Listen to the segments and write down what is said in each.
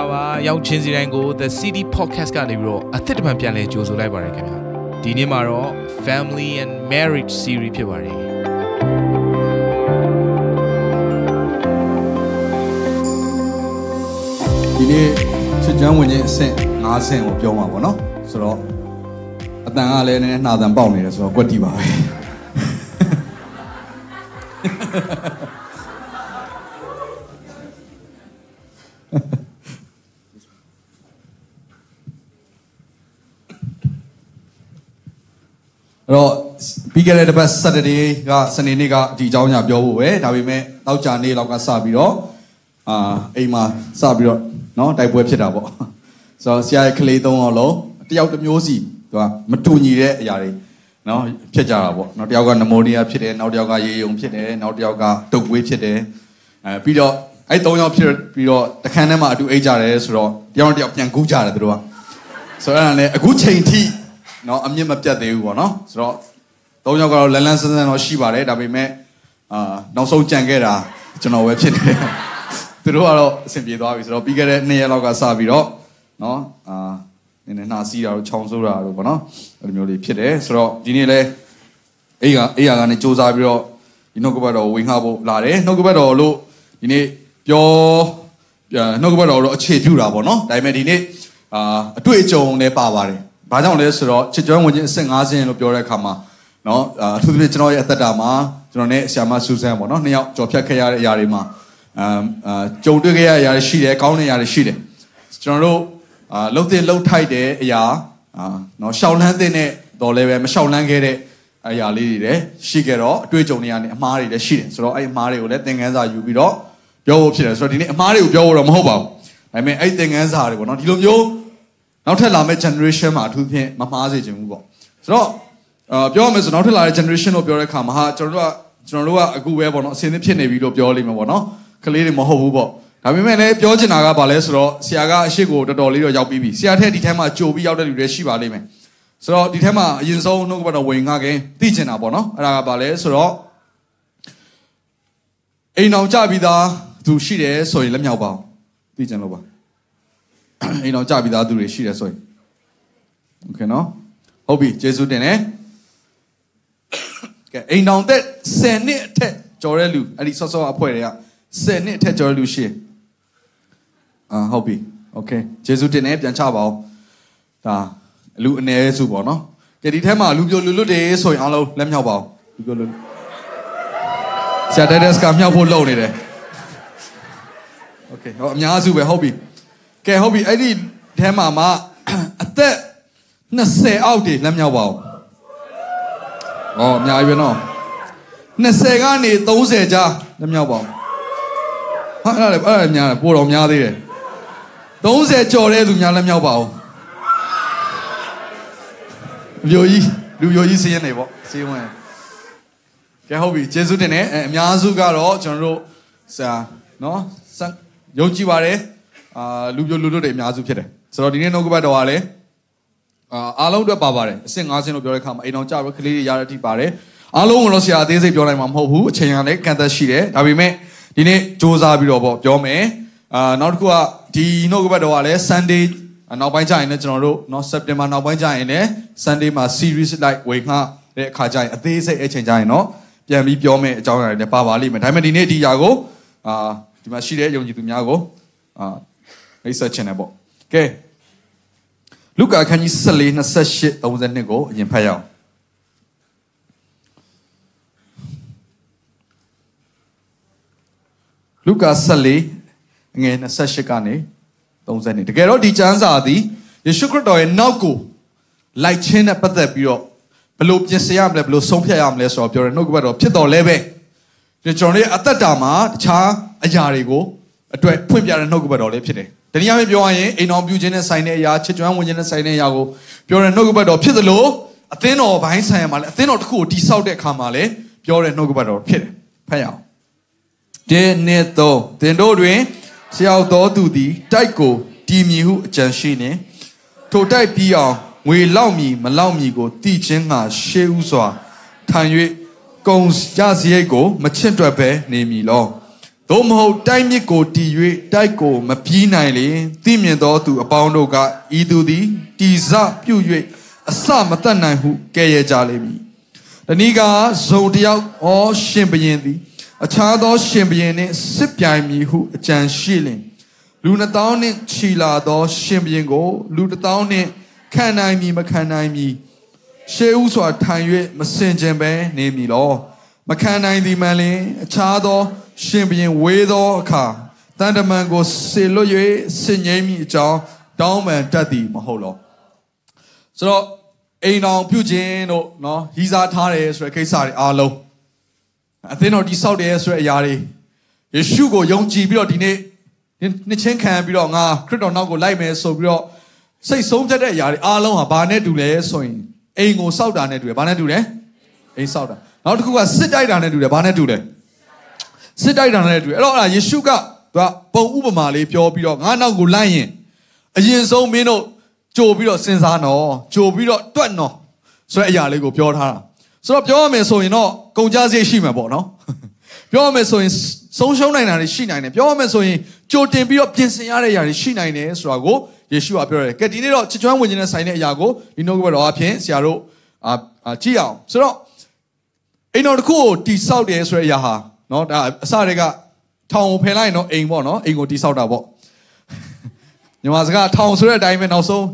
္ဂလာပါရောက်ချင်းစီတိုင်းကို The City Podcast ကနေပြီးတော့အသစ်တစ်ပံပြန်လဲကြိုဆိုလိုက်ပါရခင်ဗျာဒီနေ့မှာတော့ Family and Marriage Series ဖြစ်ပါတယ်ဒီနေ့ချစ်ကျွမ်းဝင်ခြင်းအဆင့်၅ဆင့်ကိုပြောမှာပေါ့နော်ဆိုတော့အတန်ကလည်းနည်းနည်းနှာတန်ပေါက်နေတယ်ဆိုတော့ကွက်တီပါပဲ ခဲ့တဲ့တစ်ပတ် Saturday ကစနေနေ့ကဒီအကြောင်းညာပြောဖို့ပဲဒါပေမဲ့တောက်ကြနေ့လောက်ကစပြီးတော့အာအိမ်မှာစပြီးတော့เนาะတိုက်ပွဲဖြစ်တာပေါ့ဆိုတော့ဆရာရဲ့ကလေးသုံးအောင်လုံးတယောက်တစ်မျိုးစီသူကမတူညီတဲ့အရာတွေเนาะဖြစ်ကြတာပေါ့เนาะတယောက်ကနမိုနီးယားဖြစ်တယ်နောက်တယောက်ကရေယုံဖြစ်တယ်နောက်တယောက်ကတုပ်ကွေးဖြစ်တယ်အဲပြီးတော့အဲ့သုံးယောက်ဖြစ်ပြီးတော့တခန်းထဲမှာအတူအိတ်ကြတယ်ဆိုတော့တယောက်တစ်ယောက်ပြန်ကူးကြတယ်သူတို့ကဆိုတော့အဲ့ဒါလည်းအခုချိန်ထိเนาะအမြင့်မပြတ်သေးဘူးပေါ့เนาะဆိုတော့ သုံးယောက်ကတော့လန်းလန်းဆန်းဆန်းတော့ရှိပါတယ်ဒါပေမဲ့အာနောက်ဆုံးကြံခဲ့တာကျွန်တော်ပဲဖြစ်တယ်သူတို့ကတော့အဆင်ပြေသွားပြီဆိုတော့ပြီးခဲ့တဲ့နှစ်ရက်လောက်ကစပြီးတော့နော်အာနည်းနည်းနှာစီးတာတို့ခြောင်ဆိုးတာတို့ပေါ့နော်အဲ့လိုမျိုးတွေဖြစ်တယ်ဆိုတော့ဒီနေ့လဲအေးကအေးရကနေစူးစမ်းပြီးတော့ဒီနှုတ်ကပတ်တော်ဝင်ခဖို့လာတယ်နှုတ်ကပတ်တော်လို့ဒီနေ့ပြောနှုတ်ကပတ်တော်တော့အခြေပြုတာပေါ့နော်ဒါပေမဲ့ဒီနေ့အာအတွေ့အကြုံလည်းပါပါတယ်ဘာကြောင့်လဲဆိုတော့ချစ်ကျွမ်းဝင်ခြင်းအဆင့်၅ဆင့်လို့ပြောတဲ့အခါမှာ နော်အထူးသဖြင့်ကျွန်တော်ရဲ့အသက်တာမှာကျွန်တော်နဲ့ဆ iam မဆူဆန်ပေါ့နော်နှစ်ယောက်ကြော်ဖြတ်ခဲ့ရတဲ့အရာတွေမှာအာကြုံတွေ့ခဲ့ရတဲ့အရာတွေရှိတယ်ကောင်းတဲ့အရာတွေရှိတယ်ကျွန်တော်တို့အာလှုပ်တဲ့လှုပ်ထိုက်တဲ့အရာအာနော်ရှောက်လန်းတဲ့နဲ့တော်လည်းပဲမရှောက်လန်းခဲ့တဲ့အရာလေးတွေလည်းရှိခဲ့တော့အတွေ့အကြုံတွေကနေအမှားတွေလည်းရှိတယ်ဆိုတော့အဲ့အမှားတွေကိုလည်းသင်ခန်းစာယူပြီးတော့ပြောဖို့ဖြစ်တယ်ဆိုတော့ဒီနေ့အမှားတွေကိုပြောဖို့တော့မဟုတ်ပါဘူးဒါပေမဲ့အဲ့သင်ခန်းစာတွေပေါ့နော်ဒီလိုမျိုးနောက်ထပ်လာမယ့် generation မှာအထူးဖြင့်မမှားစေချင်ဘူးပေါ့ဆိုတော့ အာပြောရမယ်ဆိုနောက်ထပ်လာတဲ့ generation လို့ပြောတဲ့အခါမှာဟာကျွန်တော်တို့ကကျွန်တော်တို့ကအခုပဲပေါ့နော်အစင်းသစ်ဖြစ်နေပြီလို့ပြောလိမ့်မယ်ပေါ့နော်ကလေးတွေမဟုတ်ဘူးပေါ့ဒါပေမဲ့လည်းပြောချင်တာကဘာလဲဆိုတော့ဆရာကအရှိကိုတော်တော်လေးတော့ရောက်ပြီးပြီဆရာထက်ဒီထဲမှာကြိုပြီးရောက်တဲ့လူတွေရှိပါလိမ့်မယ်ဆိုတော့ဒီထဲမှာအရင်ဆုံးနှုတ်ကပတ်တော်ဝင်ငါခင်သိချင်တာပေါ့နော်အဲ့ဒါကဘာလဲဆိုတော့အိမ်အောင်ကြပြီးသားသူရှိတယ်ဆိုရင်လက်မြောက်ပါအောင်သိချင်လို့ပါအိမ်အောင်ကြပြီးသားသူတွေရှိတယ်ဆိုရင်โอเคနော်ဟုတ်ပြီယေရှုတင်တယ် ကဲအိမ်အောင်သက်10နှစ်အထက်ကျော်တဲ့လူအဲ့ဒီဆော့ဆော့အဖွဲ့တွေက10နှစ်အထက်ကျော်တဲ့လူရှိအာဟုတ်ပြီโอเคယေရှုတင်တယ်ပြန်ချပါအောင်ဒါလူအ ਨੇ စုပေါ့နော်ကဲဒီထဲမှာလူပြိုလူလွတ်တယ်ဆိုရင်အားလုံးလက်မြောက်ပါအောင်လူပြိုလူဆရာတက်ဒက်စ်ကမြောက်ဖို့လုပ်နေတယ်โอเคဟောအများစုပဲဟုတ်ပြီကဲဟုတ်ပြီအဲ့ဒီထဲမှာမှအသက်20အောက်တွေလက်မြောက်ပါအောင် ဩအများကြီးပဲနော်20ကနေ30ကြားလက်မြောက်ပါအောင်ဟာအဲ့ဒါလည်းအဲ့ဒါများတယ်ပိုတော်များသေးတယ်30ကျော်တဲ့သူများလက်မြောက်ပါအောင်လူမျိုးကြီးလူမျိုးကြီးစည်ရင်နေပေါ့စည်ဝင်ကဲဟုတ်ပြီကျေးဇူးတင်တယ်အဲအများစုကတော့ကျွန်တော်တို့ဆရာနော်ယုံကြည်ပါတယ်အာလူမျိုးလူတို့တွေအများစုဖြစ်တယ်ဆိုတော့ဒီနေ့နှုတ်ကပတ်တော်ကလည်း အာအားလုံးအတွက်ပါပါတယ်အဆင့်၅ဆင့်လို့ပြောတဲ့အခါမှာအိမ်တော်ကြပြီးကလေးတွေရတဲ့အထိပါတယ်အားလုံးကိုတော့ဆရာအသေးစိတ်ပြောနိုင်မှာမဟုတ်ဘူးအချိန်ကလည်းကန့်သက်ရှိတယ်ဒါပေမဲ့ဒီနေ့စ조사ပြီးတော့ပေါ့ပြောမယ်အာနောက်တစ်ခုကဒီနှုတ်ကပတ်တော်ကလည်း Sunday နောက်ပိုင်းကျရင်လည်းကျွန်တော်တို့เนาะ September နောက်ပိုင်းကျရင်လည်း Sunday မှာ series like ဝေငှတဲ့အခါကျရင်အသေးစိတ်အချိန်ကျရင်เนาะပြန်ပြီးပြောမယ်အကြောင်းအရာတွေလည်းပါပါလိမ့်မယ်ဒါပေမဲ့ဒီနေ့ဒီຢာကိုအာဒီမှာရှိတဲ့ယုံကြည်သူများကိုအာမိတ်ဆက်ချင်တယ်ပေါ့ကဲ လုကာခန်းကြီး14 28 32ကိုအရင်ဖတ်ရအောင်လုကာ14ငွေ28ကနေ30နှစ်တကယ်တော့ဒီကျမ်းစာသည်ယေရှုခရစ်တော်ရဲ့နောက်ကိုလိုက်ခြင်းနဲ့ပတ်သက်ပြီးတော့ဘလို့ပြင်ဆင်ရမလဲဘလို့ဆုံးဖြတ်ရမလဲဆိုတော့ပြောတယ်နှုတ်ကပတ်တော်ဖြစ်တော်လဲပဲကျွန်တော်တို့အသက်တာမှာတခြားအရာတွေကို အတွက်ဖွင့်ပြတဲ့နှုတ်ကပတ်တော်လေးဖြစ်တယ်။တနည်းအားဖြင့်ပြောရရင်အိမ်တော်ပြုခြင်းနဲ့ဆိုင်တဲ့အရာချစ်ကြွမ်းဝင်ခြင်းနဲ့ဆိုင်တဲ့အရာကိုပြောတဲ့နှုတ်ကပတ်တော်ဖြစ်သလိုအသင်းတော်ဘိုင်းဆိုင်ရာမှာလည်းအသင်းတော်တစ်ခုကိုတိဆောက်တဲ့အခါမှာလည်းပြောတဲ့နှုတ်ကပတ်တော်ဖြစ်တယ်။ဖတ်ရအောင်။ဒီနေ့တော့တင်တို့တွင်ဆရာတော်သူသည်တိုက်ကိုတည်မြည်ဟုအကြံရှိနေထိုတိုက်ပြီးအောင်ငွေလောက်မီမလောက်မီကိုတည်ခြင်းငါရှေးဥစွာထိုင်၍ကုံကြစရိတ်ကို မချင့်တွက်ပဲနေမည်လော သို့မဟုတ်တိုက်မြစ်ကိုတည်၍တိုက်ကိုမပြေးနိုင်လေသိမြင်သောသူအပေါင်းတို့ကဤသူသည်တီစပြုတ်၍အစမတတ်နိုင်ဟုကဲ့ရဲ့ကြလိမ့်မည်တနည်းကဇုံတယောက်ဩရှင်ဘရင်သည် အခြားသောရှင်ဘရင်နှင့်စစ်ပြိုင်မည်ဟုအကြံရှိလင်လူနှစ်တောင်းနှင့်ခြီလာသော ရှင်ဘရင်ကို လူတစ်တောင်းနှင့်ခံနိုင်မည်မခံနိုင်မည်ရှေးဥစွာထိုင်၍မစင်ကြင်ပဲနေမည်လော မခံနိုင်သည်မှန်လင် အခြားသော ရှင်ဘရင်ဝေးသောအခါတန်တမန်ကိုဆေလွတ်၍စင်ငိမ့်မိအကြောင်းတောင်းပန်တတ်သည်မဟုတ်လောဆိုတော့အိမ်တော်ပြုခြင်းတို့နော်ရီးစားထားတယ်ဆိုတဲ့ကိစ္စတွေအားလုံးအသင်းတော်တိဆောက်တယ်ဆိုတဲ့အရာတွေယေရှုကိုယုံကြည်ပြီးတော့ဒီနေ့နှစ်ချင်းခံပြီးတော့ငါခရစ်တော်နောက်ကိုလိုက်မယ်ဆိုပြီးတော့စိတ်ဆုံးဖြတ်တဲ့အရာတွေအားလုံးဟာဘာနဲ့တူလဲဆိုရင်အိမ်ကိုစောက်တာနဲ့တူတယ်ဘာနဲ့တူလဲအိမ်စောက်တာနောက်တစ်ခုကစစ်တိုက်တာနဲ့တူတယ်ဘာနဲ့တူလဲ စစ်တိုက်တာနဲ့တူတယ်အဲ့တော့အဲ့ဒါယေရှုကသူကပုံဥပမာလေးပြောပြီးတော့ငါနောက်ကိုလိုက်ရင်အရင်ဆုံးမင်းတို့ကြိုပြီးတော့စဉ်းစားနော်ကြိုပြီးတော့တွက်နော်ဆိုတဲ့အရာလေးကိုပြောထားတာဆိုတော့ပြောရမယ်ဆိုရင်တော့ကုန်ကြစရိတ်ရှိမှာပေါ့နော်ပြောရမယ်ဆိုရင်ဆုံးရှုံးနိုင်တာတွေရှိနိုင်တယ်ပြောရမယ်ဆိုရင်ကြိုတင်ပြီးတော့ပြင်ဆင်ရတဲ့အရာတွေရှိနိုင်တယ်ဆိုတာကိုယေရှုကပြောတယ်ကဲဒီနေ့တော့ချစ်ချွမ်းဝင်ခြင်းနဲ့ဆိုင်တဲ့အရာကိုဒီနှုတ်ကပတ်တော်အဖြစ်ဆရာတို့အာကြည့်အောင်ဆိုတော့အိမ်တော်တစ်ခုကိုတိဆောက်တယ်ဆိုတဲ့အရာဟာ နော်ဒါအစတွေကထောင်ကိုဖယ်လိုက်နော်အိမ်ပေါ့နော်အိမ်ကိုတိဆောက်တာပေါ့ညီမစကားထောင်ဆိုတဲ့အတိုင်းပဲနောက်ဆုံး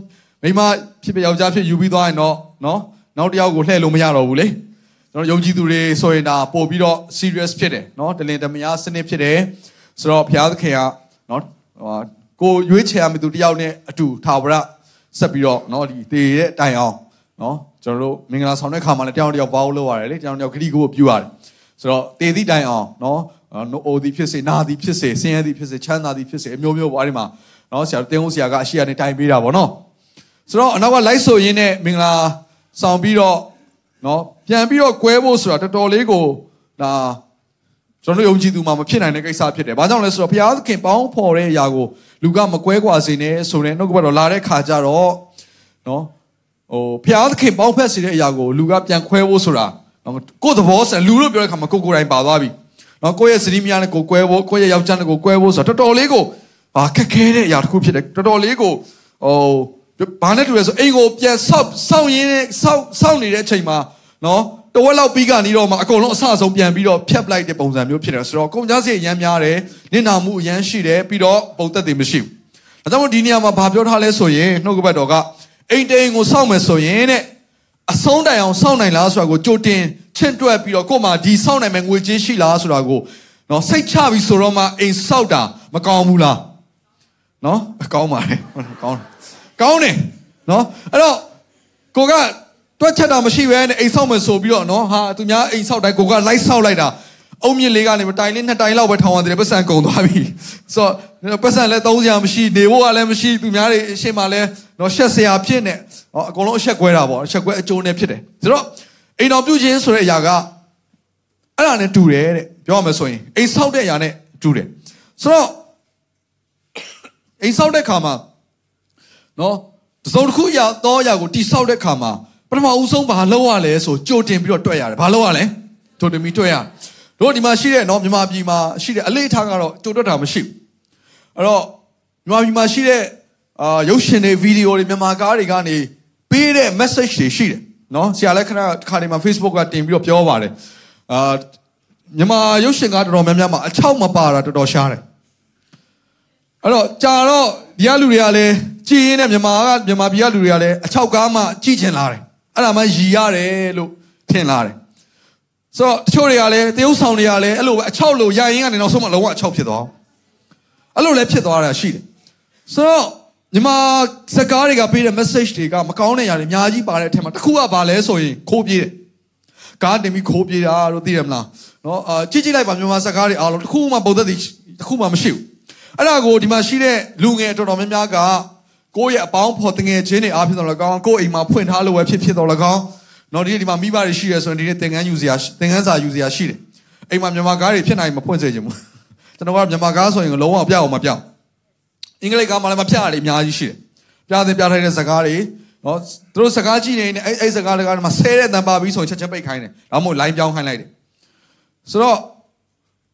မိမဖြစ်ဖြစ်ယောက်ျားဖြစ်ယူပြီးသွားရင်တော့နော်နောက်တစ်ယောက်ကိုလှည့်လို့မရတော့ဘူးလေကျွန်တော်ယုံကြည်သူတွေဆိုရင်ဒါပို့ပြီးတော့ serious ဖြစ်တယ်နော်တလင်တမယာစနစ်ဖြစ်တယ်ဆိုတော့ဘုရားသခင်ကနော်ဟိုကိုရွေးချယ်ရမယ့်သူတယောက်နဲ့အတူထာဝရဆက်ပြီးတော့နော်ဒီတေတဲ့တိုင်အောင်နော်ကျွန်တော်တို့မင်္ဂလာဆောင်တဲ့ခါမှာလည်းတယောက်တယောက်ဘာလို့လုပ်ရတယ်လေတယောက်တယောက်ဂရိကိုပြူရတယ် ဆိုတော့တည်သည့်တိုင်အောင်နော်နိုအိုသည်ဖြစ်စေနာသည်ဖြစ်စေဆင်းရဲသည်ဖြစ်စေချမ်းသာသည်ဖြစ်စေအမျိုးမျိုးဘာတွေမှာနော်ဆရာတင်းဦးဆရာကအရှိရနေတိုင်ပေးတာဗောနော်ဆိုတော့အနောက်ကလိုက်ဆိုရင်းနဲ့မင်္ဂလာဆောင်ပြီးတော့နော်ပြန်ပြီးတော့ကွဲဖို့ဆိုတာတော်တော်လေးကိုဒါကျွန်တော်ယုံကြည်သူမှမဖြစ်နိုင်တဲ့ကိစ္စဖြစ်တယ်။ဘာကြောင့်လဲဆိုတော့ဘုရားသခင်ပေါင်းဖော်တဲ့အရာကိုလူကမကွဲကွာစေနဲ့ဆိုတဲ့နှုတ်ကပတ်တော်လာတဲ့ခါကျတော့နော်ဟိုဘုရားသခင်ပေါင်းဖက်စေတဲ့အရာကိုလူကပြန်ခွဲဖို့ဆိုတာ နော်ကိုယ်သဘောဆန်လူလို့ပြောတဲ့ခါမှာကိုယ်ကိုယ်တိုင်ပါသွားပြီ။နော်ကိုယ့်ရဲ့စတိမယားနဲ့ကိုယ်ကွဲဖို့ကိုယ့်ရဲ့ယောက်ျားနဲ့ကိုယ်ကွဲဖို့ဆိုတာတော်တော်လေးကိုဟာခက်ခဲတဲ့အရာတစ်ခုဖြစ်တယ်တော်တော်လေးကိုဟိုဘာနဲ့တူလဲဆိုအိမ်ကိုပြန်ဆောက်ဆောက်ရင်းဆောက်ဆောက်နေတဲ့အချိန်မှာနော်တဝက်လောက်ပြီးကနေတော့မှအကုန်လုံးအဆအဆုံးပြန်ပြီးတော့ဖြတ်ပလိုက်တဲ့ပုံစံမျိုးဖြစ်တယ်ဆိုတော့ကုန်ကြစည်အရန်များတယ်နင့်နာမှုအရန်ရှိတယ်ပြီးတော့ပုံသက်တွေမရှိဘူးဒါကြောင့်ဒီနေရာမှာဘာပြောထားလဲဆိုရင်နှုတ်ကပတ်တော်ကအိမ်တိန်ကိုစောင့်မယ်ဆိုရင်တဲ့ အဆုံးတိုင်အောင်စောင့်နိုင်လားဆိုတာကိုကြိုတင်ချင့်တွက်ပြီးတော့ကို့မှာဒီစောင့်နိုင်မယ်ငွေကြေးရှိလားဆိုတာကိုနော်စိတ်ချပြီးဆိုတော့မှအိမ်စောက်တာမကောင်းဘူးလားနော်ကောင်းပါတယ်ကောင်းကောင်းတယ်နော်အဲ့တော့ကိုကတွက်ချက်တာမရှိပဲနဲ့အိမ်ဆောက်မယ်ဆိုပြီးတော့နော်ဟာသူများအိမ်ဆောက်တိုင်းကိုကလိုက်ဆောက်လိုက်တာအုံမြင့်လေးကနေတိုင်လေးနှစ်တိုင်လောက်ပဲထောင်ရတယ်ပတ်စံကုန်သွားပြီဆိုတော့ပတ်စံလည်းသုံးစရာမရှိနေဖို့ကလည်းမရှိသူများတွေအရှိမလဲနော်ရှက်စရာဖြစ်နေ ဟောအကုန်လုံးအရှက်ကွဲတာပေါ့အရှက်ကွဲအကျိုးနဲ့ဖြစ်တယ်ဆိုတော့အိမ်တော်ပြုခြင်းဆိုတဲ့အရာကအဲ့ဒါနဲ့တူတယ်တဲ့ပြောရမယ်ဆိုရင်အိမ်ဆောက်တဲ့အရာနဲ့တူတယ်ဆိုတော့အိမ်ဆောက်တဲ့ခါမှာနော်တစုံတစ်ခုရတော့အရာကိုတိဆောက်တဲ့ခါမှာပထမဦးဆုံးဘာလုပ်ရလဲဆိုကြိုတင်ပြီးတော့တွက်ရတယ်ဘာလုပ်ရလဲကြိုတင်ပြီးတွက်ရတို့ဒီမှာရှိတဲ့နော်မြန်မာပြည်မှာရှိတဲ့အလေးထားကတော့ကြိုတွက်တာမရှိဘူးအဲ့တော့မြန်မာပြည်မှာရှိတဲ့အာရုပ်ရှင်တွေဗီဒီယိုတွေမြန်မာကားတွေကနေ ပေးတဲ့ message တွေရှိတယ်နော်ဆရာလည်းခဏခါဒီမှာ Facebook ကတင်ပြီးတော့ပြောပါတယ်အာမြန်မာရုပ်ရှင်ကားတော်တော်များများမှာအချောက်မပါတာတော်တော်ရှားတယ်အဲ့တော့ကြာတော့ဒီကလူတွေကလည်းကြည်ရင်နဲ့မြန်မာကမြန်မာပြည်ကလူတွေကလည်းအချောက်ကားမှကြည်ချင်လာတယ်အဲ့ဒါမှရည်ရတယ်လို့ထင်လာတယ်ဆိုတော့တချို့တွေကလည်းတရုတ်ဆောင်တွေကလည်းအဲ့လိုပဲအချောက်လို့ရရင်ကနေနောက်ဆုံးမှလုံးဝအချောက်ဖြစ်သွားအဲ့လိုလည်းဖြစ်သွားတာရှိတယ်ဆိုတော့ ညီမစကားတွေကပေးတဲ့ message တွေကမကောင်းတဲ့ຢာတွေအများကြီးပါတဲ့အထက်မှာတစ်ခုကဘာလဲဆိုရင်ခိုးပြေးတယ်ကားတင်ပြီးခိုးပြေးတာလို့သိရမလားနော်အာကြည့်ကြည့်လိုက်ပါမြန်မာစကားတွေအားလုံးတစ်ခုမှပုံသက်တွေတစ်ခုမှမရှိဘူးအဲ့ဒါကိုဒီမှာရှိတဲ့လူငယ်တော်တော်များများကကိုယ့်ရဲ့အပေါင်းဖော်တငယ်ချင်းတွေအားဖြင့်တော့၎င်းကိုယ့်အိမ်မှာဖွင့်ထားလို့ပဲဖြစ်ဖြစ်တော့၎င်းနော်ဒီဒီမှာမိဘတွေရှိရဆိုရင်ဒီနေ့သင်္ကန်းယူစရာသင်္ကန်းစာယူစရာရှိတယ်အိမ်မှာမြန်မာကားတွေဖြစ်နိုင်မဖွင့်စေချင်ဘူးကျွန်တော်ကမြန်မာကားဆိုရင်လုံးဝပြအောင်မပြအောင် အင်္ဂလိပ်ကားမှလည်းမပြရတယ်အများကြီးရှိတယ်ပြသင်ပြထိုက်တဲ့စကားတွေနော်သူတို့စကားကြည့်နေနေအဲ့အဲ့စကားတွေကမှဆဲတဲ့တန်ပါပြီးဆိုရင်ချက်ချက်ပိတ်ခိုင်းတယ်ဒါမှမဟုတ် line ပြောင်းခိုင်းလိုက်တယ်ဆိုတော့ဟ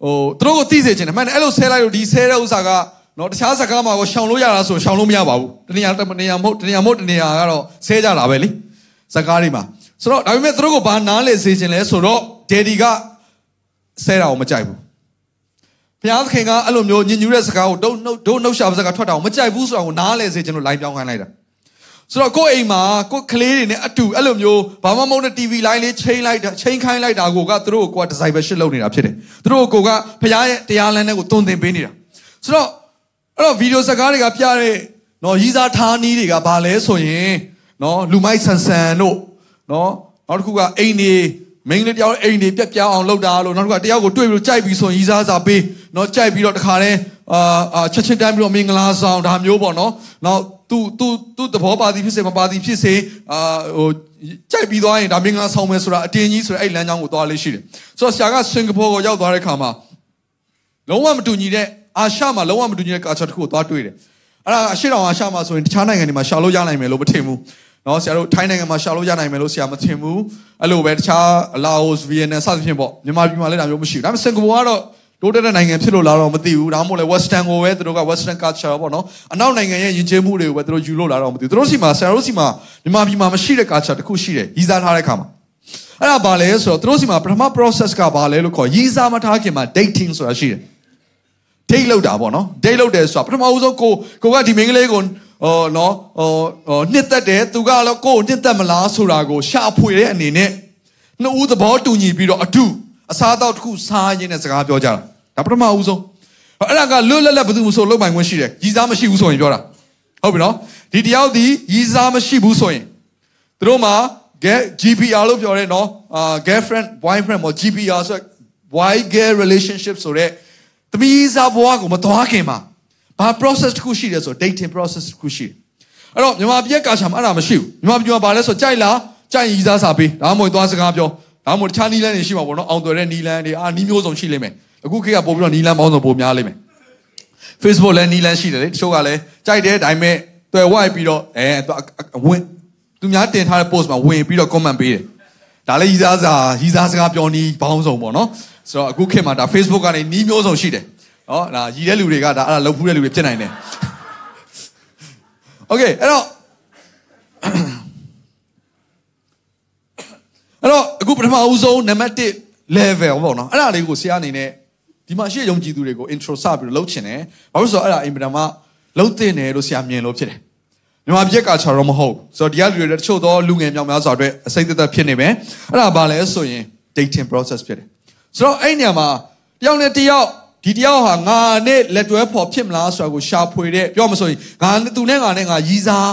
ဟိုသူတို့ကိုသိစေချင်တယ်မှန်တယ်အဲ့လိုဆဲလိုက်လို့ဒီဆဲတဲ့ဥစ္စာကနော်တခြားစကားမှာကိုရှောင်လို့ရတာဆိုရှောင်လို့မရပါဘူးတနေရာတနေရာမဟုတ်တနေရာမဟုတ်တနေရာကတော့ဆဲကြတာပဲလေစကားတွေမှာဆိုတော့ဒါပေမဲ့သူတို့ကိုဘာနားလေစေချင်လဲဆိုတော့ဒယ်ဒီကဆဲတာကိုမကြိုက်ဘူး ဘုရားသခင်ကအဲ့လိုမျိုးညင်ညူးတဲ့စကားကိုဒုနှုတ်ဒုနှုတ်ရှာပါစကားထွက်တာကိုမကြိုက်ဘူးဆိုတာကိုနားလေစေချင်လို့ line ပြောင်းခိုင်းလိုက်တာဆိုတော့ကိုယ့်အိမ်မှာကိုယ့်ကလေးတွေနဲ့အတူအဲ့လိုမျိုးဘာမှမဟုတ်တဲ့ TV line လေးချိန်လိုက်တာချိန်ခိုင်းလိုက်တာကိုကသူတို့ကိုကိုယ်က discipleship လုပ်နေတာဖြစ်တယ်သူတို့ကိုကိုကဘုရားရဲ့တရားလမ်းနဲ့ကိုတုံသင်ပေးနေတာဆိုတော့အဲ့တော့ဗီဒီယိုစကားတွေကပြတဲ့နော်ရီးစားထားနီးတွေကဘာလဲဆိုရင်နော်လူမိုက်ဆန်ဆန်တို့နော်နောက်တစ်ခုကအိမ်တွေ မိန်းကလေးတယောက်အိမ်တွေပြက်ပြောင်းအောင်လုပ်တာလို့နောက်တစ်ခုကတယောက်ကိုတွေ့ပြီးတော့ကြိုက်ပြီးဆိုရင်ရီးစားစာပေးနော်ကြိုက်ပြီးတော့တခါတည်းအာချက်ချင်းတိုင်းပြီးတော့မင်္ဂလာဆောင်ဒါမျိုးပေါ့နော်နောက်သူသူသူသဘောပါသည်ဖြစ်စေမပါသည်ဖြစ်စေအာဟိုကြိုက်ပြီးသွားရင်ဒါမင်္ဂလာဆောင်မယ်ဆိုတာအတင်းကြီးဆိုတဲ့အဲ့လမ်းကြောင်းကိုသွားလေးရှိတယ်ဆိုတော့ဆရာကစင်ကာပူကိုရောက်သွားတဲ့ခါမှာလုံးဝမတူညီတဲ့အာရှမှာလုံးဝမတူညီတဲ့ culture တစ်ခုကိုသွားတွေ့တယ်အဲ့ဒါအရှိတောင်အာရှမှာဆိုရင်တခြားနိုင်ငံတွေမှာရှာလို့ရနိုင်မယ်လို့မထင်ဘူး နော်ဆရာတို့ထိုင်းနိုင်ငံမှာရှာလို့ရနိုင်မယ်လို့ဆရာမထင်ဘူးအဲ့လိုပဲတခြားလာအိုဗီယက်နမ်စသဖြင့်ပေါ့မြန်မာပြည်မှာလည်းဒါမျိုးမရှိဘူးဒါပေမဲ့စင်ကာပူကတော့တိုးတက်တဲ့နိုင်ငံဖြစ်လို့လာတော့မသိဘူးဒါမှမဟုတ်လေ western ကိုပဲသူတို့က western culture ပေါ့နော်အနောက်နိုင်ငံရဲ့ယဉ်ကျေးမှုတွေကိုပဲသူတို့ယူလို့လာတော့မသိဘူးသူတို့စီမှာဆရာတို့စီမှာမြန်မာပြည်မှာမရှိတဲ့ culture တစ်ခုရှိတယ်ရီးစားထားတဲ့ခါမှာအဲ့ဒါဘာလဲဆိုတော့သူတို့စီမှာပထမ process ကဘာလဲလို့ခေါ်ရီးစားမထားခင်မှာ dating ဆိုတာရှိတယ် date လောက်တာပေါ့နော် date လောက်တယ်ဆိုတာပထမဦးဆုံးကိုကိုကဒီမင်းကလေးကို ဟောနော်ဟောဟောနှစ်သက်တယ်သူကတော့ကိုကိုနှစ်သက်မလားဆိုတာကိုရှာဖွေတဲ့အနေနဲ့နှစ်ဦးသဘောတူညီပြီးတော့အတူအစားအသောက်တစ်ခုစားရင်းနဲ့စကားပြောကြတာဒါပထမဦးဆုံးအဲ့ဒါကလွတ်လပ်လပ်ဘယ်သူမှဆိုလုံးပိုင်ခွင့်ရှိတယ်ရည်စားမရှိဘူးဆိုရင်ပြောတာဟုတ်ပြီနော်ဒီတယောက်ဒီရည်စားမရှိဘူးဆိုရင်သူတို့မှာ GPR လို့ပြောရဲနော်အာ girlfriend boyfriend ပေါ့ GPR ဆို boy girl relationship ဆိုတဲ့သမီးစားဘဝကိုမသွားခင်မှာ ဘာ process တစ်ခုရှိတယ်ဆို dating process တစ်ခုရှိတယ်အဲ့တော့မြန်မာပြည်ကာချာမှာအဲ့ဒါမရှိဘူးမြန်မာပြည်မှာဘာလဲဆိုကြိုက်လားကြိုက်ရည်စားစာပေးဒါမှမဟုတ်သွားစကားပြောဒါမှမဟုတ်တခြားနီးလန်းတွေရှိမှာပေါ့နော်အောင်သွယ်တဲ့နီးလန်းတွေအာနီးမျိုးစုံရှိလိမ့်မယ်အခုခေတ်ကပို့ပြီးတော့နီးလန်းပေါင်းစုံပိုများလိမ့်မယ် Facebook လည်းနီးလန်းရှိတယ်လေတချို့ကလည်းကြိုက်တယ်ဒါပေမဲ့တွေ့ဝိုက်ပြီးတော့အဲဝင်သူများတင်ထားတဲ့ post မှာဝင်ပြီးတော့ comment ပေးတယ်ဒါလည်းရည်စားစာရည်စားစကားပြောနီးပေါင်းစုံပေါ့နော်ဆိုတော့အခုခေတ်မှာဒါ Facebook ကနေနီးမျိုးစုံရှိတယ် နော်ဒါရည်တဲ့လူတွေကဒါအဲ့ဒါလုပ်ဖူးတဲ့လူတွေဖြစ်နိုင်တယ်โอเคအဲ့တော့အဲ့တော့အခုပထမအဦးဆုံးနံပါတ်1 level ပေါ့နော်အဲ့ဒါလေးကိုဆရာအနေနဲ့ဒီမှာရှေ့ယုံကြည်သူတွေကို intro စပြီးတော့လုပ်ချင်တယ်ဘာလို့ဆိုတော့အဲ့ဒါအင်ပဒမှာလုံးတင်တယ်လို့ဆရာမြင်လို့ဖြစ်တယ်မြန်မာပြည်ကချာတော့မဟုတ်ဆိုတော့ဒီကလူတွေတချို့သောလူငယ်မြောင်များစွာအတွက်အစိမ့်သက်သက်ဖြစ်နေမယ်အဲ့ဒါဘာလဲဆိုရင် dating process ဖြစ်တယ်ဆိုတော့အဲ့ညမှာတယောက်နဲ့တယောက် ဒီတယောက်ဟာငါနဲ့လက်တွဲဖော်ဖြစ်မလားဆိုတာကိုရှာဖွေတဲ့ပြောမဆိုရင်ငါသူနဲ့ငါနဲ့ငါရည်စား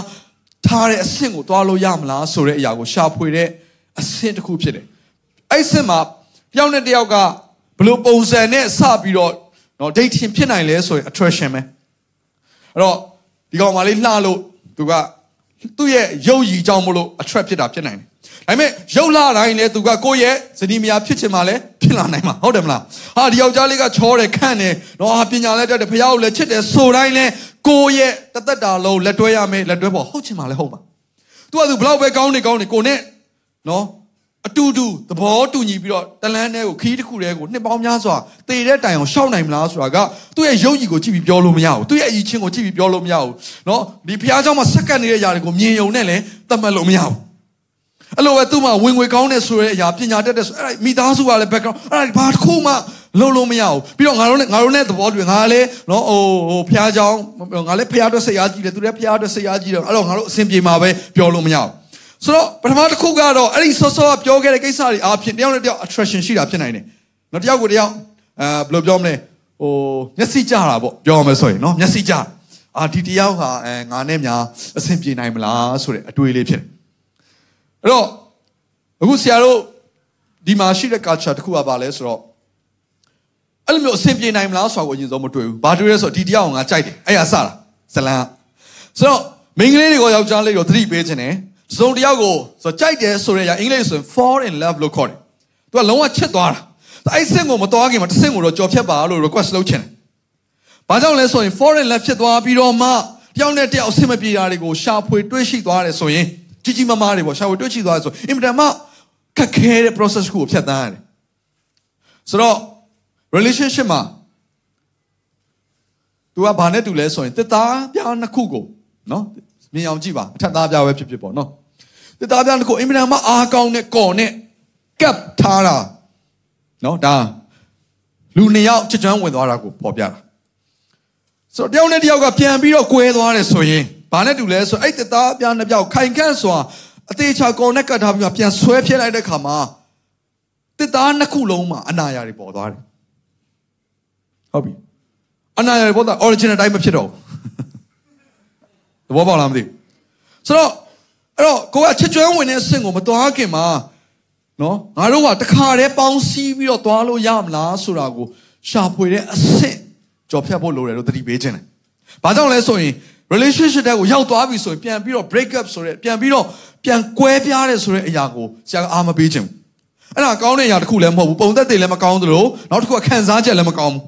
ထားတဲ့အဆင့်ကိုတွားလို့ရမလားဆိုတဲ့အရာကိုရှာဖွေတဲ့အဆင့်တစ်ခုဖြစ်တယ်အဲ့ဆင့်မှာတယောက်နဲ့တယောက်ကဘယ်လိုပုံစံနဲ့စပြီးတော့เนาะ dating ဖြစ်နိုင်လဲဆိုရင် attraction ပဲအဲ့တော့ဒီကောင်မလေးလှလို့သူကသူ့ရဲ့ရုပ်ရည်ကြောင့်မလို့ attract ဖြစ်တာဖြစ်နိုင်တယ်ဒါပေမဲ့ရုပ်လာတိုင်းလဲသူကကိုယ့်ရဲ့ဇနီးမယားဖြစ်ချင်မှလဲ ဖြစ်လာနိုင်မှာဟုတ်တယ်မလားဟာဒီယောက်ျားလေးကချောတယ်ခန့်တယ်တော့ဟာပညာလဲတတ်တယ်ဖះကိုလည်းချစ်တယ်ဆိုတိုင်းလဲကိုယ့်ရဲ့တသက်တာလုံးလက်တွဲရမယ်လက်တွဲဖို့ဟုတ်ချင်မှလဲဟုတ်ပါသူကသူဘလောက်ပဲကောင်းနေကောင်းနေကိုနဲ့နော်အတူတူသဘောတူညီပြီးတော့တလန်းတဲကိုခီးတစ်ခုတည်းကိုနှစ်ပေါင်းများစွာတည်တဲ့တိုင်အောင်ရှောက်နိုင်မလားဆိုတာကသူ့ရဲ့ရုပ်ရည်ကိုကြည့်ပြီးပြောလို့မရဘူးသူ့ရဲ့အည်ချင်းကိုကြည့်ပြီးပြောလို့မရဘူးเนาะဒီဖះเจ้าမှာစက္ကန့်နေတဲ့ຢာတွေကိုမြင်ယုံနဲ့လည်းသတ်မှတ်လို့မရဘူး အဲ့လိုပဲသူ့မှာဝင်ငွေကောင်းတဲ့ဆိုတဲ့အရာပညာတတ်တဲ့ဆိုအဲ့ဒါမိသားစုကလည်း background အဲ့ဒါဘာတစ်ခုမှလုံးလုံးမရဘူးပြီးတော့ငါတို့နဲ့ငါတို့နဲ့သဘောတူငါလည်းနော်ဟိုဟိုဖះเจ้าငါလည်းဖះအတွက်စိတ်အားကြီးတယ်သူလည်းဖះအတွက်စိတ်အားကြီးတယ်အဲ့တော့ငါတို့အဆင်ပြေမှာပဲပြောလို့မရဘူးဆိုတော့ပထမတစ်ခုကတော့အဲ့ဒီဆော့ဆော့ကပြောခဲ့တဲ့ကိစ္စတွေအားဖြင့်တယောက်နဲ့တယောက် attraction ရှိတာဖြစ်နိုင်တယ်နော်တယောက်ကိုတယောက်အဲဘယ်လိုပြောမလဲဟိုမျက်စိကြတာပေါ့ပြောရမယ်ဆိုရင်နော်မျက်စိကြအာဒီတယောက်ဟာအဲငါနဲ့များအဆင်ပြေနိုင်မလားဆိုတဲ့အတွေးလေးဖြစ်တယ် အဲ့တော့အခုဆရာတို့ဒီမှာရှိတဲ့ culture တစ်ခုကဘာလဲဆိုတော့အဲ့လိုမျိုးအဆင်ပြေနိုင်မလားဆိုတာကိုအရင်ဆုံးမတွေ့ဘူး။ဘာတွေ့လဲဆိုတော့ဒီတရားကိုငါကြိုက်တယ်။အဲ့ရစတာဇလန်ဆိုတော့မိန်းကလေးတွေကိုယောက်ျားလေးကိုသတိပေးခြင်းနဲ့စုံတယောက်ကိုဆိုကြိုက်တယ်ဆိုတဲ့အရာအင်္ဂလိပ်ဆိုရင် fall in love လို့ခေါ်တယ်။ तू ကလုံးဝချစ်သွားတာ။အဲ့စင်ကိုမသွားခင်မှာတစ်စင်ကိုတော့ကြော်ဖြတ်ပါလို့ request လုပ်ချင်တယ်။ဘာကြောင့်လဲဆိုရင် fall in love ဖြစ်သွားပြီးတော့မှတယောက်နဲ့တယောက်အဆင်မပြေတာတွေကိုရှာဖွေတွေးရှိသွားတယ်ဆိုရင် ကြီးကြီးမားမားတွေပေါ့ရှာဖွေတွေးရှိသွားတယ်ဆိုအင်မတန်မှခက်ခဲတဲ့ process ကိုဖြတ်သန်းရတယ်။ဆိုတော့ relationship မှာ तू ကဘာနဲ့တူလဲဆိုရင်တစ်သားပြားနှစ်ခုကိုနော်မြင်အောင်ကြည့်ပါအထက်သားပြားပဲဖြစ်ဖြစ်ပေါ့နော်တစ်သားပြားနှစ်ခုအင်မတန်မှအားကောင်းတဲ့ကော်နဲ့ကပ်ထားတာနော်ဒါလူနှစ်ယောက်ချစ်ချွမ်းဝင်သွားတာကိုပေါ်ပြတာဆိုတော့တယောက်နဲ့တယောက်ကပြန်ပြီးတော့꿰သွားတယ်ဆိုရင် ဘာနဲ့တူလဲဆိုအဲ့တစ်သားပြားနှစ်ပြောက်ခိုင်ခန့်စွာအသေးချာကော်နဲ့ကပ်ထားပြီးမှပြန်ဆွဲပြစ်လိုက်တဲ့ခါမှာတစ်သားနှစ်ခုလုံးမှာအနာရာတွေပေါ်သွားတယ်ဟုတ်ပြီအနာရာတွေပေါ်တာ original တိုင်းမဖြစ်တော့ဘူးသဘောပေါက်လားမသိဘူးဆိုတော့အဲ့တော့ကိုကချစ်ကျွမ်းဝင်တဲ့အဆင့်ကိုမသွားခင်မှာနော်ငါတို့ကတခါတည်းပေါင်းစည်းပြီးတော့သွားလို့ရမလားဆိုတာကိုရှာဖွေတဲ့အဆင့်ကြော်ဖြတ်ဖို့လိုတယ်လို့သတိပေးခြင်းတယ်။ဘာကြောင့်လဲဆိုရင် relationship တဲ့ကိုရောက်သွားပြီဆိုရင်ပြန်ပြီးတော့ break up ဆိုတဲ့ပြန်ပြီးတော့ပြန်ကွဲပြားတယ်ဆိုတဲ့အရာကိုဆရာကအားမပေးခြင်းဘူး။အဲ့ဒါကောင်းတဲ့အရာတစ်ခုလည်းမဟုတ်ဘူး။ပုံသက်တွေလည်းမကောင်းသလိုနောက်တစ်ခုကခံစားချက်လည်းမကောင်းဘူး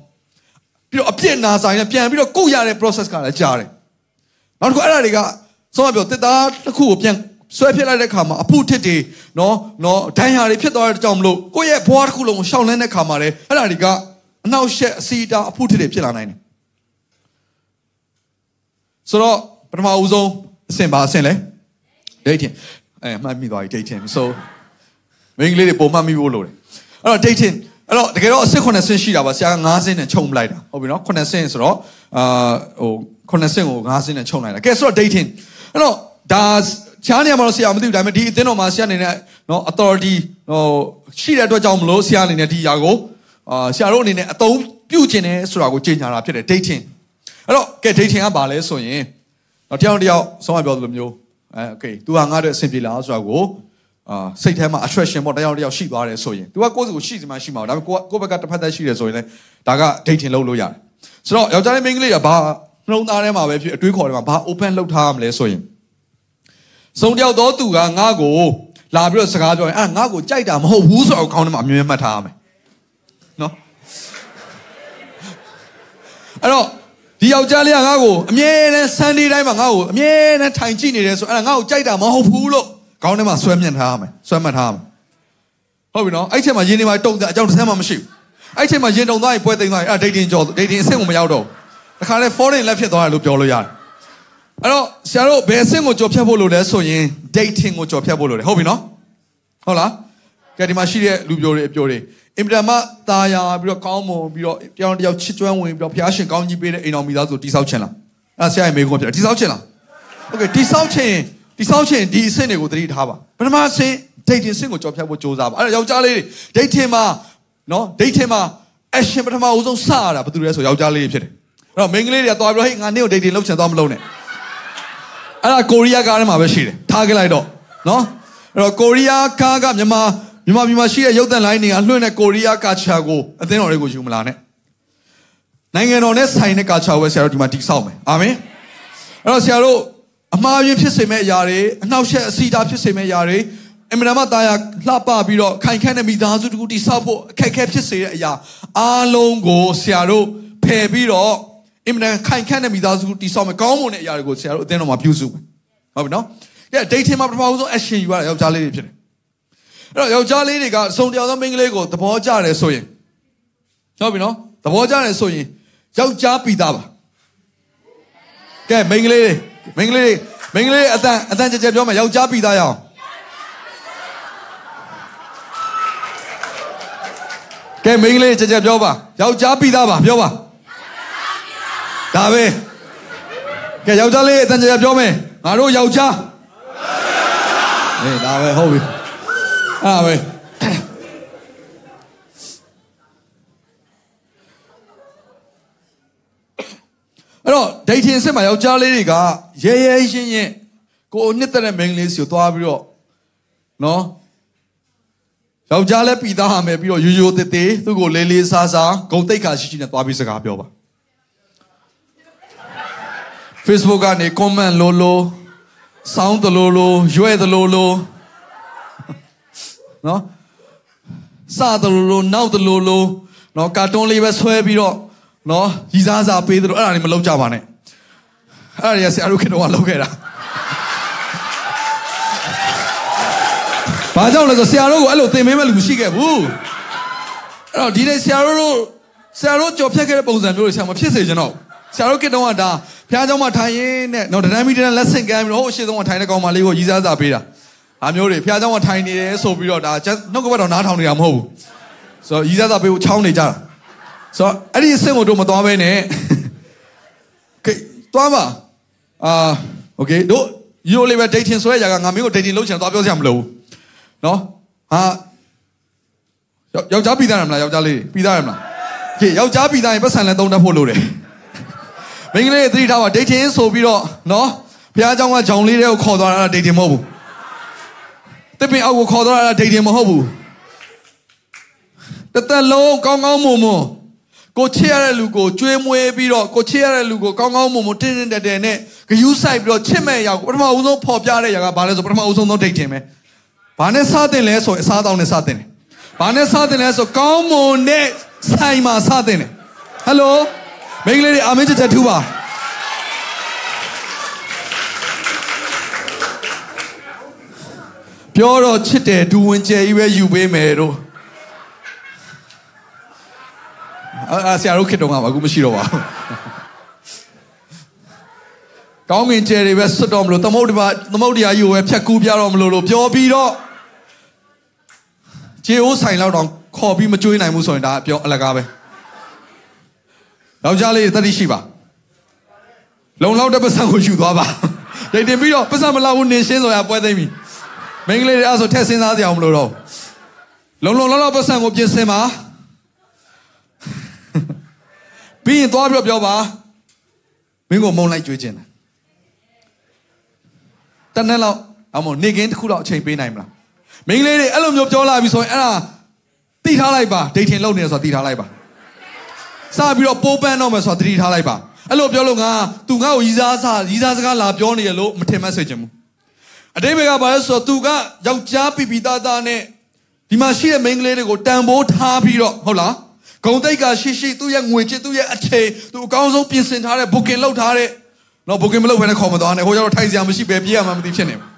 ။ပြီးတော့အပြစ်နာဆိုင်နဲ့ပြန်ပြီးတော့ကုတ်ရတဲ့ process ကလည်းကြားတယ်။နောက်တစ်ခုအဲ့ဒါတွေကဆုံးမပြောတစ်သားတစ်ခုကိုပြန်ဆွဲဖြစ်လိုက်တဲ့ခါမှာအဖုထစ်တွေနော်နော်ဒဏ်ရာတွေဖြစ်သွားတဲ့ကြောင့်မလို့ကိုယ့်ရဲ့ဘဝတစ်ခုလုံးကိုရှောင်လန်းတဲ့ခါမှာလေအဲ့ဒါတွေကအနောက်ရှက်အစီတာအဖုထစ်တွေဖြစ်လာနိုင်တယ် ဆိုတော့ပထမဦးဆုံးအဆင့်ပါအဆင့်လဲ dating အဲမှတ်မိသွားပြီ dating so မိန်းကလေးတွေပုံမှတ်မိဖို့လိုတယ်အဲ့တော့ dating အဲ့တော့တကယ်တော့အဆင့်9ဆင့်ရှိတာပါဆရာက9ဆင့်နဲ့ခြုံပလိုက်တာဟုတ်ပြီနော်9ဆင့်ဆိုတော့အာဟို9ဆင့်ကို9ဆင့်နဲ့ခြုံလိုက်တာကဲဆိုတော့ dating အဲ့တော့ဒါချားနေရမှာတော့ဆရာမသိဘူးဒါပေမဲ့ဒီအသင်းတော်မှာဆရာအနေနဲ့နော် authority ဟိုရှိတဲ့အတွက်ကြောင့်မလို့ဆရာအနေနဲ့ဒီຢာကိုအာဆရာတို့အနေနဲ့အသုံးပြုခြင်းနဲ့ဆိုတာကိုကြေညာတာဖြစ်တယ် dating အဲ့တော့ကဲ dating ကဘာလဲဆိုရင်တော့တယောက်တစ်ယောက်ဆုံးမပြောသလိုမျိုးအဲ okay तू ဟာငါ့အတွက်အဆင်ပြေလားဆိုတာကိုအာစိတ်ထဲမှာ attraction ပေါ့တယောက်တစ်ယောက်ရှိသွားတယ်ဆိုရင် तू ကကိုယ့်စီကိုရှိစမှရှိမှာဒါပေမဲ့ကိုကိုယ့်ဘက်ကတစ်ဖက်သက်ရှိတယ်ဆိုရင်လည်းဒါက dating လုပ်လို့ရတယ်ဆိုတော့ယောက်ျားလေးမိန်းကလေးကဘာနှလုံးသားထဲမှာပဲဖြစ်အတွေးခေါ်ထဲမှာဘာ open လုပ်ထားရမလဲဆိုရင်စုံတယောက်တော့သူကငါ့ကိုလာပြီးတော့စကားပြောရင်အာငါ့ကိုကြိုက်တာမဟုတ်ဘူးဆိုတော့ခေါင်းထဲမှာအမြဲမှတ်ထားရမယ်နော်အဲ့တော့ ဒီယောက်ျားလေးကငါ့ကိုအမြဲတမ်း Sunday တိုင်းမှာငါ့ကိုအမြဲတမ်းထိုင်ကြည့်နေတယ်ဆိုအဲ့ဒါငါ့ကိုကြိုက်တာမဟုတ်ဘူးလို့ခေါင်းထဲမှာဆွဲမြင့်ထားရမယ်ဆွဲမှတ်ထားရမယ်ဟုတ်ပြီနော်အဲ့ချိန်မှာယင်းနေမှာတုံတဲ့အကြောင်းတစ်စက်မှမရှိဘူးအဲ့ချိန်မှာယင်းတုံသွားရင်ပွဲသိမ်းသွားရင်အဲ့ dating ကြော dating အဆင့်ကိုမရောက်တော့ဘူးတခါလဲ foreign လက်ဖြစ်သွားတယ်လို့ပြောလို့ရတယ်အဲ့တော့ဆရာတို့ဘယ်အဆင့်ကိုကြော်ဖြတ်ဖို့လိုလဲဆိုရင် dating ကိုကြော်ဖြတ်ဖို့လိုတယ်ဟုတ်ပြီနော်ဟုတ်လား ကဲဒီမှာရှိတဲ့လူပြိုတွေအပြိုတွေအင်မတန်မှตาယာပြီးတော့ကောင်းမွန်ပြီးတော့ပြောင်းတယောက်ချစ်ကျွမ်းဝင်ပြီးတော့ဖျားရှင်ကောင်းကြီးပေးတဲ့အိမ်တော်မိသားစုတိဆောက်ခြင်းလားအဲ့ဆရာရဲ့မိကုန်းဖြစ်တယ်တိဆောက်ခြင်းလားโอเคတိဆောက်ခြင်းတိဆောက်ခြင်းဒီအဆင့်တွေကိုသတိထားပါပထမအဆင့် dating အဆင့်ကိုကြော်ဖြတ်ဖို့ကြိုးစားပါအဲ့တော့ယောက်ျားလေးတွေ dating မှာနော် dating မှာ action ပထမဦးဆုံးစရတာဘာတူလဲဆိုယောက်ျားလေးဖြစ်တယ်အဲ့တော့မိန်းကလေးတွေကသွားပြီးတော့ဟေးငါနေ့ကို dating လုပ်ချင်သွားမလုပ်နဲ့အဲ့ဒါကိုရီးယားကားထဲမှာပဲရှိတယ်ထားခဲ့လိုက်တော့နော်အဲ့တော့ကိုရီးယားကားကမြန်မာ မြန်မာပြည်မှာရှိတဲ့ရုပ်သံလိုင်းတွေကလွှင့်တဲ့ကိုရီးယားကာချာကိုအသင်းတော်တွေကိုယူမလာနဲ့နိုင်ငံတော်နဲ့ဆိုင်တဲ့ကာချာကိုပဲဆရာတို့ဒီမှာတိဆောက်မယ်အာမင်အဲ့တော့ဆရာတို့အမှားယွင်းဖြစ်စေမဲ့အရာတွေအနှောက်အယှက်အစီအတာဖြစ်စေမဲ့အရာတွေအမှန်တမ်းတာယာလှပပြီးတော့ခိုင်ခန့်တဲ့မိသားစုတခုတိဆောက်ဖို့အခက်အခဲဖြစ်စေတဲ့အရာအားလုံးကိုဆရာတို့ဖယ်ပြီးတော့အမှန်တမ်းခိုင်ခန့်တဲ့မိသားစုတိဆောက်မယ်ကောင်းမွန်တဲ့အရာတွေကိုဆရာတို့အသင်းတော်မှာပြုစုမယ်ဟုတ်ပြီနော်ကဲ dating မှာပထမဆုံး action ယူရတာယောက်ျားလေးတွေဖြစ်တယ်အဲ့ တော့ယောက်ျားလေးတွေကစုံတယောက်သောမိန်းကလေးကိုသဘောကျတယ်ဆိုရင်ဟုတ်ပြီနော်သဘောကျတယ်ဆိုရင်ယောက်ျားပြီးသားပါကဲမိန်းကလေးတွေမိန်းကလေးတွေမိန်းကလေးအတန်အတန်ကြကြပြောမယ်ယောက်ျားပြီးသားရအောင်ကဲမိန်းကလေးကြကြပြောပါယောက်ျားပြီးသားပါပြောပါဒါပဲကဲယောက်ျားလေးအတန်ကြကြပြောမယ်ငါတို့ယောက်ျားအေးဒါပဲဟုတ်ပြီ အဲ့ဒါပဲအဲ့တော့ dating စစ်မှာယောက်ျားလေးတွေကရဲရဲရှင်းရှင်းကိုနှစ်သက်တဲ့မိန်းကလေးစီကိုသွားပြီးတော့နော်ယောက်ျားလည်းပြီးသားဟာမယ်ပြီးတော့ရိုးရိုးသေးသေးသူ့ကိုလေးလေးစားစားဂုံတိတ်ခါရှိရှိနဲ့သွားပြီးစကားပြောပါ Facebook ကနေ comment လို့လို့စောင်းတလို့လို့ရွဲ့တလို့လို့ နော်စတလို့လို့နောက်တလို့လို့နော်ကာတွန်းလေးပဲဆွဲပြီးတော့နော်ရီစားစားပေးသလိုအဲ့ဒါတွေမလုပ်ကြပါနဲ့အဲ့ဒါတွေကဆရာတို့ခေတ္တကလုပ်ခဲ့တာဘာကြောင့်လဲဆိုဆရာတို့ကိုအဲ့လိုသင်ပေးမဲ့လူမရှိခဲ့ဘူးအဲ့တော့ဒီနေ့ဆရာတို့တို့ ဆရာတို့ကြော်ဖြတ်ခဲ့တဲ့ပုံစံမျိုးတွေဆရာမဖြစ်စေချင်တော့ဆရာတို့ကတောင်းကဒါဖះเจ้าမှာထိုင်ရင်းနဲ့တော့ဒနမီတန်လက်ဆင့်ကမ်းပြီးတော့ဟိုအရှိဆုံးကထိုင်တဲ့ကောင်မလေးကိုရီးစားစာပေးတာ အမျိုးတွေဖះเจ้าမှာထိုင်နေတယ်ဆိုပြီးတော့ဒါနှုတ်ကပတ်တော်နားထောင်နေတာမဟုတ်ဘူးဆိုတော့ရီးစားစာပေးဖို့ချောင်းနေကြတာဆိုတော့အဲ့ဒီအဆင့်ကိုတို့မသွားဘဲနဲ့ကဲသွားပါအာโอเคတို့ရိုးလေးပဲ dating ဆွဲကြကငါမင်းကို dating လုပ်ချင်သွားပြောစရာမလိုဘူးเนาะဟာယောက်ျားပြီးသားရမလားယောက်ျားလေးပြီးသားရမလားကဲယောက်ျားပြီးသားရင်ပတ်စံလည်းသုံးတတ်ဖို့လိုတယ်မိန်းကလေးသတိထားပါ dating ဆိုပြီးတော့เนาะဘုရားကျောင်းကဂျောင်လေးတွေကိုခေါ်သွားတာ dating မဟုတ်ဘူး တစ်ပင်အောက်ကိုခေါ်သွားတာ dating မဟုတ်ဘူးတသက်လုံးကောင်းကောင်းမွန်မွန်ကိုချစ်ရတဲ့လူကိုကျွေးမွေးပြီးတော့ကိုချစ်ရတဲ့လူကိုကောင်းကောင်းမွန်မွန်တင်းတင်းတက်တက်နဲ့ဂယူးဆိုင်ပြီးတော့ချစ်မဲ့ရောက်ပထမဦးဆုံးပေါ်ပြတဲ့ຢာကဘာလဲဆိုပထမဦးဆုံးသော dating ပဲဘာနဲ့စတင်လဲဆိုအစားတောင်းနဲ့စတင်တယ်ဘာနဲ့စတင်လဲဆိုကောင်းမွန်တဲ့ဆိုင်မှာစတင်တယ်ဟယ်လိုမိန်းကလေးတွေအာမင်းချက်ချက်ထူပါ ပြောတော့ချစ်တယ်ဒူဝင်ကျယ်ကြီးပဲယူပေးမယ်တို့အာဆရာတို့ခေတ္တကအခုမရှိတော့ပါဘူးကောင်းကင်ကျယ်တွေပဲဆွတ်တော့မလို့သမုတ်တပါသမုတ်တရားကြီးကိုပဲဖြတ်ကူးပြတော့မလို့လို့ပြောပြီးတော့ခြေအိုးဆိုင်လောက်တော့ခေါ်ပြီးမကြွေးနိုင်ဘူးဆိုရင်ဒါပြောအလကားပဲယောက်ျားလေးတတိရှိပါလုံလောက်တဲ့ပတ်စံကိုယူသွားပါဒိတ်တင်ပြီးတော့ပတ်စံမလောက်ဘူးနင်းရှင်းဆိုရပွဲသိမ့်ပြီ မိန်းကလေးတွေအဲ့ဆိုထက်စဉ်းစားကြအောင်မလို့တော့လုံလုံလောက်လောက်ပတ်စံကိုပြင်ဆင်ပါပြီးရင်သွားပြောပြောပါမင်းကိုမုံလိုက်ကြွေးခြင်းတယ်တနက်လောက်အမောနေကင်းတစ်ခုလောက်အချိန်ပေးနိုင်မလားမင်းကလေးတွေအဲ့လိုမျိုးပြောလာပြီဆိုရင်အဲ့ဒါတိထားလိုက်ပါဒိတ်ထင်လုပ်နေတယ်ဆိုတာတိထားလိုက်ပါစပြီးတော့ပိုးပန်းတော့မယ်ဆိုတာတိထားလိုက်ပါအဲ့လိုပြောလို့ငါသူငါ့ကိုရီးစားစားရီးစားစကားလာပြောနေရလို့မထင်မှတ်စေချင်ဘူး အတိတ်ဘက်ကဘာလဲဆိုတော့သူကယောက်ျားပြပြသားသားနဲ့ဒီမှာရှိတဲ့မိန်းကလေးတွေကိုတန်ဖိုးထားပြီးတော့ဟုတ်လားဂုံတိတ်ကရှိရှိသူ့ရဲ့ငွေချစ်သူ့ရဲ့အချိန်သူအကောင်းဆုံးပြင်ဆင်ထားတဲ့ booking လုပ်ထားတဲ့နော် booking မလုပ်ဘဲနဲ့ခေါ်မသွားနဲ့ဟိုကျတော့ထိုင်စရာမရှိပဲပြေးရမှမသိဖြစ်နေဘူး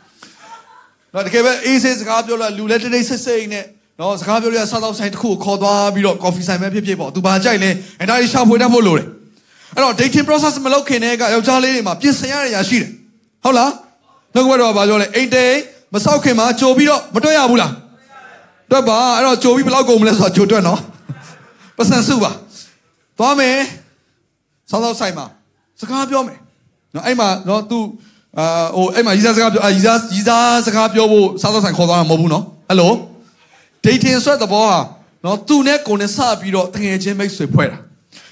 နော်တကယ်ပဲအေးဆေးစကားပြောလာလူလက်တိတ်ဆိတ်ဆိတ်နဲ့နော်စကားပြောရစားတော့ဆိုင်တစ်ခုကိုခေါ်သွားပြီးတော့ coffee ဆိုင်ပဲဖြစ်ဖြစ်ပေါ့သူဘာကြိုက်လဲအဲဒါကြီးရှာဖွေတတ်ဖို့လိုတယ်အဲ့တော့ dating process မလုပ်ခင်တည်းကယောက်ျားလေးတွေမှာပြင်ဆင်ရတဲ့အရာရှိတယ်ဟုတ်လား နှုတ်ကပတ်တော်ကဘာပြောလဲအိမ်တိန်မဆောက်ခင်မှာကြိုပြီးတော့မတွေ့ရဘူးလားတွက်ပါအဲ့တော့ကြိုပြီးဘယ်လောက်ကုန်မလဲဆိုတာကြိုတွက်နော်ပတ်စံစုပါသွားမယ်ဆောင်းဆောက်ဆိုင်မှာစကားပြောမယ်နော်အဲ့မှာနော်သူအာဟိုအဲ့မှာရီးစားစကားပြောအာရီးစားရီးစားစကားပြောဖို့ဆောင်းဆောက်ဆိုင်ခေါ်သွားတာမဟုတ်ဘူးနော်ဟယ်လို dating ဆွဲတဲ့ဘောဟာနော်သူနဲ့ကိုနဲ့စပြီးတော့တကယ်ချင်းမိတ်ဆွေဖွဲ့တာ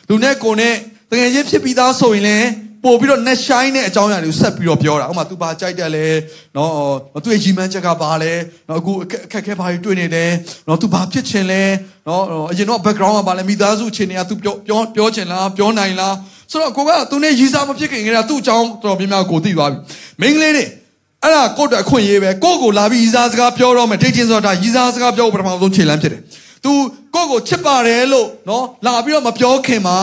သူနဲ့ကိုနဲ့တကယ်ချင်းဖြစ်ပြီးသားဆိုရင်လည်း ပို့ပြီးတော့ net shine တဲ့အကြောင်းအရာတွေကိုဆက်ပြီးတော့ပြောတာဥပမာ तू ဘာကြိုက်တယ်လဲနော်သူ့ရဲ့ရီမန်းချက်ကဘာလဲနော်အခုအခက်အခဲဘာတွေတွေ့နေလဲနော် तू ဘာဖြစ်ချင်လဲနော်အရင်တော့ background ကဘာလဲမိသားစုအခြေအနေက तू ပြောပြောပြောချင်လားပြောနိုင်လားဆိုတော့ကိုကသူနဲ့ရီစားမဖြစ်ခင်ကတည်းကသူ့အကြောင်းတော်များများကိုသိသွားပြီမိန်းကလေးတွေအဲ့ဒါကိုယ့်အတွက်အခွင့်အရေးပဲကိုယ့်ကိုလာပြီးရီစားစကားပြောတော့မယ်ဒိတ်ချင်းဆိုတာရီစားစကားပြောဖို့ပထမဆုံးခြေလှမ်းဖြစ်တယ် तू ကိုယ့်ကိုချစ်ပါတယ်လို့နော်လာပြီးတော့မပြောခင်မှာ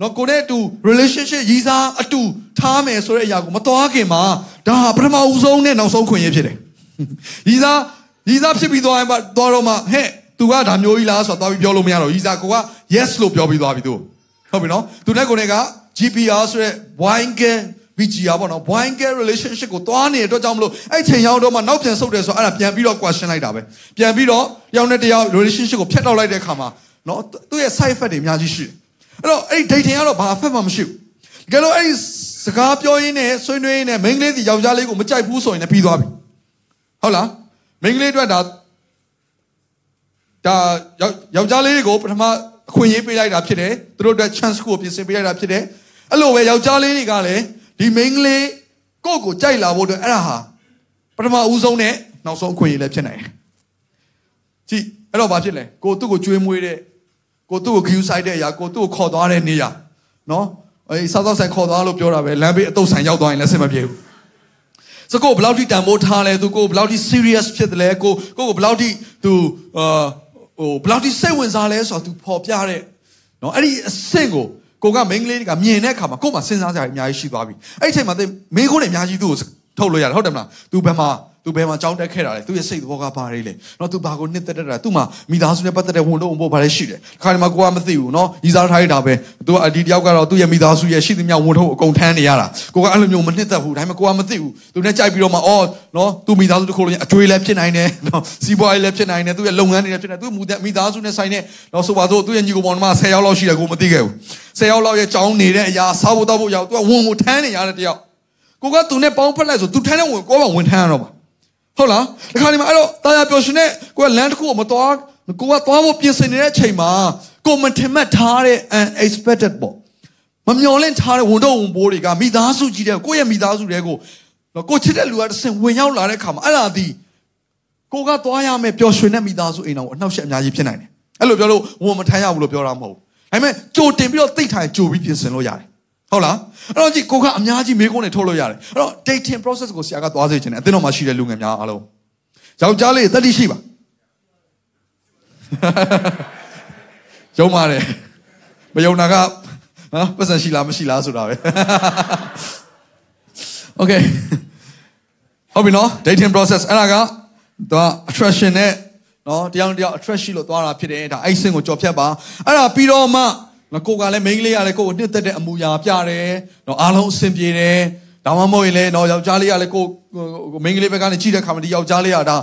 နော်ကိုနဲ့အတူ relationship ရည်စားအတူထားမယ်ဆိုတဲ့အရာကိုမသွားခင်မှာဒါဟာပထမဦးဆုံးနဲ့နောက်ဆုံးခွင့်ရဖြစ်တယ်ရည်စားရည်စားဖြစ်ပြီးသွားရင်သွားတော့မှဟဲ့ तू ကဒါမျိုးကြီးလားဆိုတော့သွားပြီးပြောလို့မရတော့ရည်စားကိုက yes လို့ပြောပြီးသွားပြီသူဟုတ်ပြီနော်သူနဲ့ကိုနဲ့က GPR ဆိုတဲ့ wine game VGR ပေါ့နော် wine game relationship ကိုသွားနေတဲ့အတွက်ကြောင့်မလို့အဲ့ချိန်ရောက်တော့မှနောက်ပြန်ဆုတ်တယ်ဆိုတော့အဲ့ဒါပြန်ပြီးတော့ question လိုက်တာပဲပြန်ပြီးတော့ယောက်နဲ့တယောက် relationship ကိုဖျက်တောက်လိုက်တဲ့အခါမှာနော်သူ့ရဲ့ side effect တွေအများကြီးရှိတယ် အဲ့တော့အဲ့ဒီ dating ကတော့ဘာ effect မှမရှိဘူးတကယ်လို့အဲ့ဒီစကားပြောရင်းနဲ့ဆွေးနွေးရင်းနဲ့မိန်းကလေးစီယောက်ျားလေးကိုမကြိုက်ဘူးဆိုရင်လည်းပြီးသွားပြီဟုတ်လားမိန်းကလေးအတွက်ဒါဒါယောက်ျားလေးကိုပထမအခွင့်အရေးပေးလိုက်တာဖြစ်တယ်သူတို့အတွက် chance ကိုပြင်ဆင်ပေးလိုက်တာဖြစ်တယ်အဲ့လိုပဲယောက်ျားလေးတွေကလည်းဒီမိန်းကလေးကိုယ့်ကိုကြိုက်လာဖို့အတွက်အဲ့ဒါဟာပထမဦးဆုံးနဲ့နောက်ဆုံးအခွင့်အရေးလည်းဖြစ်နိုင်တယ်ကြည့်အဲ့တော့ဘာဖြစ်လဲကိုသူ့ကိုကြွေးမွေးတဲ့ ကိုသူ့ကို queue site တဲ့အရာကိုသူ့ကိုခေါ်သွားတဲ့နေရာနော်အဲစားတော့ဆိုင်ခေါ်သွားလို့ပြောတာပဲလမ်းဘေးအတုပ်ဆိုင်ရောက်သွားရင်လည်းဆင်မပြေဘူးစကိုဘယ်လောက်ထိတန်ဖိုးထားလဲသူကိုဘယ်လောက်ထိ serious ဖြစ်တယ်လဲကိုကိုကိုဘယ်လောက်ထိသူအာဟိုဘယ်လောက်ထိစိတ်ဝင်စားလဲဆိုတော့သူပေါ်ပြတဲ့နော်အဲ့ဒီအဆင့်ကိုကိုကမိန်းကလေးတွေကမြင်တဲ့အခါမှာကို့မှာစဉ်းစားကြရအများကြီးရှိသွားပြီအဲ့ဒီအချိန်မှာသူမိန်းခိုးတွေအများကြီးသူ့ကိုထုတ်လို့ရတယ်ဟုတ်တယ်မလားသူဘယ်မှာ သူဘယ်မှာကြောင်းတက်ခဲ့တာလဲသူရဲ့စိတ်သဘောကဘာတွေလဲနော်သူဘာကိုနှစ်သက်တတ်တာသူမှမိသားစုနဲ့ပတ်သက်တဲ့ဝန်တော့ဝန်ဖို့ဘာလဲရှိတယ်ခါဒီမှာကိုကမသိဘူးနော်ရီစားထားရတာပဲသူကဒီတယောက်ကတော့သူ့ရဲ့မိသားစုရဲ့ရှိသမျှဝန်ထုတ်အကုန်ထမ်းနေရတာကိုကအဲ့လိုမျိုးမနှစ်သက်ဘူးဒါပေမဲ့ကိုကမသိဘူးသူနဲ့ကြိုက်ပြီးတော့မှအော်နော်သူမိသားစုတစ်ခုလုံးအကျွေးလည်းဖြစ်နိုင်တယ်နော်စီးပွားရေးလည်းဖြစ်နိုင်တယ်သူရဲ့လုပ်ငန်းတွေလည်းဖြစ်နိုင်သူ့မိသားစုနဲ့ဆိုင်တဲ့နော်ဆိုပါတော့သူ့ရဲ့ညီကိုပေါင်းမှာ10ယောက်လောက်ရှိတယ်ကိုမသိခဲ့ဘူး10ယောက်လောက်ရဲ့ကြောင်းနေတဲ့အရာစားဖို့တောက်ဖို့ရောက်သူကဝန်ကိုထမ်းနေရတဲ့တယောက်ကိုကသူနဲ့ပေါင်းဖက်လိုက်ဆိုသူထမ်းတဲ့ဝင်ကိုကဝင်ထမ်းရတော့ပါ ဟုတ်လားဒီခါဒီမှာအဲ့တော့တာယာပျော်ရှင်နဲ့ကိုကလမ်းတစ်ခုကိုမသွားကိုကသွားဖို့ပြင်ဆင်နေတဲ့အချိန်မှာကိုမထင်မှတ်ထားတဲ့ unexpected ပေါ့မမျော်လင့်ထားတဲ့ဝန်တော့ဝန်ပိုးတွေကမိသားစုကြီးတဲ့ကိုယ့်ရဲ့မိသားစုတွေကိုကိုချစ်တဲ့လူကတစ်ဆင့်ဝင်ရောက်လာတဲ့ခါမှာအဲ့ဒါဒီကိုကသွားရမယ်ပျော်ရွှင်တဲ့မိသားစုအိမ်တော်ကိုအနှောက်အယှက်အများကြီးဖြစ်နိုင်တယ်အဲ့လိုပြောလို့ဝန်မထမ်းရဘူးလို့ပြောတာမဟုတ်ဘူးဒါပေမဲ့ကြိုတင်ပြီးတော့သိထိုင်ကြိုပြီးပြင်ဆင်လို့ရတယ် ဟုတ်လားအဲ့တော့ကြည့်ကိုကအများကြီးမေးခွန်းတွေထုတ်လို့ရတယ်အဲ့တော့ dating process ကိုဆရာကသွားစေချင်တယ်အသင်းတော်မှာရှိတဲ့လူငယ်များအားလုံးယောက်ျားလေးတတိရှိပါယုံပါတယ်မယုံတာကဟာပတ်စံရှိလားမရှိလားဆိုတာပဲ Okay ဟုတ်ပြီနော် dating process အဲ့ဒါကသူက attraction နဲ့နော်တရားနဲ့တရား attraction လို့သွားတာဖြစ်တယ်ဒါအဲ့စင်ကိုကြော်ဖြတ်ပါအဲ့ဒါပြီးတော့မှ နော်ကိုကလည်း main လေးကလည်းကိုကိုနှစ်သက်တဲ့အမူအရာပြတယ်နော်အားလုံးအဆင်ပြေတယ်ဒါမှမဟုတ်ရင်လည်းနော်ယောက်ျားလေးကလည်းကို main လေးဘက်ကနေကြည့်တဲ့ခါမှာဒီယောက်ျားလေးကဒါ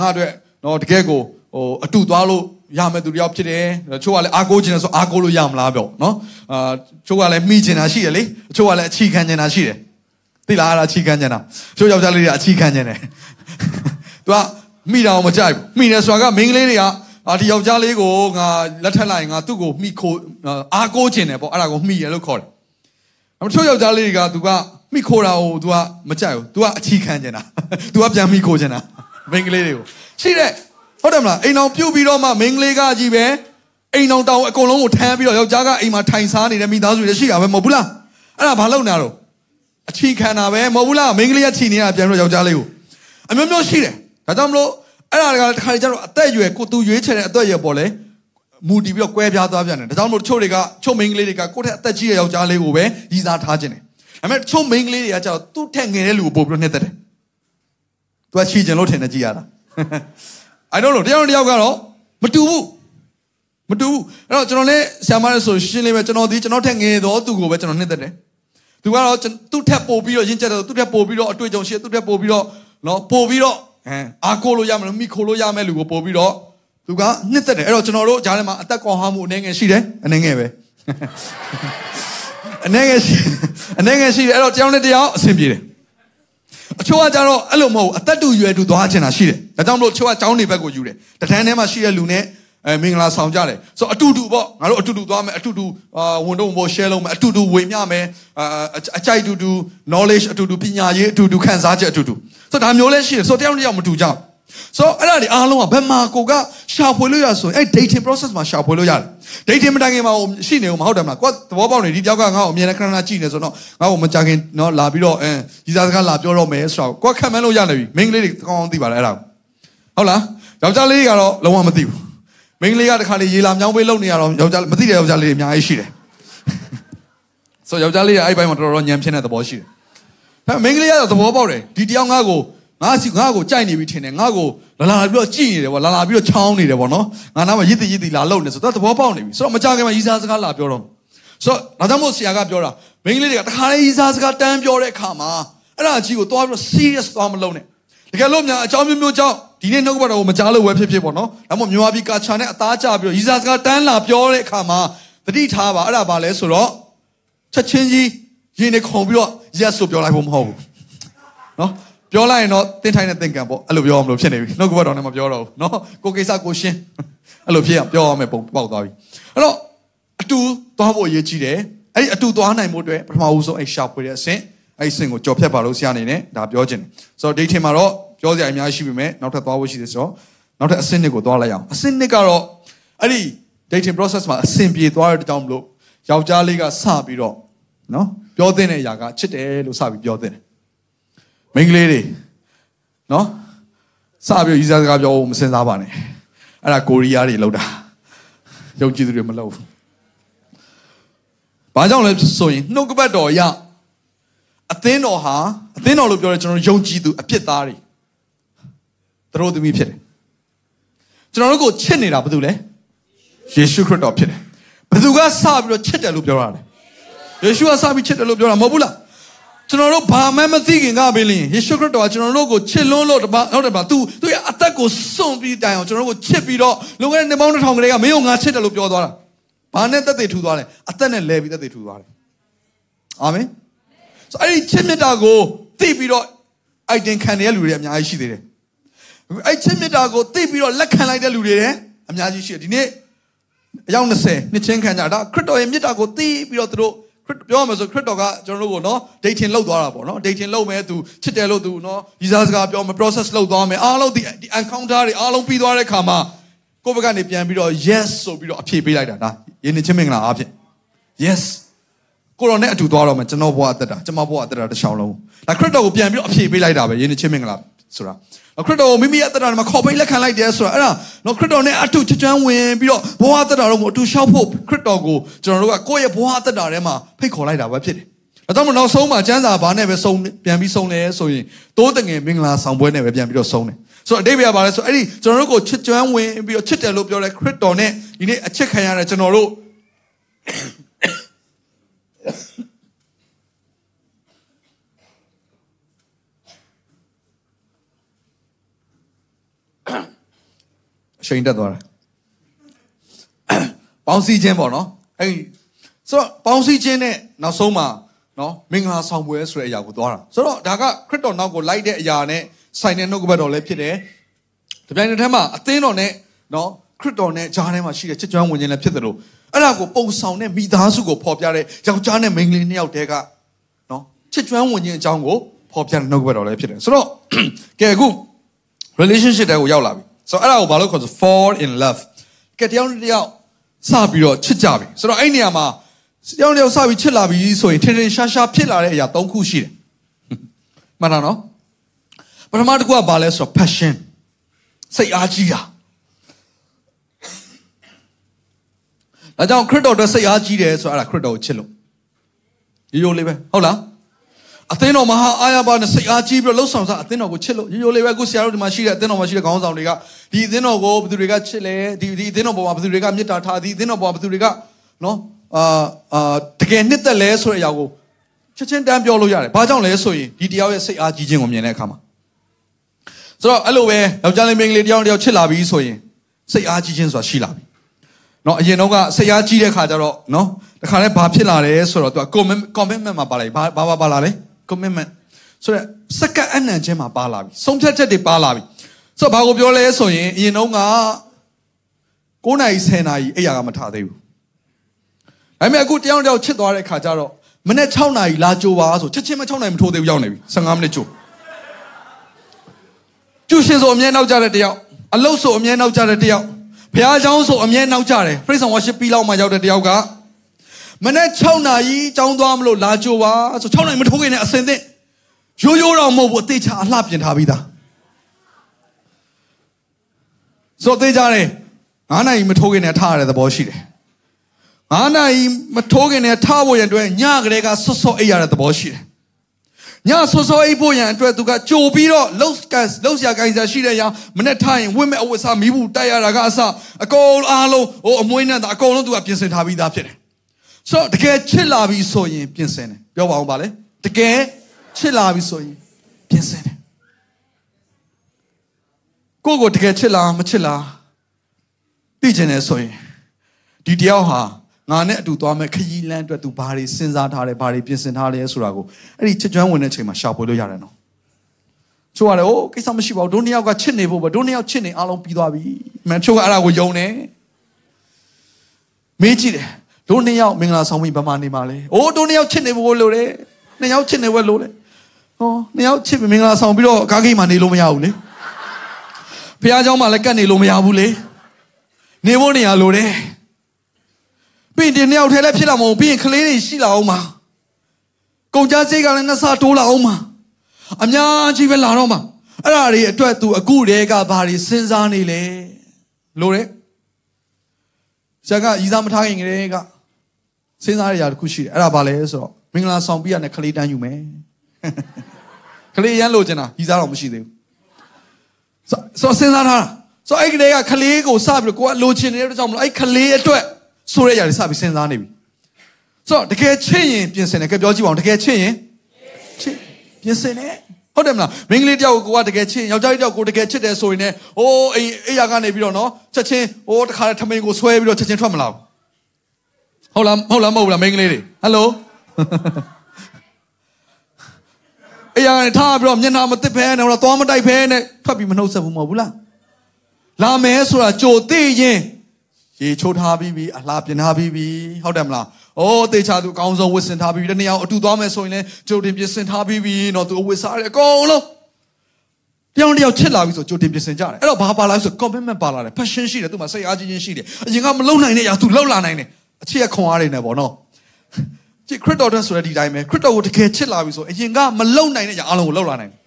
ငါအတွက်နော်တကယ်ကိုဟိုအတူသွားလို့ရမယ်သူတယောက်ဖြစ်တယ်ချို့ကလည်းအားကိုးခြင်းဆိုအားကိုးလို့ရမလားပြောနော်အာချို့ကလည်းမိခြင်းတာရှိတယ်လေချို့ကလည်းအချီခံခြင်းတာရှိတယ်သိလားအဲ့ဒါအချီခံခြင်းတာချို့ယောက်ျားလေးတွေအချီခံခြင်းတယ်သူကမိတာအောင်မကြိုက်ဘူးမိနေဆိုတာကမိန်းကလေးတွေက အာဒီယောက်ျားလေးကိုငါလက်ထက်လိုက်ရင်ငါသူ့ကိုမိခိုးအားကိုးခြင်းတယ်ပေါ့အဲ့ဒါကိုမိရလို့ခေါ်တယ်အမချို့ယောက်ျားလေးတွေကသူကမိခိုးတာကို तू ကမကြိုက်ဘူး तू ကအချီခံခြင်းတာ तू ကပြန်မိခိုးခြင်းတာမိန်းကလေးတွေကိုရှိတဲ့ဟုတ်တယ်မလားအိမ်အောင်ပြုတ်ပြီးတော့မှမိန်းကလေးကကြီးပဲအိမ်အောင်တောင်အကုန်လုံးကိုထမ်းပြီးတော့ယောက်ျားကအိမ်မှာထိုင်စားနေတဲ့မိသားစုတွေရှိတာပဲမဟုတ်ဘူးလားအဲ့ဒါဘာလုပ်နေတာတော့အချီခံတာပဲမဟုတ်ဘူးလားမိန်းကလေးကချီနေတာပြန်ပြီးတော့ယောက်ျားလေးကိုအမျိုးမျိုးရှိတယ်ဒါကြောင့်မလို့ အဲ့ဒါကတခါကျတော့အသက်အရွယ်ကိုသူရွေးချယ်တဲ့အသက်အရွယ်ပေါ်လဲမူတည်ပြီးတော့ကွဲပြားသွားပြန်တယ်ဒါကြောင့်မလို့ချို့တွေကချို့မိန်းကလေးတွေကကိုယ့်ထက်အသက်ကြီးတဲ့ယောက်ျားလေးကိုပဲရည်စားထားခြင်းတယ်ဒါပေမဲ့ချို့မိန်းကလေးတွေကကျတော့သူ့ထက်ငယ်တဲ့လူကိုပို့ပြီးတော့နှစ်သက်တယ်သူကချီကျင်လို့ထင်တယ်ကြည်ရတာ I don't know တယောက်တစ်ယောက်ကတော့မတူဘူးမတူဘူးအဲ့တော့ကျွန်တော်လည်းဆရာမလည်းဆိုရှင်းလေးပဲကျွန်တော်ဒီကျွန်တော်ထက်ငယ်တော့သူ့ကိုပဲကျွန်တော်နှစ်သက်တယ်သူကတော့သူ့ထက်ပို့ပြီးတော့ရင့်ကျက်တယ်သူ့ထက်ပို့ပြီးတော့အတွေ့အကြုံရှိသူ့ထက်ပို့ပြီးတော့နော်ပို့ပြီးတော့ အဲအာကိုလို့ရမယ်မိခိုလို့ရမယ်လူကိုပို့ပြီးတော့သူကနှစ်သက်တယ်အဲ့တော့ကျွန်တော်တို့ဂျားထဲမှာအသက်ကောင်ဟာမှုအနေငယ်ရှိတယ်အနေငယ်ပဲအနေငယ်ရှိအနေငယ်ရှိတယ်အဲ့တော့တယောက်နဲ့တယောက်အဆင်ပြေတယ်အချို့ကကြတော့အဲ့လိုမဟုတ်အသက်တူရွယ်တူသွားချင်တာရှိတယ်ဒါကြောင့်မလို့အချို့ကကျောင်းနေဘက်ကိုယူတယ်တထန်းထဲမှာရှိတဲ့လူနဲ့အဲမင်္ဂလာဆောင်ကြတယ်ဆိုတော့အတူတူပေါ့ငါတို့အတူတူသွားမယ်အတူတူအာဝန်တော့ဘော share လုပ်မယ်အတူတူဝေမျှမယ်အာအကြိုက်တူတူ knowledge အတူတူပညာရေးအတူတူခံစားချက်အတူတူ ဆိုတော့ဒါမျိုးလဲရှိတယ်ဆိုတော့တယောက်တစ်ယောက်မတူကြဘူးဆိုတော့အဲ့ဒါဒီအားလုံးကဘယ်မှာကိုကရှာဖွေလို့ရဆိုရင်အဲ့ dating process မှာရှာဖွေလို့ရတယ် dating မတိုင်ခင်မှာရှိနေဦးမဟုတ်တယ်မလားကိုကသဘောပေါက်နေဒီတယောက်ကငါ့ကိုအမြဲတမ်းခဏခဏကြည့်နေဆိုတော့ငါ့ကိုမကြခင်နော်လာပြီးတော့အင်းဒီစားစကားလာပြောတော့မယ်ဆိုတော့ကိုကခံမလို့ရနေပြီမိန်းကလေးတွေကောင်းကောင်းသိပါလားအဲ့ဒါဟုတ်လားယောက်ျားလေးကတော့လုံးဝမသိဘူးမိန်းကလေးကတခါလေရေလာမြောင်းပေးလုံနေရတော့ယောက်ျားမသိတဲ့ယောက်ျားလေးတွေအများကြီးရှိတယ်ဆိုယောက်ျားလေးကအဲ့ဘက်မှာတော်တော်ညံဖြစ်တဲ့သဘောရှိတယ် ဒါမိန်းကလေးကတော့သဘောပေါက်တယ်ဒီတယောက်ငါ့ကိုငါစီငါ့ကိုကြိုက်နေပြီထင်တယ်ငါ့ကိုလာလာပြီးတော့ကြည့်နေတယ်ဗောလာလာပြီးတော့ချောင်းနေတယ်ဗောနော်ငါနားမှာရစ်တရစ်တီလာလုံနေဆိုတော့သဘောပေါက်နေပြီဆိုတော့မကြခင်မှာရီစားစကားလာပြောတော့ဆိုတော့ဒါကြောင့်မို့ဆရာကပြောတာမိန်းကလေးတွေကတခါလေးရီစားစကားတန်းပြောတဲ့အခါမှာအဲ့ဒါကြီးကိုသွားပြီးတော့ serious သွားမလုပ်နဲ့တကယ်လို့များအကြောင်းမျိုးမျိုးကြောင့်ဒီနေ့နှုတ်ကပတ်တော်ကိုမကြားလို့ဝယ်ဖြစ်ဖြစ်ပေါ့နော်ဒါမှမဟုတ်မြန်မာပြည်ကာချာနဲ့အသားကျပြီးတော့ရီစားစကားတန်းလာပြောတဲ့အခါမှာတတိထားပါအဲ့ဒါဘာလဲဆိုတော့ချက်ချင်းကြီး ရင်နေခုန်ပြီးတော့ yes ဆိုပြောလိုက်ဖို့မဟုတ်ဘူးနော်ပြောလိုက်ရင်တော့တင်းထိုင်းတဲ့သင်္ကန်းပေါ့အဲ့လိုပြောအောင်လို့ဖြစ်နေပြီနှုတ်ကပတ်တော်နဲ့မပြောတော့ဘူးနော်ကိုကိစ္စကိုရှင်းအဲ့လိုဖြစ်အောင်ပြောရမယ်ပုံပေါက်သွားပြီအဲ့တော့အတူသွားဖို့အရေးကြီးတယ်အဲ့ဒီအတူသွားနိုင်မှုအတွက်ပထမဦးဆုံးအဲ့ရှာဖွေတဲ့အဆင့်အဲ့ဒီအဆင့်ကိုကြော်ဖြတ်ပါလို့ဆရာအနေနဲ့ဒါပြောခြင်းတယ်ဆိုတော့ dating မှာတော့ပြောစရာအများကြီးရှိပြီမဲ့နောက်ထပ်သွားဖို့ရှိတယ်ဆိုတော့နောက်ထပ်အဆင့်နှစ်ကိုသွားလိုက်အောင်အဆင့်နှစ်ကတော့အဲ့ဒီ dating process မှာအဆင်ပြေသွားတဲ့အကြောင်းမလို့ယောက်ျားလေးကစပြီးတော့ နော်ပြောတဲ့အရာကချစ်တယ်လို့စပြီးပြောတဲ့မိန်းကလေးတွေနော်စပြီးရီးစားစကားပြောဖို့မစင်စားပါနဲ့အဲ့ဒါကိုရီးယားတွေလောက်တာယုံကြည်သူတွေမလောက်ဘူးဘာကြောင့်လဲဆိုရင်နှုတ်ကပတ်တော်ရအသင်းတော်ဟာအသင်းတော်လို့ပြောတယ်ကျွန်တော်ယုံကြည်သူအပြစ်သားတွေသူတို့သမီးဖြစ်တယ်ကျွန်တော်တို့ကိုချစ်နေတာဘာလို့လဲယေရှုခရစ်တော်ဖြစ်တယ်ဘယ်သူကစပြီးတော့ချစ်တယ်လို့ပြောတာလဲ ယေရှုကစပြီးချစ်တယ်လို့ပြောတာမဟုတ်ဘူးလားကျွန်တော်တို့ဘာမှမသိခင်ကပဲလင်းယေရှုခရစ်တော်ကကျွန်တော်တို့ကိုချစ်လွန်းလို့တပါဟုတ်တယ်ပါသူသူရဲ့အသက်ကိုစွန့်ပြီးတိုင်အောင်ကျွန်တော်တို့ကိုချစ်ပြီးတော့လုံခဲ့တဲ့နှစ်ပေါင်းတစ်ထောင်ကလေးကမင်းတို့ငါချစ်တယ်လို့ပြောသွားတာဘာနဲ့သက်သေထူသွားလဲအသက်နဲ့လဲပြီးသက်သေထူသွားတယ်အာမင်ဆိုအဲ့ဒီချစ်မြတ်တာကိုသိပြီးတော့အိုက်တင်ခံရတဲ့လူတွေအများကြီးရှိသေးတယ်အဲ့ချစ်မြတ်တာကိုသိပြီးတော့လက်ခံလိုက်တဲ့လူတွေလည်းအများကြီးရှိတယ်ဒီနေ့အယောက်20နှစ်ချင်းခံကြဒါခရစ်တော်ရဲ့မြတ်တာကိုသိပြီးတော့သူတို့ ခရစ်ပြောရမယ်ဆိုခရစ်တော်ကကျွန်တော်တို့ကိုနော်ဒိတ်ထင်လောက်သွားတာပေါ့နော်ဒိတ်ထင်လောက်မယ်သူချစ်တယ်လို့သူနော်ဒီစားစကားပြောမယ် process လောက်သွားမယ်အားလုံးဒီဒီ encounter တွေအားလုံးပြီးသွားတဲ့ခါမှာကိုယ့်ဘက်ကနေပြန်ပြီးတော့ yes ဆိုပြီးတော့အဖြေပေးလိုက်တာဒါယင်းနေချင်းမင်္ဂလာအားဖြင့် yes ကိုရောနဲ့အတူသွားတော့မယ်ကျွန်တော်ဘဝအသက်တာကျွန်မဘဝအသက်တာတစ်ချောင်းလုံးဒါခရစ်တော်ကိုပြန်ပြီးတော့အဖြေပေးလိုက်တာပဲယင်းနေချင်းမင်္ဂလာ ဆိုတာခရစ်တော်ကိုမိမိရဲ့အသက်တာမှာခေါ်ပိတ်လက်ခံလိုက်တယ်ဆိုတာအဲ့ဒါနော်ခရစ်တော်နဲ့အတူချကျွမ်းဝင်ပြီးတော့ဘဝအသက်တာတော့ကိုအတူရှောက်ဖို့ခရစ်တော်ကိုကျွန်တော်တို့ကကိုယ့်ရဲ့ဘဝအသက်တာထဲမှာဖိတ်ခေါ်လိုက်တာပဲဖြစ်တယ်။ဒါကြောင့်မနောက်ဆုံးမှာကျမ်းစာဘာနဲ့ပဲဆုံးပြန်ပြီးဆုံးလဲဆိုရင်တိုးတငယ်မင်္ဂလာဆောင်ပွဲနဲ့ပဲပြန်ပြီးတော့ဆုံးတယ်။ဆိုတော့အတိတ်ကဘာလဲဆိုအဲ့ဒီကျွန်တော်တို့ကိုချစ်ကျွမ်းဝင်ပြီးတော့ချစ်တယ်လို့ပြောတဲ့ခရစ်တော်နဲ့ဒီနေ့အချစ်ခံရတဲ့ကျွန်တော်တို့ အချိန်တက်သွားတယ်ပေါင်းစည်းခြင်းပေါ့နော်အဲ့ဆိုတော့ပေါင်းစည်းခြင်းနဲ့နောက်ဆုံးမှာနော်မင်္ဂလာဆောင်ပွဲဆိုတဲ့အရာကိုသွားတာဆိုတော့ဒါကခရစ်တော်နောက်ကိုလိုက်တဲ့အရာနဲ့ဆိုင်တဲ့နှုတ်ကပတ်တော်လည်းဖြစ်တယ်ဒီပြိုင်တစ်ထက်မှာအသင်းတော်နဲ့နော်ခရစ်တော်နဲ့ဂျားထဲမှာရှိတဲ့ချစ်ကြွမ်းဝင်ခြင်းလည်းဖြစ်တယ်လို့အဲ့ဒါကိုပုံဆောင်တဲ့မိသားစုကိုဖော်ပြတဲ့ယောက်ျားနဲ့မိန်းကလေးနှစ်ယောက်တည်းကနော်ချစ်ကြွမ်းဝင်ခြင်းအကြောင်းကိုဖော်ပြတဲ့နှုတ်ကပတ်တော်လည်းဖြစ်တယ်ဆိုတော့ကဲအခု relationship တဲကိုရောက်လာပြီ ဆိုတော့အဲ့ဒါကိုဘာလို့ခေါ်ဆို fall in love ကဲတယောက်နဲ့တယောက်စပြီးတော့ချစ်ကြပြီဆိုတော့အဲ့နေရာမှာတယောက်နဲ့တယောက်စပြီးချစ်လာပြီဆိုရင်ထင်ထင်ရှားရှားဖြစ်လာတဲ့အရာ၃ခုရှိတယ်မှန်တာနော်ပထမတစ်ခုကဘာလဲဆိုတော့ passion စိတ်အားကြီးတာဒါကြောင့်ခရစ်တော်အတွက်စိတ်အားကြီးတယ်ဆိုတော့အဲ့ဒါခရစ်တော်ကိုချစ်လို့ရိုးရိုးလေးပဲဟုတ်လား အသင်းတော်မဟာအာရပါနဲ့စိတ်အားကြီးပြီးတော့လှုပ်ဆောင်စားအသင်းတော်ကိုချစ်လို့ရိုးရိုးလေးပဲအခုဆရာတို့ဒီမှာရှိတဲ့အသင်းတော်မှာရှိတဲ့ခေါင်းဆောင်တွေကဒီအသင်းတော်ကိုဘယ်သူတွေကချစ်လဲဒီဒီအသင်းတော်ပေါ်မှာဘယ်သူတွေကမေတ္တာထားဒီအသင်းတော်ပေါ်မှာဘယ်သူတွေကနော်အာအာတကယ်နှစ်သက်လဲဆိုတဲ့အရာကိုချက်ချင်းတန်းပြောလို့ရတယ်။ဘာကြောင့်လဲဆိုရင်ဒီတယောက်ရဲ့စိတ်အားကြီးခြင်းကိုမြင်တဲ့အခါမှာဆိုတော့အဲ့လိုပဲယောက်ျားလေးမိန်းကလေးတယောက်တယောက်ချစ်လာပြီဆိုရင်စိတ်အားကြီးခြင်းဆိုတာရှိလာပြီ။နော်အရင်တော့ကစိတ်အားကြီးတဲ့ခါကျတော့နော်တခါလဲဘာဖြစ်လာလဲဆိုတော့သူက commitment မှာပါလိုက်ဘာဘာပါလာလဲ commitment ဆိုတော့စက္ကန့်အနံချင်းမှာပါလာပြီဆုံးဖြတ်ချက်တွေပါလာပြီဆိုတော့ဘာကိုပြောလဲဆိုရင်အရင်တော့က9နာရီ10နာရီအဲ့ရကမထားသေးဘူးဒါပေမဲ့အခုတယောက်တယောက်ချစ်သွားတဲ့ခါကျတော့မနေ့6နာရီလာကြိုပါဆိုချက်ချင်းမ6နာရီမထိုးသေးဘူးရောက်နေပြီ15မိနစ်ကြိုကျူရှင်ဆိုအမြဲနောက်ကြတဲ့တယောက်အလုတ်ဆိုအမြဲနောက်ကြတဲ့တယောက်ဘုရားကျောင်းဆိုအမြဲနောက်ကြတယ် praise and worship ပြီးလောက်မှရောက်တဲ့တယောက်က မနေ့6နာရီကျောင်းသွားမလို့လာကြိုပါဆို6နာရီမထိုးခင်နဲ့အစင်သင့်ရိုးရိုးတော့မဟုတ်ဘူးအသေးချာအလှပြင်ထားပြီးသားဆိုတော့သေးကြတယ်9နာရီမထိုးခင်နဲ့ထားရတဲ့သဘောရှိတယ်9နာရီမထိုးခင်နဲ့ထားဖို့ရန်အတွက်ညကလေးကဆွတ်ဆွတ်အိပ်ရတဲ့သဘောရှိတယ်ညဆွတ်ဆွတ်အိပ်ဖို့ရန်အတွက်သူကကြိုပြီးတော့လှုပ်ကန်လှုပ်ရှားကိုင်းစားရှိတဲ့ရောင်မနေ့ထားရင်ဝင့်မဲ့အဝတ်စားမိဘူးတိုက်ရတာကအစအကုန်အားလုံးဟိုအမွှေးနဲ့အကုန်လုံးသူကပြင်ဆင်ထားပြီးသားဖြစ်တယ် ဆိုတော့တကယ်ချစ်လာပြီဆိုရင်ပြင်ဆင်တယ်ပြောပါအောင်ပါလေတကယ်ချစ်လာပြီဆိုရင်ပြင်ဆင်တယ်ကိုကိုတကယ်ချစ်လားမချစ်လားသိချင်တယ်ဆိုရင်ဒီတယောက်ဟာငါနဲ့အတူသွားမဲ့ခရီးလမ်းအတွက်သူဘာတွေစဉ်းစားထားတယ်ဘာတွေပြင်ဆင်ထားလဲဆိုတာကိုအဲ့ဒီချစ်ကျွမ်းဝင်တဲ့ချိန်မှာရှာဖွေလို့ရတယ်နော်ချို့ရတယ်ဟိုကိစ္စမရှိပါဘူးဒုနှစ်ယောက်ကချစ်နေဖို့ပဲဒုနှစ်ယောက်ချစ်နေအားလုံးပြီးသွားပြီမန်ချို့ကအဲ့ဒါကိုယုံတယ်မေးကြည့်တယ် ဒုနှစ်ယောက်မင်္ဂလာဆောင်ပြီးဗမာနေမှာလဲအိုးဒုနှစ်ယောက်ချစ်နေဖို့လို့တယ်နှစ်ယောက်ချစ်နေဝဲလို့တယ်ဟောနှစ်ယောက်ချစ်ပြီးမင်္ဂလာဆောင်ပြီးတော့ကားဂိတ်မှာနေလို့မရဘူးလေဖះเจ้าမှာလည်းကတ်နေလို့မရဘူးလေနေဖို့နေရလို့တယ်ပြီးရင်ဒီနှစ်ယောက်ထဲလည်းဖြစ်လာမဟုတ်ပြီးရင်ကလေးတွေရှိလာအောင်မှာကုန်ကြစိတ်ကလည်းနှစ်ဆတိုးလာအောင်မှာအများကြီးပဲလာတော့မှာအဲ့ဒါတွေအတွက် तू အခုတည်းကဘာတွေစဉ်းစားနေလဲလို့တယ်ဆရာကရီစားမထားခင်ကလေးက စဉ်းစားရတာတစ်ခုရှိတယ်အဲ့ဒါဘာလဲဆိုတော့မင်္ဂလာဆောင်ပြရတဲ့ကလေးတန်းယူမယ်ကလေးရမ်းလို့ကျင်တာရီစားတော့မရှိသေးဘူးဆိုတော့စဉ်းစားထားတာဆိုတော့အဲ့ကလေးကခလေးကိုစပြီးတော့ကိုကလိုချင်နေတဲ့အတွက်ကြောင့်မလို့အဲ့ခလေးအတွက်ဆိုရရစပြီးစဉ်းစားနေပြီဆိုတော့တကယ်ချစ်ရင်ပြင်ဆင်တယ်ကဲပြောကြည့်ပါဦးတကယ်ချစ်ရင်ချစ်ပြင်ဆင်တယ်ဟုတ်တယ်မလားမင်္ဂလိတယောက်ကိုကတကယ်ချစ်ယောက်ျားလေးတယောက်ကိုတကယ်ချစ်တယ်ဆိုရင်လည်းအိုးအိမ်အိယာကနေပြီးတော့နော်ချက်ချင်းဟိုတခါထမင်းကိုဆွဲပြီးတော့ချက်ချင်းထွက်မလာဘူး ဟုတ်လားဟုတ်လားမဟုတ်လားမင်္ဂလိတွေဟယ်လိုအိယာကနေထားပြီးတော့မျက်နှာမတစ်ဖဲနဲ့ဟိုတော့သွားမတိုက်ဖဲနဲ့ထွက်ပြီးမနှုတ်ဆက်ဘူးမဟုတ်ဘူးလားလာမယ်ဆိုတာကြိုသိရင်ရေချိုးထားပြီးပြီအလှပြင်ထားပြီးပြီဟုတ်တယ်မလား။အိုးတေချာသူအကောင်းဆုံးဝစ်စင်ထားပြီးပြီတနေ့အောင်အတူသွားမယ်ဆိုရင်လည်းကြိုတင်ပြင်ဆင်ထားပြီးပြီနော်သူအဝစ်စားတယ်အကုန်လုံးတယောက်တယောက်ချစ်လာပြီဆိုကြိုတင်ပြင်ဆင်ကြတယ်အဲ့တော့ဘာပါလာလဲဆို commitment ပါလာတယ် passion ရှိတယ်သူ့မှာစိတ်အားကြီးခြင်းရှိတယ်အရင်ကမလုံနိုင်တဲ့အရာသူလုံလာနိုင်တယ် အချစ်ရခွန်အားတွေနဲ့ပေါ့နော်ကြည့်ခရစ်တော်တဲ့ဆိုတဲ့ဒီတိုင်းပဲခရစ်တော်ကိုတကယ်ချစ်လာပြီဆိုအရင်ကမလုံနိုင်တဲ့အရာအလုံးကိုလုံလာနိုင်တယ်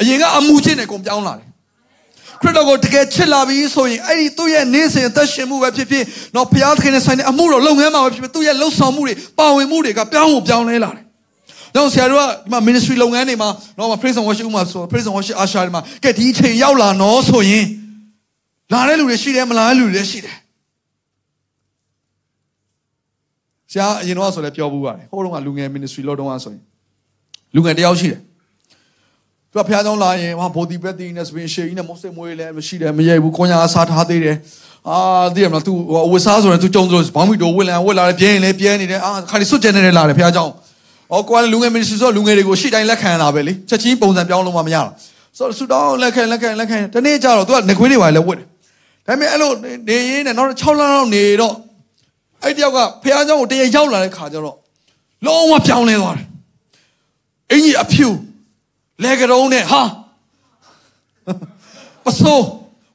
အရင်ကအမှုချင်းနဲ့ကုန်ပြောင်းလာတယ်ခရစ်တော်ကိုတကယ်ချစ်လာပြီဆိုရင်အဲ့ဒီသူ့ရဲ့နေ့စဉ်အသက်ရှင်မှုပဲဖြစ်ဖြစ်တော့ဘုရားသခင်နဲ့ဆိုင်တဲ့အမှုတော်လုပ်ငန်းမှာပဲဖြစ်ဖြစ်သူ့ရဲ့လှုပ်ဆောင်မှုတွေပါဝင်မှုတွေကပြောင်းကိုပြောင်းလဲလာတယ်။တော့ဆရာတို့ကဒီမှာ ministry လုပ်ငန်းတွေမှာတော့ praise and worship မှာဆို praise and worship အားရှာတွေမှာကဲဒီအချိန်ရောက်လာနော်ဆိုရင်လာတဲ့လူတွေရှိတယ်မလာတဲ့လူတွေလည်းရှိတယ်။ ဆရာအရင်တော့ဆိုလဲပြောဘူးပါတယ်ဟိုတုန်းကလူငယ် ministry လောက်တုန်းကဆိုရင်လူငယ်တယောက်ရှိတယ်သူကဖျားကြောင်းလာရင်ဟာဘောဒီဘက်တီနဲ့စပင်ရှေကြီးနဲ့မုတ်စိတ်မွေးလည်းမရှိတယ်မရိုက်ဘူးခွန်ညာအစားထားသေးတယ်အာသိရမလားသူအဝတ်စားဆိုရင်သူကြုံဆိုဘောင်းမီတိုဝစ်လန်ဝစ်လာတယ်ပြင်းရင်လည်းပြင်းနေတယ်အာခါလီစွတ်ကျနေတယ်လာတယ်ဖျားကြောင်းအော်ကွာလူငယ် ministry ဆိုလူငယ်တွေကိုရှေ့တိုင်းလက်ခံလာပဲလေချက်ချင်းပုံစံပြောင်းလို့မှမရဘူးဆိုတော့ဆူတောင်းလက်ခံလက်ခံလက်ခံတနေ့ကျတော့သူကငခွေးတွေပါလဲဝတ်တယ်ဒါပေမဲ့အဲ့လိုနေရင်းနဲ့နောက်6လလောက်နေတော့ အဲ့တယောက်ကဖျားကြောင်းကိုတရရောက်လာတဲ့ခါကျတော့လုံးဝပြောင်းလဲသွားတယ်အင်ကြီးအဖြူလဲကတုံးနဲ့ဟာပစိုး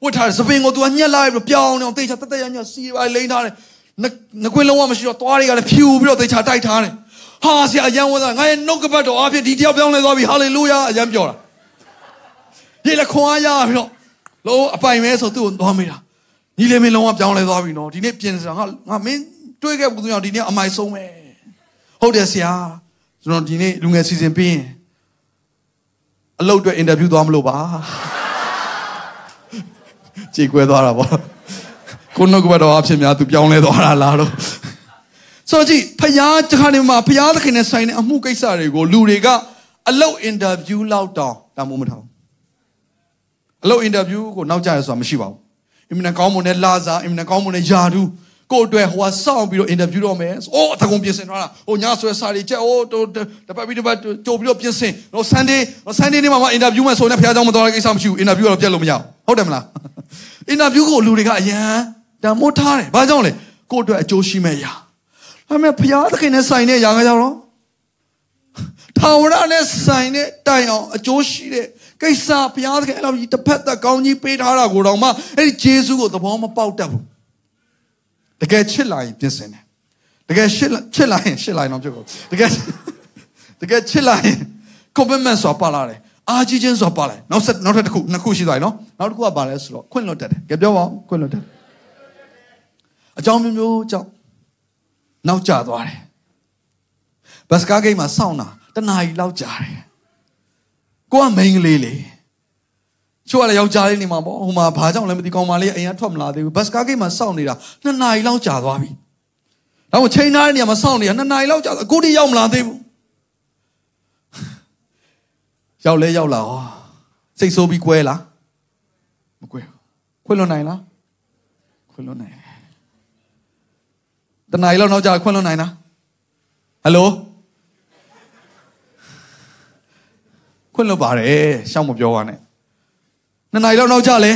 ဝတ်ထားတဲ့စပင်ကိုသူကညက်လိုက်ပြီးပြောင်းနေအောင်တေချာတက်တက်ရညစီပါလိမ့်ထားတယ်ငကွင်းလုံးဝမရှိတော့သွားတွေကလည်းဖြူပြီးတော့တေချာတိုက်ထားတယ်ဟာဆရာအယံဝတ်တာငါရဲ့နှုတ်ကပတ်တော်အဖြစ်ဒီတယောက်ပြောင်းလဲသွားပြီဟာလေလုယာအယံပြောတာဒီလက်ခွန်အားရပြီးတော့လုံးအပိုင်မဲဆိုသူ့ကိုသွားမိတာညီလေးမင်းလုံးဝပြောင်းလဲသွားပြီနော်ဒီနေ့ပြင်စရာငါငါမင်း တွေးခဲ့ဘူးသူကြောင့်ဒီနေ့အမိုက်ဆုံးပဲဟုတ်တယ်ဆရာကျွန်တော်ဒီနေ့လူငယ်စီစဉ်ပြီးရင်အလုပ်အတွက်အင်တာဗျူးသွားမလို့ပါကြေကွဲသွားတာပေါ့ကိုနှုတ်ကပတ်တော်အဖြစ်များသူပြောင်းလဲသွားတာလားတော့ဆိုကြည့်ဖယားတခါနေမှာဖယားသခင်နဲ့ဆိုင်တဲ့အမှုကိစ္စတွေကိုလူတွေကအလုပ်အင်တာဗျူးလောက်တောင်တာမိုးမထောင်အလုပ်အင်တာဗျူးကိုနောက်ကျရဆိုတာမရှိပါဘူးအင်မနကောင်းမွန်တဲ့လာစာအင်မနကောင်းမွန်တဲ့ယာဒူး ကိုအတွက်ဟိုကစောင့်ပြီးတော့ interview တော့မယ်။အိုးတကုံပြင်ဆင်ထားတာ။ဟိုညဆွဲစာတွေချက်အိုးတပတ်ပြီးတပတ်ကြိုပြီးတော့ပြင်ဆင်။တော့ Sunday Sunday နေ့မှာမှ interview မှာဆိုနေဖခင်ကြောင့်မတော်တဲ့ကိစ္စမရှိဘူး။ interview ကတော့ပြတ်လို့မရဘူး။ဟုတ်တယ်မလား။ interview ကိုလူတွေကအရန်တန်မိုးထားတယ်။ဘာကြောင့်လဲ။ကိုအတွက်အကျိုးရှိမဲ့ရာ။ဒါပေမဲ့ဖခင်သခင်နဲ့ဆိုင်တဲ့ရာကကြောင့်တော့ထာဝရနဲ့ဆိုင်တဲ့တိုင်အောင်အကျိုးရှိတဲ့ကိစ္စဘုရားသခင်အဲ့လိုကြီးတစ်ဖက်သက်ကောင်းကြီးပေးထားတာကိုတော့မှအဲ့ဒီဂျေစုကိုသဘောမပေါက်တတ်ဘူး တကယ်ချစ်လာရင်ပြင်ဆင်တယ်တကယ်ချစ်ချစ်လာရင်ချစ်လာရင်တော့ပြုတ်ကုန်တကယ်တကယ်ချစ်လာရင် commitment ဆိုပါလာတယ်အာကြီးချင်းဆိုပါလာတယ်နောက်ဆက်နောက်ထပ်တစ်ခုနှစ်ခုရှိသွားပြီနော်နောက်တစ်ခုကပါလဲဆိုတော့ခွင့်လွတ်တတ်တယ်ကြပြောပါဦးခွင့်လွတ်တတ်အကြောင်းမျိုးမျိုးကြောင့်နောက်ကျသွားတယ်ဘတ်စကားဂိမ်းမှာစောင့်တာတနားရီလောက်ကြာတယ်ကိုကမိန်းကလေးလေ ချို့ကလည်းယောက်ျားလေးနေမှာပေါ့ဟိုမှာဘာကြောင့်လဲမသိကောင်မလေးအိမ်ကထွက်မလာသေးဘူးဘတ်စကားဂိတ်မှာစောင့်နေတာနှစ်နာရီလောက်ကြာသွားပြီတော့ချိန်ထားတဲ့နေရာမှာစောင့်နေတာနှစ်နာရီလောက်ကြာအခုထိရောက်မလာသေးဘူးရောက်လဲရောက်လာဟောစိတ်ဆိုးပြီးကွဲလားမကွဲခွင့်လွန်နိုင်လားခွင့်လွန်နိုင်တနားရီလောက်နောက်ကြာခွင့်လွန်နိုင်လားဟယ်လိုခွင့်လွတ်ပါတယ်ရှောင်းမပြောပါနဲ့ နှစ်နာရီလောက်နောက်ကြလဲ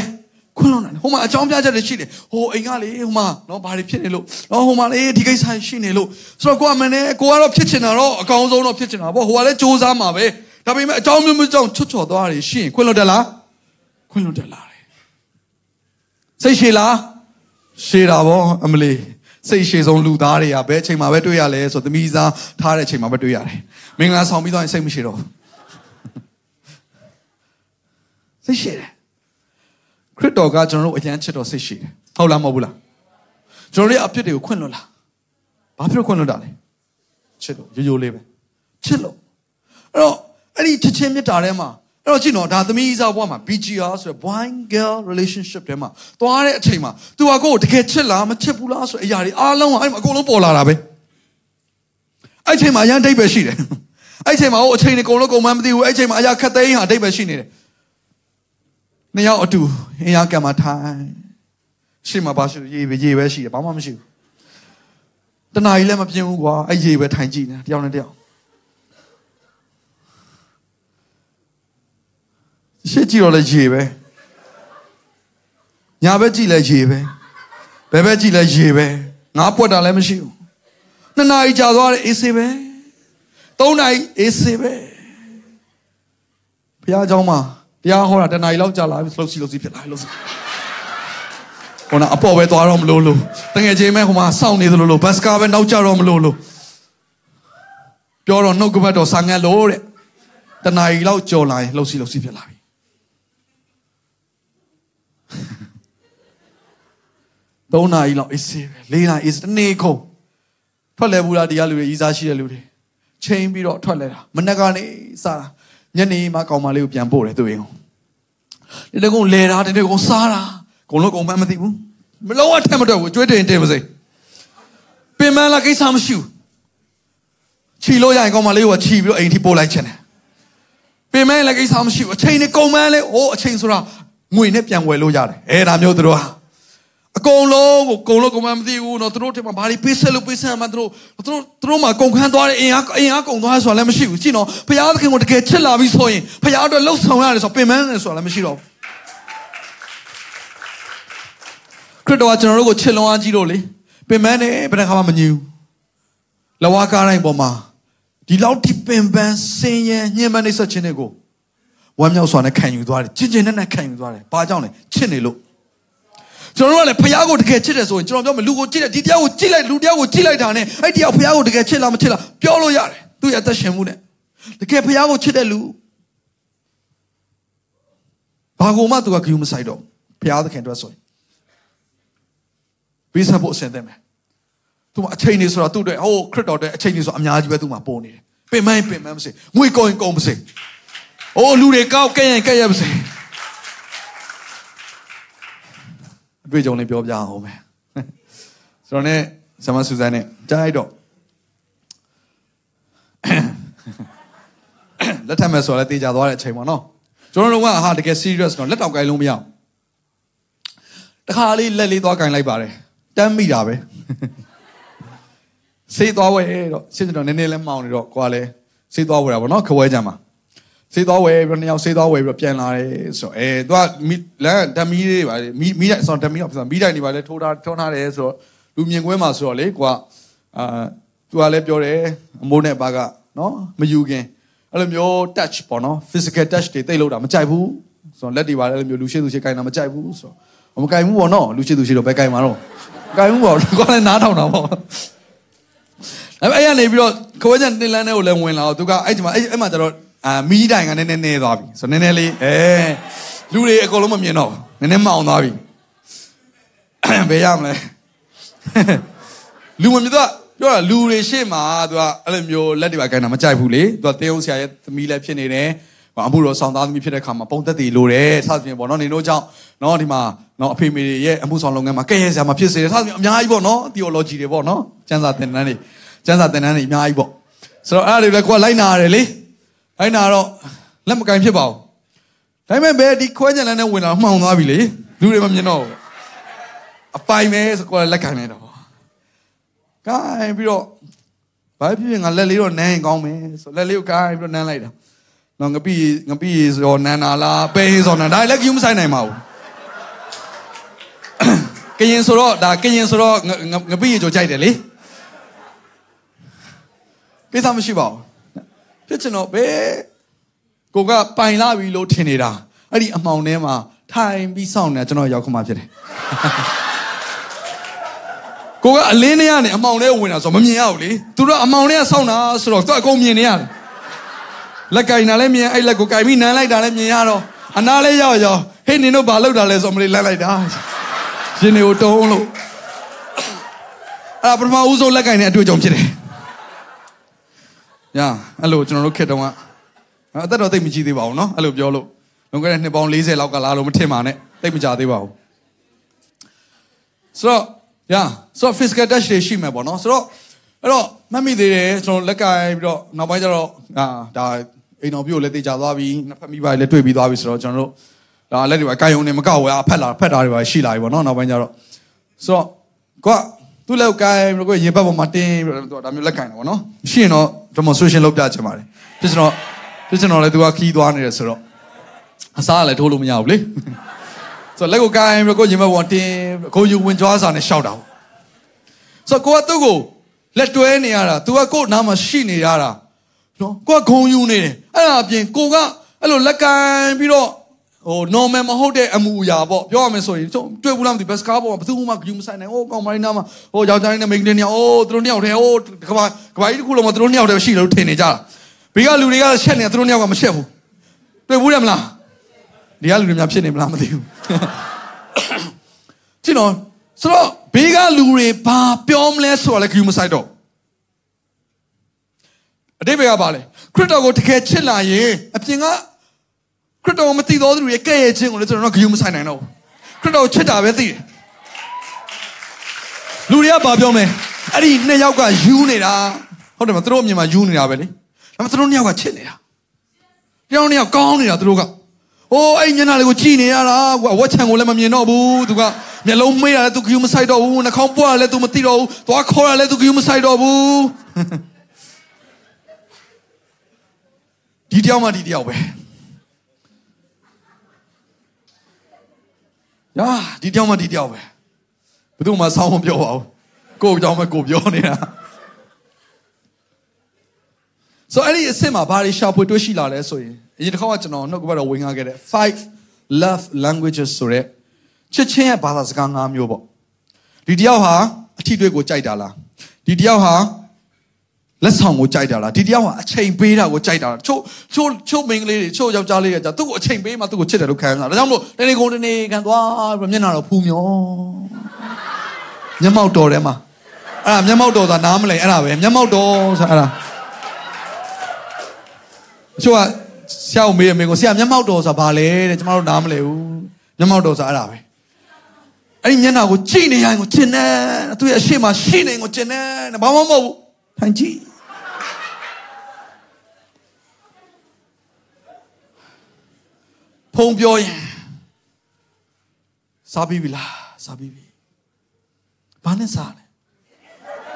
ခွင့်လွတ်နိုင်ဟိုမှာအကြောင်းပြချက်တွေရှိတယ်ဟိုအိမ်ကလေဟိုမှာနော်ဘာတွေဖြစ်နေလို့နော်ဟိုမှာလေဒီကိစ္စရှိနေလို့ဆိုတော့ကိုကမနဲ့ကိုကတော့ဖြစ်ချင်တာတော့အကောင်းဆုံးတော့ဖြစ်ချင်တာပေါ့ဟိုကလည်းစူးစမ်းမှာပဲဒါပေမဲ့အကြောင်းမျိုးမျိုးကြောင့်ချွတ်ချော်သွားတယ်ရှိရင်ခွင့်လွတ်တယ်လားခွင့်လွတ်တယ်လားစိတ်ရှည်လားရှည်တာဗောအမလီစိတ်ရှည်ဆုံးလူသားတွေကဘယ်အချိန်မှာပဲတွေ့ရလဲဆိုသမီးစားထားတဲ့အချိန်မှာပဲတွေ့ရတယ်မင်္ဂလာဆောင်ပြီးတော့စိတ်မရှိတော့ဘူးစိတ်ရှိတယ်ခ ရစ်တော်ကကျွန်တော်တို့အရန်ချစ်တော်စိတ်ရှိတယ်ဟုတ်လားမဟုတ်ဘူးလားကျွန်တော်တို့အပြစ်တွေကိုခွင့်လွတ်လားဘာဖြစ်လို့ခွင့်လွတ်တာလဲချစ်လို့ရိုးရိုးလေးပဲချစ်လို့အဲ့တော့အဲ့ဒီချစ်ချင်းမြတ်တာထဲမှာအဲ့တော့ကြည့်နော်ဒါသမီးအစားဘွားမှာ BGR ဆိုရယ် boy girl relationship ထဲမှာသွားတဲ့အချိန်မှာ तू ကကိုယ်တကယ်ချစ်လားမချစ်ဘူးလားဆိုတဲ့အရာတွေအားလုံးကအဲ့မှာအကုန်လုံးပေါ်လာတာပဲအဲ့ချိန်မှာအရန်ဒိတ်ပဲရှိတယ်အဲ့ချိန်မှာဟိုအချိန်တွေအကုန်လုံးကုန်မှမသိဘူးအဲ့ချိန်မှာအရာခက်သိမ်းဟာဒိတ်ပဲရှိနေတယ် နှစ်ယောက်အတူအင်ရကံမှာထိုင်ရှေ့မှာပါရှိရေပဲရေပဲရှိတယ်ဘာမှမရှိဘူးတနားကြီးလည်းမပြင်းဘူးကွာအဲ့ရေပဲထိုင်ကြည့်နေတယောက်နဲ့တယောက်ရှေ့ကြည့်တော့လည်းရေပဲညာဘက်ကြည့်လည်းရေပဲဘယ်ဘက်ကြည့်လည်းရေပဲငါပွက်တာလည်းမရှိဘူးနှစ်နာရီကြာသွားတယ်အေးဆေးပဲသုံးနာရီအေးဆေးပဲဘုရားเจ้าမှာ တရားဟောတာတနာရီလောက်ကြာလာပြီလှုပ်စီလှုပ်စီဖြစ်လာလှုပ်စီဟိုနာအပေါ်ပဲသွားတော့မလို့လို့တငယ်ချင်းမဲဟိုမှာစောင့်နေသလိုလို့ဘတ်စကားပဲနောက်ကျတော့မလို့လို့ပြောတော့နှုတ်ကပတ်တော်ဆာငတ်လို့တဲ့တနာရီလောက်ကြော်လာရင်လှုပ်စီလှုပ်စီဖြစ်လာပြီသုံးနာရီလောက်အေးဆေးပဲလေးနာရီအေးတနေ့ခုံထွက်လဲဘူးလားတရားလူတွေဤစားရှိတဲ့လူတွေချိန်ပြီးတော့ထွက်လဲတာမနေ့ကနေစားတာ ညနေမှကောင်မလေးကိုပြန်ပို့တယ်သူ့အိမ်ကိုဒီတကုံလဲတာဒီတကုံစားတာကုံလုံးကုံမှန်းမသိဘူးမလုံးဝထက်မတော့ဘူးကြွေးတင်တင်ပါစေပင်မလာကိစ္စမရှိဘူးခြီလို့ရရင်ကောင်မလေးကိုခြီပြီးတော့အိမ်ထိပို့လိုက်ချင်တယ်ပင်မလည်းကိစ္စမရှိဘူးအချိန်နဲ့ကုံမန်းလေဟိုအချိန်ဆိုတာငွေနဲ့ပြန်ဝယ်လို့ရတယ်အဲဒါမျိုးသူတို့ဟာ အကုန်လုံးကိုအကုန်လုံးကုန်မှမသိဘူးနော်သူတို့ထင်မှာဘာတွေပေးဆက်လို့ပေးဆက်မှသူတို့သူတို့သူတို့မှာကုန်ခန်းသွားတဲ့အင်အားအင်အားကုန်သွားဆိုတာလည်းမရှိဘူးကြည့်နော်ဘုရားသခင်ကိုတကယ်ချစ်လာပြီဆိုရင်ဘုရားအတွက်လှုပ်ဆောင်ရတယ်ဆိုပင်ပန်းတယ်ဆိုတာလည်းမရှိတော့ဘူးခရစ်တော်ကကျွန်တော်တို့ကိုချစ်လွန်အားကြီးလို့လေပင်ပန်းတယ်ဘယ်တစ်ခါမှမငြင်းဘူးလဝါကားတိုင်းပေါ်မှာဒီလောက်ထိပင်ပန်းဆင်းရဲညှဉ်းပန်းနှိပ်စက်ခြင်းတွေကိုဝမ်းမြောက်စွာနဲ့ခံယူသွားတယ်ကျင့်ကျင့်နဲ့နဲ့ခံယူသွားတယ်ဘာကြောင့်လဲချစ်နေလို့ ကျွန်တော်တို့ကလည်းဖះကိုတကယ်ချစ်တယ်ဆိုရင်ကျွန်တော်ပြောမလူကိုချစ်တယ်ဒီတရားကိုချစ်လိုက်လူတရားကိုချစ်လိုက်တာနဲ့အဲ့တရားဖះကိုတကယ်ချစ်လားမချစ်လားပြောလို့ရတယ်သူ့ရဲ့အသက်ရှင်မှုနဲ့တကယ်ဖះကိုချစ်တဲ့လူဘာကိုမှသူကဂရုမစိုက်တော့ဖះသခင်အတွက်ဆိုရင်ပြီးစားဖို့အဆင်သင့်မယ်သူမအချိန်နေဆိုတာသူ့အတွက်ဟိုခရစ်တော်တဲ့အချိန်နေဆိုအများကြီးပဲသူ့မှာပေါ်နေတယ်ပင်မပင်မမစေငွေကုန်ရင်ကုန်မစေအိုးလူတွေကောက်ကဲရင်ကဲရမစေအ တွေ့အကြုံလေးပြောပြအောင်မယ်ကျွန်တော်နဲ့ဆမဆူဇန်နဲ့ကြားလိုက်တော့လက်ထပ်မဲ့ဆိုတော့တေးကြသွားတဲ့အချိန်ပေါ့နော်ကျွန်တော်တို့ကဟာတကယ် serious တော့လက်တောင်ကိုင်လို့မရအောင်တခါလေးလက်လေးသွားကင်လိုက်ပါတယ်တမ်းမိတာပဲစေးသွားဝဲတော့ရှင်းတော့နည်းနည်းလဲမောင်းနေတော့ကိုကလည်းစေးသွားဝဲတာပေါ့နော်ခွဲကြမှာ စေးသွားဝဲပြီးတော့နှစ်ယောက်စေးသွားဝဲပြီးတော့ပြန်လာတယ်ဆိုတော့အဲသူကလမ်းဓမီတွေပါမီမီတိုင်းဆိုတော့ဓမီတော့မီတိုင်းတွေပါလဲထိုးထားထုံးထားတယ်ဆိုတော့လူမြင်ကွဲမှာဆိုတော့လေကိုကအာသူကလည်းပြောတယ်အမိုးနဲ့ဘာကနော်မယူခင်အဲ့လိုမျိုး touch ပေါ့နော် physical touch တွေတိတ်လို့တာမကြိုက်ဘူးဆိုတော့လက်တွေပါလည်းအဲ့လိုမျိုးလူရှိသူရှိကိုင်တာမကြိုက်ဘူးဆိုတော့မကိုင်ဘူးပေါ့နော်လူရှိသူရှိတော့ဘယ်ကိုင်မှာတော့ကိုင်ဘူးပေါ့ကိုလည်းနားထောင်တာပေါ့အဲ့အဲ့ရနေပြီးတော့ခွဲချန်တင်လန်းတဲ့ကိုလည်းဝင်လာတော့သူကအဲ့ဒီမှာအဲ့အဲ့မှာကျတော့ အာမီးတိုင်ကနည်းနည်းနေသွားပြီဆိုတော့နည်းနည်းလေးအဲလူတွေအကုန်လုံးမမြင်တော့နည်းနည်းမောင်သွားပြီဘယ်ရမလဲလူမမြင်တော့ပြောတာလူတွေရှေ့မှာသူကအဲ့လိုမျိုးလက်တွေပါကိုင်းတာမကြိုက်ဘူးလေသူကတင်းအောင်ဆရာရဲ့သမီးလည်းဖြစ်နေတယ်အမှုတော်ဆောင်သားသမီးဖြစ်တဲ့ခါမှာပုံသက်တည်လိုတယ်စသဖြင့်ပေါ့နော်နေတို့ကြောင့်နော်ဒီမှာနော်အဖေမေတွေရဲ့အမှုဆောင်လုပ်ငန်းမှာကဲ့ရဲ့ဆရာမဖြစ်စေတယ်စသဖြင့်အများကြီးပေါ့နော် theology တွေပေါ့နော်ကျမ်းစာသင်တန်းတွေကျမ်းစာသင်တန်းတွေအများကြီးပေါ့ဆိုတော့အဲ့ဒါတွေလည်းကိုကလိုက်နာရတယ်လေ လိုက်နာတော့လက်မကင်ဖြစ်ပါဘူးဒါပေမဲ့ဘယ်ဒီခွဲကြံလန်းနဲ့ဝင်လာမှောင်သွားပြီလေလူတွေမမြင်တော့ဘူးအပိုင်ပဲဆိုကိုကလက်ကင်နေတော့ကိုင်းပြီးတော့ဘာဖြစ်ဖြစ်ငါလက်လေးတော့နမ်းရင်ကောင်းမယ်ဆိုလက်လေးကိုကိုင်းပြီးတော့နမ်းလိုက်တာနော်ငပိငပိဆိုနန်းနာလားပဲဆိုနန်းဒါလည်းကယူမဆိုင်နိုင်ပါဘူးကရင်ဆိုတော့ဒါကရင်ဆိုတော့ငပိကြိုကြိုက်တယ်လေကိစ္စမရှိပါဘူး ဖြစ်ချင်တော့ဘယ်ကိုကပိုင်လာပြီလို့ထင်နေတာအဲ့ဒီအမှောင်ထဲမှာထိုင်ပြီးစောင့်နေတာကျွန်တော်ရောက်ခမှဖြစ်တယ်ကိုကအလင်းထဲကနေအမှောင်ထဲဝင်တာဆိုမမြင်ရဘူးလေသူတို့အမှောင်ထဲကစောင့်တာဆိုတော့သူအကုန်မြင်နေရတယ်လက်ကင်တာလည်းမြင်အဲ့လက်ကိုကင်ပြီးနမ်းလိုက်တာလည်းမြင်ရတော့အနာလည်းရောက်ရောက်ဟေးနင်တို့ဘာလုပ်တာလဲဆိုမလေးလမ်းလိုက်တာရှင်တွေကိုတုံးလို့အဲ့ဒါပထမဦးဆုံးလက်ကင်တဲ့အတွေ့အကြုံဖြစ်တယ် ညာအဲ့လိုကျွန်တော်တို့ခက်တုန်းက အသက်တော့သိပ်မကြီးသေးပါဘူးเนาะအဲ့လိုပြောလို့လွန်ခဲ့တဲ့နှစ်ပေါင်း40လောက်ကလာလို့မထင်ပါနဲ့သိပ်မကြသေးပါဘူးဆိုတော့ yeah ဆိုတော့ physical touch တွေရှိမယ်ပေါ့နော်ဆိုတော့အဲ့တော့မှတ်မိသေးတယ်ကျွန်တော်လက်ကင်ပြီးတော့နောက်ပိုင်းကျတော့အာဒါအိမ်တော်ပြုတ်လည်းတေချာသွားပြီနှစ်ဖက်မိပါလည်းတွေ့ပြီးသွားပြီဆိုတော့ကျွန်တော်တို့ဒါလက်တွေပဲကာယုံနေမကောက်ဝဲအဖက်လာဖက်တာတွေပါရှိလာပြီပေါ့နော်နောက်ပိုင်းကျတော့ဆိုတော့ကိုကသူ့လက်ကင်ပြီးတော့ကိုရေဘက်ပေါ်မှာတင်းပြီးတော့ဒါမျိုးလက်ကင်တယ်ပေါ့နော်ရှိရင်တော့ demonstration လုပ်ပြချင်ပါတယ်ဖြစ်ကျွန်တော်ဖြစ်ကျွန်တော်လည်းသူကခီးသွားနေတယ်ဆိုတော့အစားကလည်းထိုးလို့မရဘူးလေဆိုတော့လက်ကိုကိုင်းပြီးကိုရင်ဘက်ပေါ်တင်းကိုယူဝင်ကြွားစာနဲ့ရှောက်တာပေါ့ဆိုတော့ကိုကသူ့ကိုလက်တွဲနေရတာ तू ကကို့နားမှာရှိနေရတာနော်ကိုကဂုံယူနေတယ်အဲ့ဒါအပြင်ကိုကအဲ့လိုလက်ကိုင်းပြီးတော့ ဟို normal မဟုတ်တဲ့အမူအရာပေါ့ပြောရမယ်ဆိုရင်တွေ့ဘူးလားမသိဘက်စကားပေါ့ဘယ်သူမှဂယူမဆိုင်နိုင်ဟိုကောင်မလေးနားမှာဟိုယောက်ျားလေးနဲ့မိန်းကလေးနဲ့အိုးသူတို့နှစ်ယောက်တည်းဟိုကဘာကဘာကြီးတစ်ခုလုံးမှာသူတို့နှစ်ယောက်တည်းရှိလို့ထင်နေကြတာဘေးကလူတွေကရှက်နေသူတို့နှစ်ယောက်ကမရှက်ဘူးတွေ့ဘူးတယ်မလားဒီကလူတွေများဖြစ်နေမလားမသိဘူးကြည့်နော်ဆိုတော့ဘေးကလူတွေဘာပြောမလဲဆိုတာလည်းဂယူမဆိုင်တော့အတိတ်ဘက်ကပါလေခရစ်တော်ကိုတကယ်ချစ်လာရင်အပြင်က ခရစ်တော်ကိုမသိသောသူတွေကဲ့ရဲ့ခြင်းကိုလည်းကျွန်တော်တို့ဂရုမဆိုင်နိုင်တော့ဘူးခရစ်တော်ကိုချစ်တာပဲသိတယ်လူတွေကဘာပြောမလဲအဲ့ဒီနှစ်ယောက်ကယူနေတာဟုတ်တယ်မသူတို့အမြင်မှာယူနေတာပဲလေဒါပေမဲ့သူတို့နှစ်ယောက်ကချစ်နေတာတယောက်နှစ်ယောက်ကောင်းနေတာသူတို့ကအိုးအဲ့ညနာလေးကိုကြည်နေရတာကွာဝက်ချံကိုလည်းမမြင်တော့ဘူးသူကမျက်လုံးမေးတာလည်းသူဂရုမဆိုင်တော့ဘူးနှာခေါင်းပွားတာလည်းသူမသိတော့ဘူးသွားခေါ်တာလည်းသူဂရုမဆိုင်တော့ဘူးဒီတယောက်မှဒီတယောက်ပဲ ညာဒီတယောက်မှဒီတယောက်ပဲဘယ်သူမှဆောင်းမပြောပါဘူးကိုယ့်အကြောင်းပဲကိုယ်ပြောနေတာဆိုအဲ့ဒီအစ်စ်မှာဘာတွေရှာဖွေတွေ့ရှိလာလဲဆိုရင်အရင်တစ်ခါကကျွန်တော်နှုတ်ကပတ်တော်ဝင်ငါခဲ့တဲ့5 love languages ဆိုတဲ့ချစ်ချင်းရဲ့ဘာသာစကား၅မျိုးပေါ့ဒီတယောက်ဟာအထီးတွေ့ကိုကြိုက်တာလားဒီတယောက်ဟာ လက်ဆောင်ကိုကြိုက်တာလားဒီတယောက်ဟာအချိန်ပေးတာကိုကြိုက်တာလားချို့ချို့ချို့မိန်းကလေးတွေချို့ယောက်ျားလေးတွေကကြာသူ့ကိုအချိန်ပေးမှသူ့ကိုချစ်တယ်လို့ခံရတာဒါကြောင့်မို့တနေ့ကုန်တနေ့ခံသွားပြီးမျက်နှာတော့ဖူးမျောမျက်မှောက်တော်ထဲမှာအဲ့ဒါမျက်မှောက်တော်ဆိုတာနားမလဲအဲ့ဒါပဲမျက်မှောက်တော်ဆိုတာအဲ့ဒါချို့ကဆရာကိုမေးရမေးကိုဆရာမျက်မှောက်တော်ဆိုတာဘာလဲတဲ့ကျွန်တော်တို့နားမလဲဘူးမျက်မှောက်တော်ဆိုတာအဲ့ဒါပဲအဲ့ဒီမျက်နှာကိုကြည့်နေရင်ကိုကျင်နေသူရဲ့အရှိမရှိနေကိုကျင်နေဘာမှမဟုတ်ဘူးထိုင်ကြည့် ဖုံပြောရင်စားပြီးပြီလားစားပြီးပြီဘာနဲ့စားလဲ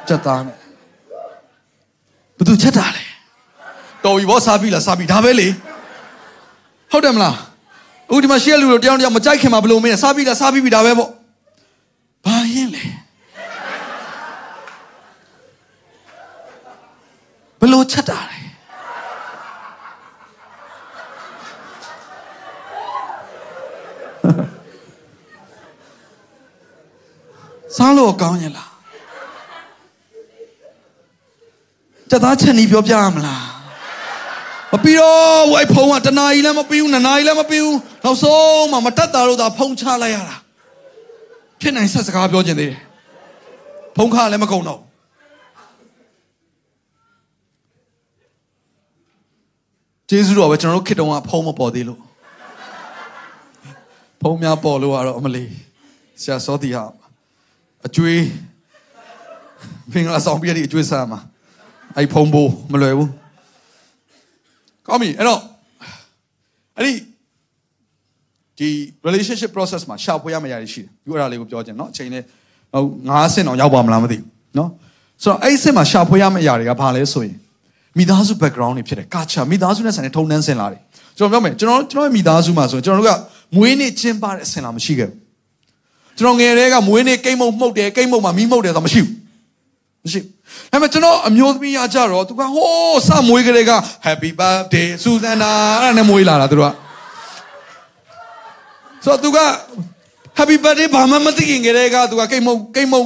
ကြက်သားနဲ့ဘသူချက်တာလဲတော်ပြီဘောစားပြီလားစားပြီဒါပဲလေဟုတ်တယ်မလားအခုဒီမှာရှေ့လူတို့တယောက်တယောက်မကြိုက်ခင်မှာဘယ်လိုမင်းစားပြီလားစားပြီပြီဒါပဲပေါ့ဘာရင်လဲဘယ်လိုချက်တာလဲ စားလို့ကောင်းရင်လားကြက်သားချက်နီးပြောပြရမလားမပြီးတော့ဝိုက်ဖုံးကတနာကြီးလည်းမပြီးဘူးနှစ်နာရီလည်းမပြီးဘူးနောက်ဆုံးမှမတက်တာလို့သာဖုံးချလိုက်ရတာဖြစ်နိုင်ဆက်စကားပြောချင်သေးတယ်ဖုံးခါလည်းမကုန်တော့ကျေးဇူးတော်ပဲကျွန်တော်တို့ခေတ္တကဖုံးမပေါ်သေးလို့ဖုံးများပေါ်လို့ကတော့အမလီဆရာစောတီဟာ အကျွေးဖင်္ဂလာဆောင်ပြရတဲ့အကျွေးစားမှာအဲ့ဖုံးဖို့မလွယ်ဘူးကောင်းပြီအဲ့တော့အဲ့ဒီဒီ relationship process မှာရှာဖွေရမယ့်အရာတွေရှိတယ်ဒီအဲ့ဒါလေးကိုပြောချင်เนาะအချိန်နဲ့ဟိုငါးဆင့်အောင်ရောက်ပါမလားမသိဘူးเนาะဆိုတော့အဲ့ဒီဆင့်မှာရှာဖွေရမယ့်အရာတွေကဘာလဲဆိုရင်မိသားစု background တွေဖြစ်တယ် culture မိသားစုနဲ့ဆိုင်တဲ့ထုံနှန်းစင်လာတွေကျွန်တော်ပြောမယ်ကျွန်တော်ကျွန်တော်ရဲ့မိသားစုမှာဆိုရင်ကျွန်တော်တို့ကမွေးနေ့ကျင်းပတဲ့အစင်လာမရှိခဲ့ဘူး ကျွန်တော်ငယ်တည်းကမွေးနေ့ကိတ်မုံမှုတ်တယ်ကိတ်မုံမှာမီးမှုတ်တယ်ဆိုတာမရှိဘူးမရှိဒါပေမဲ့ကျွန်တော်အမျိုးသမီးရကြတော့သူကဟိုးစမွေးကလေးက Happy birthday စူဇန်နာအဲ့ဒါနဲ့မွေးလာတာသူကဆိုတော့သူက Happy birthday ဘာမှမသိခင်ကလေးကသူကကိတ်မုံကိတ်မုံ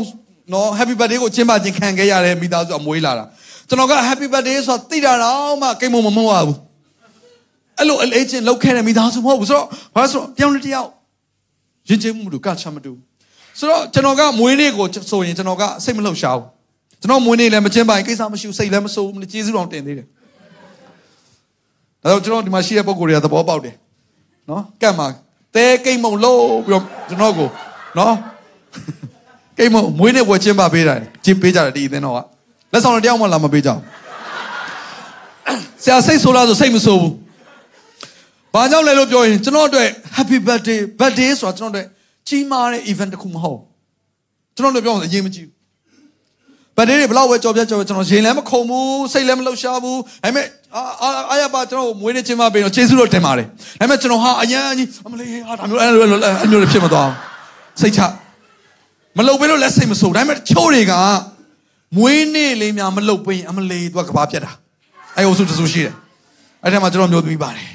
နော် Happy birthday ကိုကျင်းပခြင်းခံခဲ့ရတဲ့မိသားစုအမွေးလာတာကျွန်တော်က Happy birthday ဆိုတော့သိတာတော့မှကိတ်မုံမမဟုတ်ပါဘူးအဲ့လိုအလေးချင်းလောက်ခဲ့တဲ့မိသားစုမဟုတ်ဘူးဆိုတော့ဘာလို့ဆိုတော့တယောက်နဲ့တယောက် ရင်ကျေးမှုတို့ကချမတူဆိုတော့ကျွန်တော်ကမွေးနေ့ကိုဆိုရင်ကျွန်တော်ကစိတ်မလှုပ်ရှားဘူးကျွန်တော်မွေးနေ့လည်းမကျင်းပါရင်ကိစ္စမရှိဘူးစိတ်လည်းမဆိုးဘူးကျေးဇူးတော်တင်သေးတယ်ဒါတော့ကျွန်တော်ဒီမှာရှိတဲ့ပုံကိုယ်တွေကသဘောပေါက်တယ်နော်ကတ်မှာတဲကိတ်မုံလို့ပြီးတော့ကျွန်တော်ကိုနော်ကိတ်မုံမွေးနေ့ပွဲကျင်းပပေးတာကျင်းပေးကြတယ်ဒီအသင်းတော်ကလက်ဆောင်တယောက်မှလာမပေးကြဘူးဆရာစိတ်ဆိုးလားဆိုစိတ်မဆိုးဘူးဘာကြောင့်လဲလို့ပြောရင်ကျွန်တော်အတွက် happy birthday birthday ဆိုတာကျွန်တော်အတွက်ကြီးမားတဲ့ event တစ်ခုမဟုတ်ကျွန်တော်တို့ပြောရင်အရေးမကြီးဘူးဗတ်ဒေးတွေဘလောက်ပဲကြော်ပြကြော်ပြကျွန်တော်ရင်လည်းမခုံဘူးစိတ်လည်းမလှုပ်ရှားဘူးဒါပေမဲ့အာအာရပါကျွန်တော်မွေးနေ့ချင်းမပေးတော့ကျေးဇူးတော်တင်ပါတယ်ဒါပေမဲ့ကျွန်တော်ဟာအရန်ကြီးအမလေးဟာဒါမျိုးအဲ့လိုအဲ့လိုဖြစ်မသွားဘူးစိတ်ချမလှုပ်ပေးလို့လက်စိတ်မဆိုးဒါပေမဲ့ချိုးတွေကမွေးနေ့လေးများမလှုပ်ပေးရင်အမလေးသူကကဘာပြတ်တာအဲ့ဟိုစုတဆူရှိတယ်အဲ့ထဲမှာကျွန်တော်မျိုးသမီးပါတယ်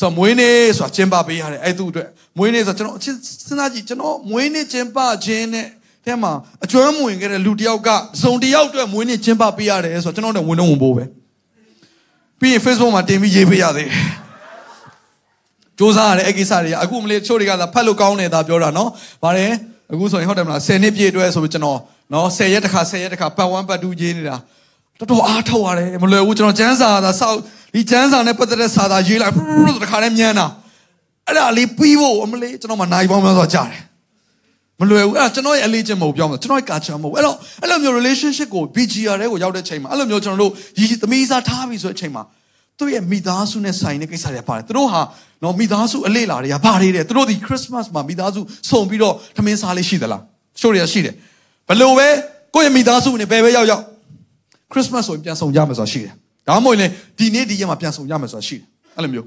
ဆိုမွေးနေ့ဆိုတာကျင်းပပေးရတယ်အဲ့သူ့အတွက်မွေးနေ့ဆိုကျွန်တော်စဉ်းစားကြည့်ကျွန်တော်မွေးနေ့ကျင်းပခြင်းနဲ့ထဲမှာအကျွမ်းမဝင်ခဲ့တဲ့လူတယောက်ကစုံတယောက်အတွက်မွေးနေ့ကျင်းပပေးရတယ်ဆိုတော့ကျွန်တော်တို့ဝင်တော့ဝင်ဖို့ပဲပြီးရင် Facebook မှာတင်ပြီးရေးပေးရသေးတယ်စူးစမ်းရတယ်အဲ့ကိစ္စတွေကအခုမလေးချို့တွေကသာဖတ်လို့ကောင်းနေတာပြောတာနော်ဗါတယ်အခုဆိုရင်ဟုတ်တယ်မလား10နှစ်ပြည့်အတွက်ဆိုပြီးကျွန်တော်နော်10ရက်တစ်ခါ10ရက်တစ်ခါပတ်1ပတ်2ရေးနေတာ တော်တော်အားထုတ်ရတယ်မလွယ်ဘူးကျွန်တော်ကျန်းစာသာစောက်ဒီကျန်းစာနဲ့ပတ်သက်တဲ့စာသာရေးလိုက်တခါနဲ့မြန်တာအဲ့ဒါလေးပြီးဖို့အမလေးကျွန်တော်မှနိုင်ပေါင်းများစွာကြားတယ်မလွယ်ဘူးအဲ့ဒါကျွန်တော်ရဲ့အလေးချင်းမဟုတ်ပြောမှာကျွန်တော်ရဲ့ culture မဟုတ်အဲ့တော့အဲ့လိုမျိုး relationship ကို BGR တဲ့ကိုရောက်တဲ့ချိန်မှာအဲ့လိုမျိုးကျွန်တော်တို့ရည်သမီးစားထားပြီဆိုတဲ့အချိန်မှာသူ့ရဲ့မိသားစုနဲ့ဆိုင်တဲ့ကိစ္စတွေပါတယ်သူတို့ဟာနော်မိသားစုအလေးလာတွေကဘာတွေတဲ့သူတို့ဒီ Christmas မှာမိသားစုစုံပြီးတော့ထမင်းစားလေးရှိသလားရှိုးတွေကရှိတယ်ဘလို့ပဲကိုယ့်ရဲ့မိသားစုနဲ့ဘယ်ပဲရောက်ရောက် Christmas ဆိုရင်ပြန်ဆောင်ကြမယ်ဆိုတာရှိတယ်ဒါမှမဟုတ်ရင်ဒီနေ့ဒီရက်မှာပြန်ဆောင်ကြမယ်ဆိုတာရှိတယ်အဲ့လိုမျိုး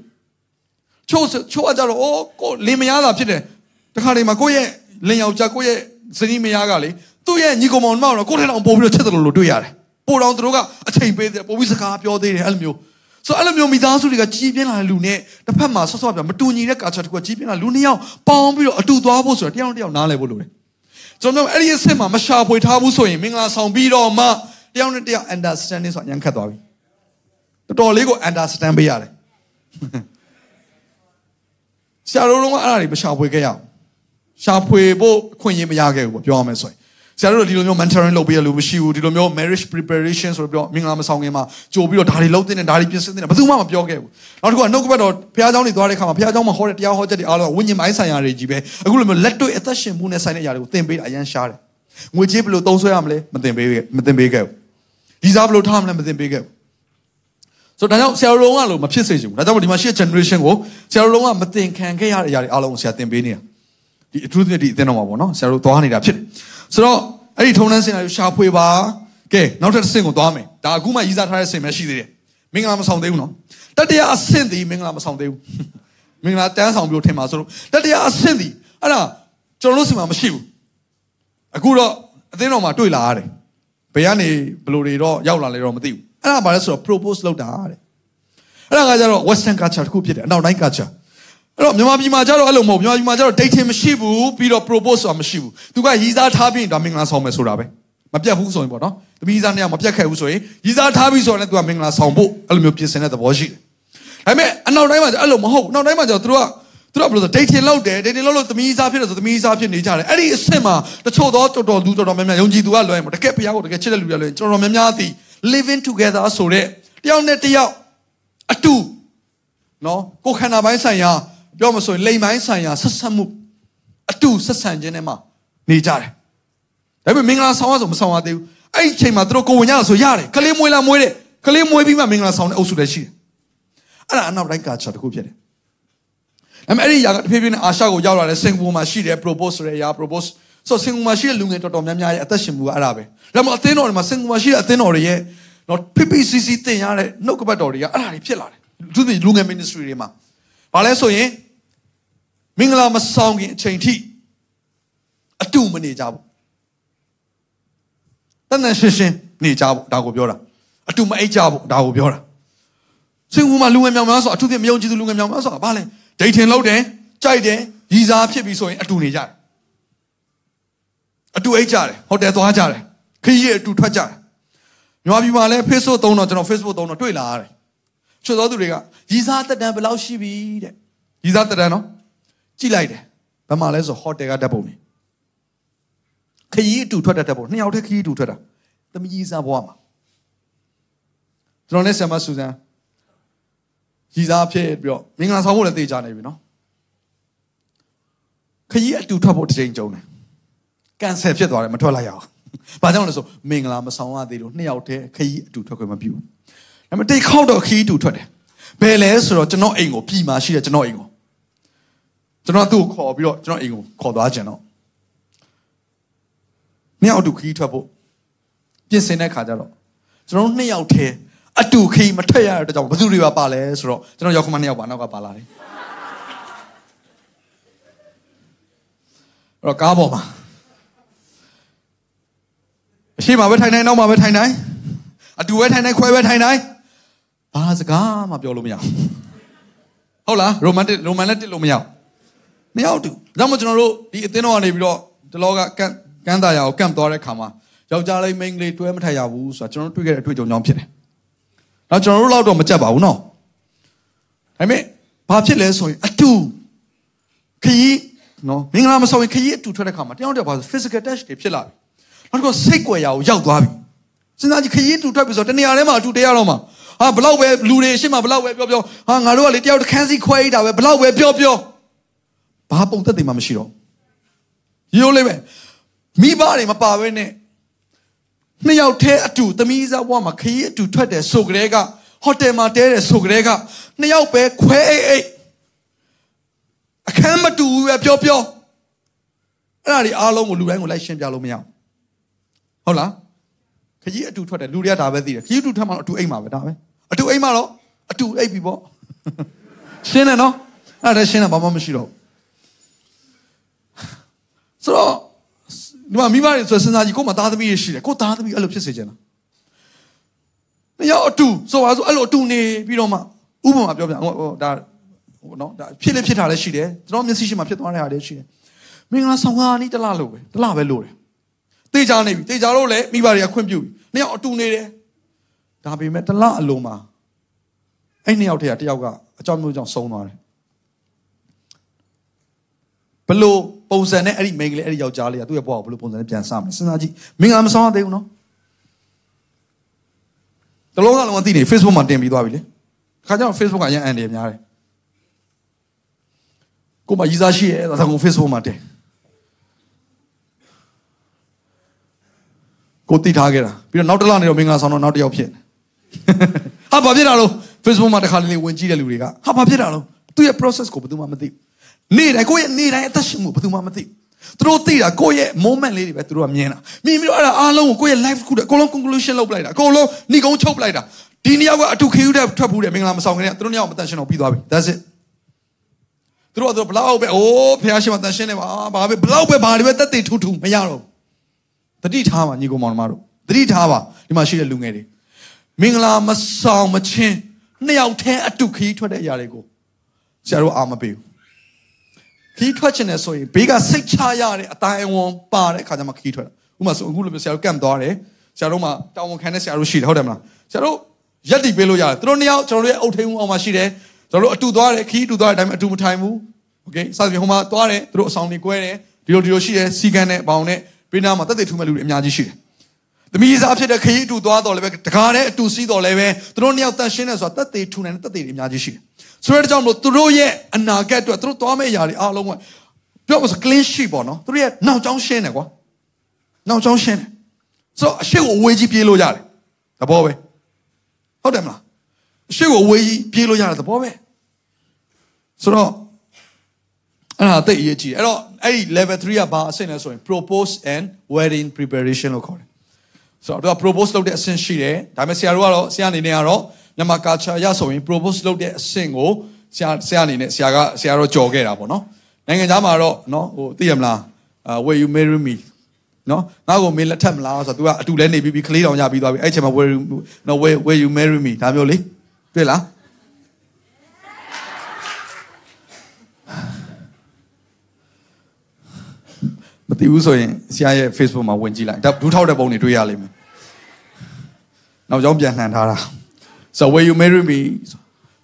ချိုးချိုးအကြတော့အိုးကိုလင်မယားတာဖြစ်တယ်တခါတည်းမှာကိုယ့်ရဲ့လင်ယောက်ျားကိုယ့်ရဲ့ဇနီးမယားကလေသူ့ရဲ့ညီကောင်မောင်မောင်တော့ကိုယ့်ထဲတော့ပို့ပြီးတော့ချက်တယ်လို့တွေ့ရတယ်ပို့တော့သူတို့ကအချိန်ပေးတယ်ပို့ပြီးစကားပြောသေးတယ်အဲ့လိုမျိုးဆိုအဲ့လိုမျိုးမိသားစုတွေကကြီးပြင်းလာတဲ့လူနဲ့တစ်ဖက်မှာဆော့ဆော့ပြမတူညီတဲ့ကာချာတခုကကြီးပြင်းလာလူနှစ်ယောက်ပေါင်းပြီးတော့အတူသွားဖို့ဆိုတော့တယောက်တစ်ယောက်နားလည်ဖို့လိုတယ်ကျွန်တော်အဲ့ဒီအစ်စ်မှာမရှာဖွေထားဘူးဆိုရင်မင်္ဂလာဆောင်ပြီးတော့မှ တယောက်နဲ့တယောက် understanding ဆိုတာညံခတ်သွားပြီတော်တော်လေးကို understand ပေးရတယ်ဆရာတို့ကအဲ့ဒါတွေမရှာဖွေခဲ့ရအောင်ရှာဖွေဖို့အခွင့်အရေးမရခဲ့ဘူးပေါ့ပြောရမယ်ဆိုရင်ဆရာတို့ဒီလိုမျိုး mentoring လုပ်ပေးရလို့မရှိဘူးဒီလိုမျိုး marriage preparation ဆိုတော့ပြောမင်္ဂလာမဆောင်ခင်မှာကြိုပြီးတော့ဒါတွေလုပ်တဲ့နဲ့ဒါတွေပြင်ဆင်တဲ့ဘယ်သူမှမပြောခဲ့ဘူးနောက်တစ်ခုကနှုတ်ကပတ်တော်ဘုရားကျောင်းတွေသွားတဲ့အခါမှာဘုရားကျောင်းမှာဟောတဲ့တရားဟောချက်တွေအားလုံးကဝိညာဉ်ပိုင်းဆိုင်ရာတွေကြီးပဲအခုလိုမျိုးလက်တွေ့အသက်ရှင်မှုနဲ့ဆိုင်တဲ့အရာတွေကိုသင်ပေးတာအရန်ရှားတယ်ငွေကြေးဘယ်လိုသုံးဆွဲရမလဲမသင်ပေးမသင်ပေးခဲ့ဘူး ဒီစားဘယ်လိုထားမလဲမသင်ပေးခဲ့ဘူးဆိုတော့ဒါကြောင့်ဆရာတော်ကလို့မဖြစ်စေချင်ဘူးဒါကြောင့်ဒီမှာရှိတဲ့ generation ကိုဆရာတော်ကမသင်ခံခဲ့ရတဲ့အရာတွေအားလုံးကိုဆရာသင်ပေးနေတာဒီအထူးသဖြင့်ဒီအသင်းတော်မှာပေါ့နော်ဆရာတို့သွားနေတာဖြစ်တယ်ဆိုတော့အဲ့ဒီထုံးတန်းစင်လာကိုရှာဖွေပါကဲနောက်ထပ်တစ်ဆင့်ကိုသွားမယ်ဒါအခုမှရည်စားထားတဲ့ဆင်ပဲရှိသေးတယ်မင်္ဂလာမဆောင်သေးဘူးနော်တတရားအဆင့်ဒီမင်္ဂလာမဆောင်သေးဘူးမင်္ဂလာတန်းဆောင်ပြီးထင်ပါဆိုတော့တတရားအဆင့်ဒီအဲ့ဒါကျွန်တော်တို့စီမှာမရှိဘူးအခုတော့အသင်းတော်မှာတွေ့လာရတယ် ဘယ်ကနေဘယ်လိုတွေတော့ရောက်လာလဲတော့မသိဘူးအဲ့ဒါဘာလဲဆိုတော့ propose လုပ်တာတဲ့အဲ့ဒါကကြတော့ western culture တစ်ခုဖြစ်တယ်အနောက်တိုင်း culture အဲ့တော့မြန်မာပြည်မှာကျတော့အဲ့လိုမဟုတ်မြန်မာပြည်မှာကျတော့ dating မရှိဘူးပြီးတော့ propose ဆိုတာမရှိဘူးသူကရည်စားထားပြီးဒါမင်္ဂလာဆောင်မယ်ဆိုတာပဲမပြတ်ဘူးဆိုရင်ပေါ့နော်တပီးစားနေအောင်မပြတ်ခဲ့ဘူးဆိုရင်ရည်စားထားပြီးဆိုရင်လည်းသူကမင်္ဂလာဆောင်ဖို့အဲ့လိုမျိုးပြင်ဆင်တဲ့သဘောရှိတယ်ဒါပေမဲ့အနောက်တိုင်းမှာအဲ့လိုမဟုတ်အနောက်တိုင်းမှာကျတော့သူတို့က သူတို့ကဘယ်လိုဆို dating လုပ်တယ် dating လုပ်လို့သမီးစားဖြစ်တယ်ဆိုသမီးစားဖြစ်နေကြတယ်အဲ့ဒီအဆင့်မှာတချို့တော့တော်တော်လူတော်တော်များများယုံကြည်သူကလွယ်မှာတကယ်ဖျားကိုတကယ်ချစ်တဲ့လူတွေလွယ်တော်တော်များများသည် living together ဆိုတဲ့တယောက်နဲ့တယောက်အတူနော်ကိုခန္ဓာပိုင်းဆိုင်ရာပြောမဆိုရင်လိမ်ပိုင်းဆိုင်ရာဆက်ဆက်မှုအတူဆက်ဆံခြင်းနဲ့မှနေကြတယ်ဒါပေမဲ့မင်္ဂလာဆောင်ရဆိုမဆောင်ရသေးဘူးအဲ့ဒီချိန်မှာသူတို့ကိုဝင်ရဆိုရတယ်ကလေးမွေးလာမွေးတယ်ကလေးမွေးပြီးမှမင်္ဂလာဆောင်တဲ့အုပ်စုလည်းရှိတယ်အဲ့ဒါအနောက်တိုင်းကာချာတစ်ခုဖြစ်တယ် ဒါပေမဲ့အဲ့ဒီຢာကတဖြည်းဖြည်းနဲ့အာရှကိုရောက်လာတဲ့စင်ကာပူမှာရှိတယ် propose ဆိုတဲ့ຢာ propose ဆိုစင်ကာပူမှာရှိတဲ့လူငယ်တော်တော်များများရဲ့အသက်ရှင်မှုကအဲ့ဒါပဲဒါမှမဟုတ်အသင်းတော်တွေမှာစင်ကာပူမှာရှိတဲ့အသင်းတော်တွေရဲ့နော် PPCC တင်ရတဲ့နှုတ်ကပတ်တော်တွေကအဲ့ဒါတွေဖြစ်လာတယ်သူတို့လူငယ် ministry တွေမှာဘာလဲဆိုရင်မင်္ဂလာမဆောင်ခင်အချိန်ထိအတူမနေကြဘူးတန်တန်ရှင်းရှင်းနေကြဘူးဒါကိုပြောတာအတူမအိတ်ကြဘူးဒါကိုပြောတာစင်ကူမှာလူငယ်မြောင်များဆိုအထူးသဖြင့်မယုံကြည်သူလူငယ်မြောင်များဆိုတာဘာလဲ ဒိတ်ထင်လောက်တယ်ကြိုက်တယ်ရည်စားဖြစ်ပြီဆိုရင်အတူနေကြတယ်အတူအိတ်ကြတယ်ဟိုတယ်သွားကြတယ်ခရီးအတူထွက်ကြတယ်မြန်မာပြည်မှာလည်း Facebook သုံးတော့ကျွန်တော် Facebook သုံးတော့တွေ့လာရတယ်ချို့သောသူတွေကရည်စားတက်တန်ဘယ်လောက်ရှိပြီတဲ့ရည်စားတက်တန်နော်ကြည့်လိုက်တယ်ဘယ်မှာလဲဆိုဟိုတယ်ကဓာတ်ပုံနေခရီးအတူထွက်တဲ့ဓာတ်ပုံနှစ်ယောက်တည်းခရီးအတူထွက်တာသမီးကြီးစားဘွားမှာကျွန်တော်နဲ့ဆမ်မဆူဇန် ရည်စားဖြစ်ပြီးတော့မင်္ဂလာဆောင်ဖို့လည်းတေချာနေပြီနော်ခကြီးအတူထွက်ဖို့တစ်ချိန်ကြုံတယ်ကန်ဆယ်ဖြစ်သွားတယ်မထွက်လိုက်ရအောင်ဘာကြောင့်လဲဆိုမင်္ဂလာမဆောင်ရသေးလို့နှစ်ယောက်တည်းခကြီးအတူထွက်ခွင့်မပြုဘူးဒါပေမဲ့တိတ်ခေါက်တော့ခကြီးအတူထွက်တယ်ဘယ်လဲဆိုတော့ကျွန်တော်အိမ်ကိုပြည်မှာရှိတယ်ကျွန်တော်အိမ်ကိုကျွန်တော်သူ့ကိုခေါ်ပြီးတော့ကျွန်တော်အိမ်ကိုခေါ်သွားခြင်းတော့နှစ်ယောက်အတူခကြီးထွက်ဖို့ပြင်ဆင်တဲ့ခါကျတော့ကျွန်တော်နှစ်ယောက်တည်း အတူခကြီးမထွက်ရတဲ့ကြောင့်ဘယ်သူတွေပါပါလဲဆိုတော့ကျွန်တော်ရောက်ခမနှစ်ယောက်ပါနောက်ကပါလာတယ်အဲ့တော့ကားပေါ်မှာအရှိမပဲထိုင်နိုင်နောက်မှာပဲထိုင်နိုင်အတူပဲထိုင်နိုင်ခွဲပဲထိုင်နိုင်ဘာစကားမှပြောလို့မရဘူးဟုတ်လားရိုမန်တစ်ရိုမန်လက်တစ်လို့မရဘူးနှစ်ယောက်တူဒါမှမဟုတ်ကျွန်တော်တို့ဒီအသင်းတော်ကနေပြီးတော့ဒီလောကကန့်ကန်းတာရအောင်ကန့်သွားတဲ့ခါမှာယောက်ျားလေးမိန်းကလေးတွဲမထိုင်ရဘူးဆိုတာကျွန်တော်တို့တွေ့ခဲ့တဲ့အတွေ့အကြုံကြောင့်ဖြစ်တယ်။ နောက်ကျွန်တော်တို့လောက်တော့မကြက်ပါဘူးနော်။ဒါပေမဲ့ဘာဖြစ်လဲဆိုရင်အတူခရီးနော်မင်္ဂလာမဆောင်ရင်ခရီးအတူထွက်တဲ့ခါမှာတယောက်တယောက်ဘာလို့ physical touch တွေဖြစ်လာပြီ။နောက်တစ်ခါစိတ်ကွယ်ရာကိုရောက်သွားပြီ။စဉ်းစားကြည့်ခရီးအတူထွက်ပြီဆိုတော့တနေရာထဲမှာအတူတရားတော့မှာဟာဘလောက်ပဲလူတွေရှင်းမှာဘလောက်ပဲပြောပြောဟာငါတို့ကလေတယောက်တစ်ခန်းစီခွဲရတာပဲဘလောက်ပဲပြောပြောဘာပုံသက်တွေမှမရှိတော့ရိုးလေးပဲမိဘတွေမပါဘဲနဲ့ နှစ်ယောက်တည်းအတူသမီးစားဘွားမှာခရီးအတူထွက်တယ်ဆိုကြတဲ့ကဟိုတယ်မှာတဲတယ်ဆိုကြတဲ့ကနှစ်ယောက်ပဲခွဲအိတ်အိတ်အခန်းမတူဘူးပဲပြောပြောအဲ့ဒါဒီအားလုံးကိုလူတိုင်းကိုလိုက်ရှင်းပြလို့မရဘူးဟုတ်လားခကြီးအတူထွက်တယ်လူတွေကဒါပဲသိတယ်ခကြီးအတူထွက်မှတော့အတူအိတ်မှာပဲဒါပဲအတူအိတ်မှာတော့အတူအိတ်ပြီပေါ့ရှင်းတယ်နော်အဲ့ဒါရှင်းတာဘာမှမရှိတော့ဆိုတော့ ဒီမှာမိမတွေဆိုစဉ်းစားကြည့်ကို့မှာသားသမီးတွေရှိတယ်ကို့သားသမီးအဲ့လိုဖြစ်စေချင်တာမရောက်အတူဆိုပါဆိုအဲ့လိုအတူနေပြီးတော့မှဥပမာပြောပြဟိုဒါဟိုနော်ဒါဖြစ်လေဖြစ်တာလည်းရှိတယ်ကျွန်တော်မျက်စိရှိမှဖြစ်သွားတဲ့ဟာလည်းရှိတယ်မင်္ဂလာဆောင်ကားနီးတလားလို့ပဲတလားပဲလို့တယ်တေချာနေပြီတေချာတော့လည်းမိဘတွေကခွင့်ပြုပြီနှစ်ယောက်အတူနေတယ်ဒါပေမဲ့တလားအလုံးမှာအဲ့နှစ်ယောက်တည်းကတယောက်ကအကြောင်းမျိုးကြောင့်ဆုံးသွားတယ် ဘလို့ပုံစံနဲ့အဲ့ဒီမိန်းကလေးအဲ့ဒီယောက်ျားလေးကသူ့ရဲ့ဘဝကိုဘလို့ပုံစံနဲ့ပြန်စမလဲစဉ်းစားကြည့်မင်္ဂလာမဆောင်ရသေးဘူးနော်တလုံးကလုံးသိနေ Facebook မှာတင်ပြီးသွားပြီလေခါကျတော့ Facebook ကအရင်အန်တယ်များတယ်ကိုမကြီးစားရှိရဲ့ဒါက Facebook မှာတင်ကိုတိထားခဲ့တာပြီးတော့နောက်တစ်လနေတော့မင်္ဂလာဆောင်တော့နောက်တစ်ယောက်ဖြစ်ဟာဘာဖြစ်တာလို့ Facebook မှာတစ်ခါလေးဝင်ကြည့်တဲ့လူတွေကဟာဘာဖြစ်တာလို့သူ့ရဲ့ process ကိုဘယ်သူမှမသိဘူး နေ့တိုင်းကိုယ့်ရဲ့နေ့တိုင်းအသက်ရှင်မှုဘယ်သူမှမသိသူတို့သိတာကိုယ့်ရဲ့ moment လေးတွေပဲသူတို့ကမြင်တာမြင်ပြီးတော့အဲ့ဒါအားလုံးကိုကိုယ့်ရဲ့ life ခုတည်းအကုန်လုံး conclusion လုပ်ပလိုက်တာအကုန်လုံးဏီကုန်းချုပ်ပလိုက်တာဒီနှစ်ယောက်ကအတူခေယူတဲ့ထွက်ဘူးတယ်မင်္ဂလာမဆောင်ခင်ကသူတို့နှစ်ယောက်မတန်ရှင်တော့ပြီးသွားပြီ that's it သူတို့ကသူတို့ဘလောက်ပဲအိုးဖះရှင်မတန်ရှင်နေပါဘာပဲဘလောက်ပဲဘာတွေပဲတက်တေထူထူမရတော့တတိထားပါညီကောင်မောင်တို့တတိထားပါဒီမှာရှိတဲ့လူငယ်တွေမင်္ဂလာမဆောင်မချင်းနှစ်ယောက်တည်းအတူခီးထွက်တဲ့အရာတွေကိုဆရာတို့အာမပေးဘူး ခီးထွက်ချင်တယ်ဆိုရင်ဘေးကစိတ်ချရတဲ့အတိုင်းအဝန်ပါတဲ့ခါကျမှခီးထွက်တာဥပမာဆိုအခုလိုမျိုးဆရာတို့ကန့်သွားတယ်ဆရာတို့မှတောင်းဝန်ခံတဲ့ဆရာတို့ရှိတယ်ဟုတ်တယ်မလားဆရာတို့ရက်တီပေးလို့ရတယ်သူတို့နှစ်ယောက်ကျွန်တော်တို့ရဲ့အုတ်ထိန်ဦးအောင်မှာရှိတယ်ကျွန်တော်တို့အတူသွားတယ်ခီးအတူသွားတဲ့အတိုင်းအတူမထိုင်ဘူးโอเคစသဖြင့်ဟိုမှာသွားတယ်သူတို့အဆောင်တွေကွဲတယ်ဒီလိုဒီလိုရှိတယ်စီကန်နဲ့ဘောင်နဲ့ပေးနာမှာတက်တဲ့ထူမဲ့လူတွေအများကြီးရှိတယ် သမီးစားဖြစ်တဲ့ခရီးအတူသွားတော်လည်းပဲတကားနဲ့အတူစီးတော်လည်းပဲသူတို့နှစ်ယောက်တန်ရှင်းတယ်ဆိုတာတက်သေးထူနိုင်တဲ့တက်သေးတွေအများကြီးရှိတယ်ဆိုတဲ့ကြောင့်မလို့သူတို့ရဲ့အနာဂတ်အတွက်သူတို့သွားမယ့်အရာတွေအားလုံးကပြောမစ clean sheet ပေါ့နော်သူတို့ရဲ့နောက်ကျောင်းရှင်းတယ်ကွာနောက်ကျောင်းရှင်းတယ်ဆိုတော့အရှိကိုအဝေးကြီးပြေးလို့ရတယ်သဘောပဲဟုတ်တယ်မလားအရှိကိုအဝေးကြီးပြေးလို့ရတယ်သဘောပဲဆိုတော့အဲ့ဒါတိတ်အရေးကြီးတယ်အဲ့တော့အဲ့ဒီ level 3ကဘာအဆင့်လဲဆိုရင် propose and wedding preparation လို့ခေါ်တယ် ဆိုတော့သူက propose လုပ်တဲ့အဆင့်ရှိတယ်ဒါပေမဲ့ဆရာတို့ကတော့ဆရာအနေနဲ့ကတော့မြန်မာ culture ရဆိုရင် propose လုပ်တဲ့အဆင့်ကိုဆရာဆရာအနေနဲ့ဆရာကဆရာတော့ကြော်ခဲ့တာပေါ့နော်နိုင်ငံသားမှာတော့နော်ဟိုသိရမလား will you marry me နော်ငါ့ကိုမင်းလက်ထပ်မလားဆိုတော့ तू ကအတူလဲနေပြီးပြီးကလေးတောင်ရပြီးသွားပြီအဲ့ချိန်မှာ will you no will will you marry me ဒါမျိုးလေတွေ့လား မသိဘူးဆိုရင်ဆရာရဲ့ Facebook မှာဝင်ကြည့်လိုက်ဒါဒူးထောက်တဲ့ပုံတွေတွေ့ရလိမ့်မယ်နောက်ကြောင်းပြန်လှန်ထားတာ so will you marry me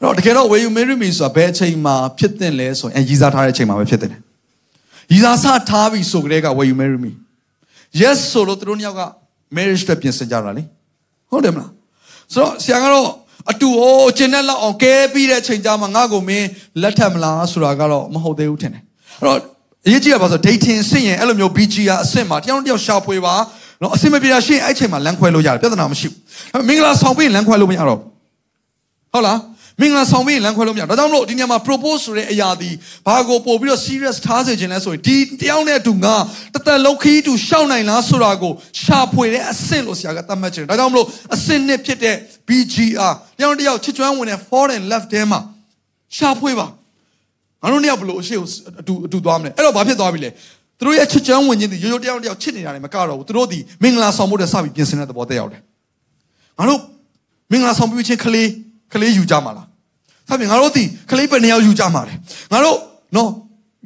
တော့တကယ်တော့ will you marry me ဆိုတာဘယ်အချိန်မှာဖြစ်တဲ့လဲဆိုရင်ရည်စားထားတဲ့အချိန်မှာပဲဖြစ်တဲ့တယ်ရည်စားစထားပြီဆိုကြတဲ့က will you marry me yes ဆိုလို့သူတို့နှစ်ယောက်က marriage အတွက်ပြင်ဆင်ကြတာလေဟုတ်တယ်မလားဆိုတော့ဆရာကတော့အတူဟိုကျင်တဲ့လောက်အောင်ကဲပြီးတဲ့အချိန်ကြာမှငါ့ကိုမင်းလက်ထပ်မလားဆိုတာကတော့မဟုတ်သေးဘူးထင်တယ်အဲ့တော့ အရေးကြီးတာပါဆို dating ဆင့်ရင်အဲ့လိုမျိုး BG ကအဆင့်မှာတယောက်တစ်ယောက်ရှာဖွေပါနော်အဆင်မပြေတာရှင်းအဲ့အချိန်မှာလမ်းခွဲလို့ရတယ်ပြဿနာမရှိဘူးမင်္ဂလာဆောင်ပြီးလမ်းခွဲလို့မရတော့ဘူးဟုတ်လားမင်္ဂလာဆောင်ပြီးလမ်းခွဲလို့မရဒါကြောင့်မလို့ဒီညမှာ propose ဆိုတဲ့အရာဒီဘာကိုပို့ပြီးတော့ serious ထားစေခြင်းလဲဆိုရင်ဒီတယောက်နဲ့အတူငါတသက်လုံးခီးတူရှောက်နိုင်လားဆိုတာကိုရှာဖွေတဲ့အဆင့်လို့ဆရာကသတ်မှတ်ခြင်းဒါကြောင့်မလို့အဆင့်နှစ်ဖြစ်တဲ့ BGR တယောက်တစ်ယောက်ချစ်ကျွမ်းဝင်တဲ့ foreign left ထဲမှာရှာဖွေပါ ငါတို့နှစ်ယောက်ဘလို့အရှိကိုအတူအတူသွားမလဲအဲ့တော့ဘာဖြစ်သွားပြီလဲသူတို့ရဲ့ချစ်ကျွမ်းဝင်ခြင်းဒီရိုးရိုးတယောက်တစ်ယောက်ချစ်နေတာလည်းမကတော့ဘူးသူတို့ဒီမင်္ဂလာဆောင်ဖို့တည်းစပြီးပြင်ဆင်တဲ့သဘောတည်းရောက်တယ်ငါတို့မင်္ဂလာဆောင်ပြီးချင်းကလေးကလေးယူကြမှာလား။ဆက်ပြီးငါတို့ဒီကလေးပဲနှစ်ယောက်ယူကြမှာလေ။ငါတို့နော်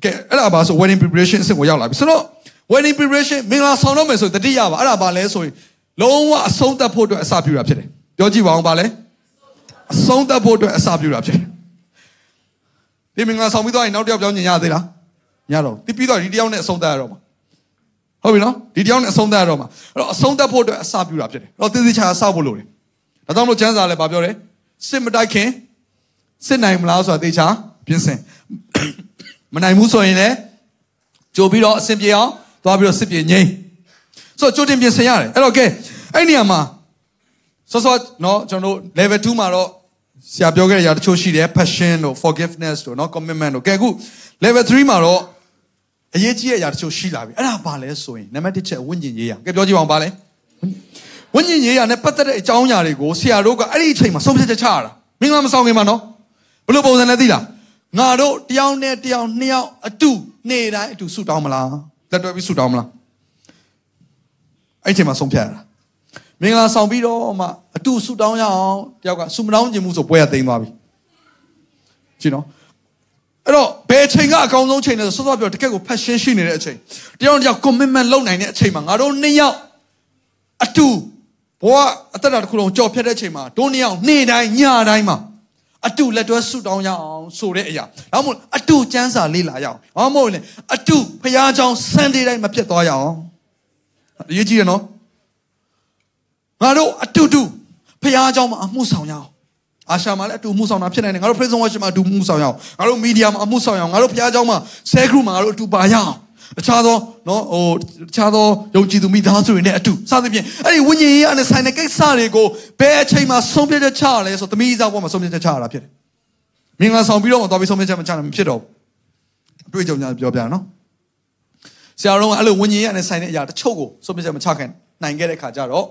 ကဲအဲ့ဒါပါဆို wedding preparation အဆင့်ကိုရောက်လာပြီ။ဆိုတော့ wedding preparation မင်္ဂလာဆောင်တော့မယ်ဆိုတတိယပါအဲ့ဒါပါလဲဆိုရင်လုံးဝအဆုံးသတ်ဖို့အတွက်အစပြုတာဖြစ်တယ်။ပြောကြည့်ပါအောင်ပါလဲ။အဆုံးသတ်ဖို့အတွက်အစပြုတာဖြစ်တယ်။ ဒီမင်္ဂလာဆောင်ပြီးတော့နောက်တစ်ယောက်ပြောင်းညင်ရသေးလား။ညတော့ဒီပြီးတော့ဒီတစ်ယောက်နဲ့အဆုံးသတ်ရတော့မှာ။ဟုတ်ပြီနော်ဒီတစ်ယောက်နဲ့အဆုံးသတ်ရတော့မှာ။အဲ့တော့အဆုံးသတ်ဖို့အတွက်အစပြုတာဖြစ်တယ်။အဲ့တော့သေသေးချာချာစဖို့လိုတယ်။ဒါကြောင့်မလို့ကျမ်းစာလည်းဗာပြောတယ်။စစ်မတိုက်ခင်စစ်နိုင်မလားဆိုတာသေချာပြင်ဆင်မနိုင်ဘူးဆိုရင်လည်းကြိုပြီးတော့အဆင်ပြေအောင်သွားပြီးတော့စစ်ပြေငိမ့်ဆိုတော့ကြိုတင်ပြင်ဆင်ရတယ်အဲ့တော့ကဲအဲ့နေရာမှာဆောဆောနော်ကျွန်တော်တို့ level 2မှာတော့ ဆရာပြောခဲ့တဲ့အရာတချို့ရှိတယ် passion တို့ forgiveness တို့နော် commitment တို့ကဲအခု level 3မှာတော့အရေးကြီးတဲ့အရာတချို့ရှိလာပြီအဲ့ဒါဘာလဲဆိုရင်နံပါတ်1ချက်ဝိညာဉ်ရေးရကဲပြောကြည့်ပါဦးဘာလဲဝိညာဉ်ရေးရနဲ့ပတ်သက်တဲ့အကြောင်းအရာတွေကိုဆရာတို့ကအဲ့ဒီအချိန်မှာဆုံးဖြတ်ချက်ချရတာမင်္ဂလာမဆောင်ခင်မှာနော်ဘလို့ပုံစံနဲ့သိလားငါတို့တယောက်နဲ့တယောက်နှစ်ယောက်အတူနေ့တိုင်းအတူဆူတောင်းမလားလက်တွဲပြီးဆူတောင်းမလားအဲ့ဒီမှာဆုံးဖြတ်ရတာ မင်္ဂလာဆောင်ပြီးတော့မှအတူဆူတောင်းရအောင်တယောက်ကဆူမတောင်းခြင်းမှုဆိုပွဲရသိမ်းသွားပြီကြည့်နော်အဲ့တော့ဘယ်ချိန်ကအကောင်းဆုံးချိန်လဲဆိုစောစောပြောတကယ့်ကို passion ရှိနေတဲ့အချိန်တယောက်တယောက် commitment လုပ်နိုင်တဲ့အချိန်မှာငါတို့နှစ်ယောက်အတူဘဝအသက်တာတစ်ခုလုံးကြော်ဖြတ်တဲ့အချိန်မှာတို့နှစ်ယောက်နေ့တိုင်းညတိုင်းမှာအတူလက်တွဲဆုတောင်းရအောင်ဆိုတဲ့အရာ။ဒါမှမဟုတ်အတူကျမ်းစာလေ့လာရအောင်။ဘာမှမဟုတ်လေအတူဖခင်ကြောင့် Sunday တိုင်းမပြတ်သွားရအောင်။အရေးကြီးတယ်နော်။ ငါတို့အတူတူဖခင်ကြောင့်မအမှုဆောင်ရအောင်။အာရှာမှာလည်းအတူမှုဆောင်တာဖြစ်နိုင်တယ်။ငါတို့ Praise and Worship မှာအတူမှုဆောင်ရအောင်။ငါတို့ media မှာအမှုဆောင်ရအောင်။ငါတို့ဖခင်ကြောင့်မ cell group မှာငါတို့အတူပါရအောင်။အခြားသောနော်ဟိုအခြားသောယုံကြည်သူမိသားစုတွေနဲ့အတူစသဖြင့်အဲ့ဒီဝိညာဉ်ရေးအနေဆိုင်တဲ့ကိစ္စတွေကိုဘယ်အချိန်မှာဆုံးဖြတ်ချက်ချရလဲဆိုသမီးစားဘဝမှာဆုံးဖြတ်ချက်ချရတာဖြစ်တယ်မင်္ဂလာဆောင်ပြီးတော့မှသွားပြီးဆုံးဖြတ်ချက်မချနိုင်မဖြစ်တော့ဘူးအတွေ့အကြုံများပြောပြနော်ဆရာတော်ကအဲ့လိုဝิญဉ်ရနဲ့ဆိုင်တဲ့အရာတချို့ကိုဆုံးဖြတ်ချက်မချခင်နိုင်ခဲ့တဲ့ခါကျတော့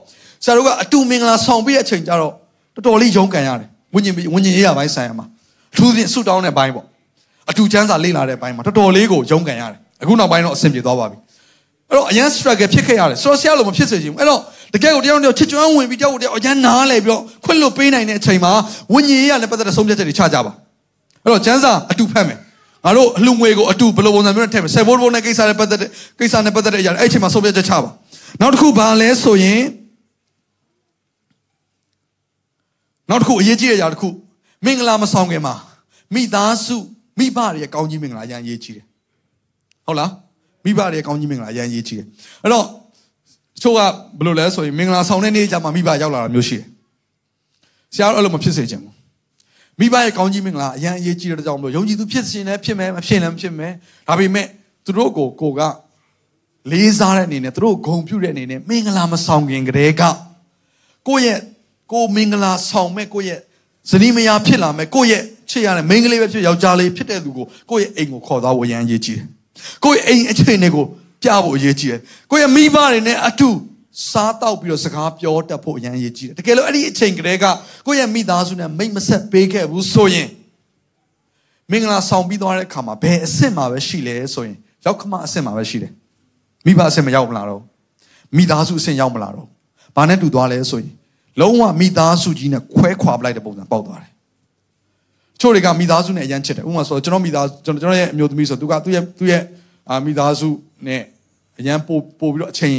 ဆရာတော်ကအတူမင်္ဂလာဆောင်ပြီးတဲ့အချိန်ကျတော့တော်တော်လေးရုန်းကန်ရတယ်ဝิญဉ်ဝิญဉ်ရရပိုင်းဆိုင်ရမှာအထူးသဖြင့်ဆူတောင်းတဲ့ဘိုင်းပေါ့အတူချမ်းစာလေ့လာတဲ့ဘိုင်းမှာတော်တော်လေးကိုရုန်းကန်ရတယ်အခုနောက်ပိုင်းတော့အဆင်ပြေသွားပါပြီအဲ့တော့အရန် struggle ဖြစ်ခဲ့ရတယ်ဆိုတော့ဆရာလိုမဖြစ်စေချင်ဘူးအဲ့တော့တကယ်ကိုတယောက်တယောက်ချစ်ကျွမ်းဝင်ပြီးတယောက်တယောက်အရန်နားလဲပြီးတော့ခွင့်လွတ်ပေးနိုင်တဲ့အချိန်မှာဝิญဉ်ရရနဲ့ပတ်သက်တဲ့ဆုံးဖြတ်ချက်တွေချကြပါအဲ့တော့ကျန်းစာအတူဖတ်မယ်ငါတို့အလှငွေကိုအတူဘယ်လိုပုံစံမျိုးနဲ့ထည့်မယ်ဆယ်ဘိုးဘိုးနဲ့ကိစ္စနဲ့ပတ်သက်တဲ့ကိစ္စနဲ့ပတ်သက်တဲ့အရာအဲ့အချိန်မှာဆုံးဖြတ်ချက်ချပါနောက်တစ်ခုဘာလဲဆိုရင် နောက်တစ်ခုအရေးကြီးတဲ့အရာတစ်ခုမင်္ဂလာမဆောင်ခင်မှာမိသားစုမိဘတွေရဲ့ကောင်းကြီးမင်္ဂလာအရန်ရေးကြီးတယ်ဟုတ်လားမိဘတွေရဲ့ကောင်းကြီးမင်္ဂလာအရန်ရေးကြီးတယ်အဲ့တော့တချို့ကဘယ်လိုလဲဆိုရင်မင်္ဂလာဆောင်တဲ့နေ့ကျမှမိဘရောက်လာတာမျိုးရှိတယ်ဆရာတို့အဲ့လိုမဖြစ်စေချင်ဘူးမိဘရဲ့ကောင်းကြီးမင်္ဂလာအရန်အရေးကြီးတဲ့ကြောင့်မလို့ယုံကြည်သူဖြစ်ရှင်လည်းဖြစ်မယ်မဖြစ်လည်းမဖြစ်မယ်ဒါပေမဲ့သူတို့ကိုကိုကလေးစားတဲ့အနေနဲ့သူတို့ဂုံပြုတဲ့အနေနဲ့မင်္ဂလာမဆောင်ခင်ကတည်းကကိုယ့်ရဲ့ ကိုမင်္ဂလာဆောင်မဲ့ကိုယ့်ရဲ့ဇနီးမယားဖြစ်လာမဲ့ကိုယ့်ရဲ့ချစ်ရတဲ့မိန်းကလေးပဲဖြစ်ယောက်ျားလေးဖြစ်တဲ့သူကိုကိုယ့်ရဲ့အိမ်ကိုခေါ်သွားဖို့အရန်အရေးကြီးတယ်ကိုယ့်ရဲ့အိမ်အခြေအနေကိုပြဖို့အရေးကြီးတယ်ကိုယ့်ရဲ့မိဘတွေနဲ့အတူစားတောက်ပြီးတော့စကားပြောတတ်ဖို့အရန်အရေးကြီးတယ်တကယ်လို့အဲ့ဒီအချိန်ကတည်းကကိုယ့်ရဲ့မိသားစုနဲ့မိတ်မဆက်ပေးခဲ့ဘူးဆိုရင်မင်္ဂလာဆောင်ပြီးသွားတဲ့အခါမှာဘယ်အဆင့်မှာပဲရှိလဲဆိုရင်ရောက်ခမအဆင့်မှာပဲရှိတယ်မိဘအဆင့်မရောက်မလားတော့မိသားစုအဆင့်ရောက်မလားတော့ဘာနဲ့တူသွားလဲဆိုရင် လုံးဝမိသားစုကြီးနဲ့ခွဲခွာပလိုက်တဲ့ပုံစံပေါက်သွားတယ်ချို့တွေကမိသားစုနဲ့အရန်ချစ်တယ်ဥပမာဆိုကျွန်တော်မိသားကျွန်တော်ကျွန်တော်ရဲ့အမျိုးသမီးဆိုသူကသူ့ရဲ့သူ့ရဲ့အာမိသားစုနဲ့အရန်ပို့ပို့ပြီးတော့အချိန်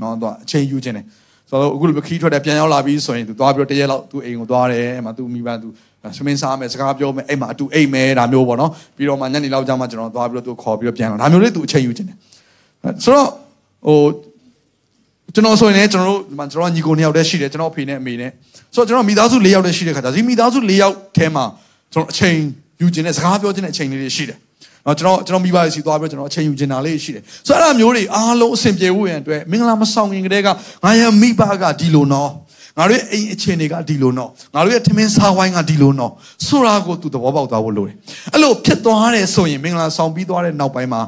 နော်သူအချိန်ယူခြင်းတယ်ဆိုတော့အခုလိုခီးထွက်တယ်ပြန်ရောက်လာပြီးဆိုရင်သူသွားပြီးတော့တရက်လောက်သူအိမ်ကိုသွားတယ်အဲ့မှာသူမိဘသူသမင်းစားမယ်စကားပြောမယ်အဲ့မှာအတူအိမ်မယ်ဒါမျိုးပေါ့နော်ပြီးတော့မှညနေလောက်ကြာမှကျွန်တော်သွားပြီးတော့သူခေါ်ပြီးတော့ပြန်လာဒါမျိုးလေးသူအချိန်ယူခြင်းတယ်ဆိုတော့ဟို ကျွန်တော်ဆိုရင်လည်းကျွန်တော်တို့ဒီမှာကျွန်တော်ညီကိုနှစ်ယောက်တည်းရှိတယ်ကျွန်တော်အဖေနဲ့အမေနဲ့ဆိုတော့ကျွန်တော်မိသားစု၄ယောက်တည်းရှိတဲ့ခါကျဒီမိသားစု၄ယောက်ထဲမှာကျွန်တော်အချိန်ယူခြင်းနဲ့စကားပြောခြင်းနဲ့အချိန်လေးတွေရှိတယ်နော်ကျွန်တော်ကျွန်တော်မိဘတွေစီသွားပြီးကျွန်တော်အချိန်ယူခြင်းတာလေးရှိတယ်ဆိုတော့အဲ့ဒါမျိုးတွေအားလုံးအဆင်ပြေဖို့ရန်အတွက်မင်္ဂလာမဆောင်ခင်ကတည်းကငါရဲ့မိဘကဒီလိုနော်ငါတို့ရဲ့အိမ်အခြေအနေကဒီလိုနော်ငါတို့ရဲ့ထမင်းစားဝိုင်းကဒီလိုနော်ဆိုတာကိုသူသဘောပေါက်သွားဖို့လိုတယ်အဲ့လိုဖြစ်သွားတယ်ဆိုရင်မင်္ဂလာဆောင်ပြီးသွားတဲ့နောက်ပိုင်းမှာ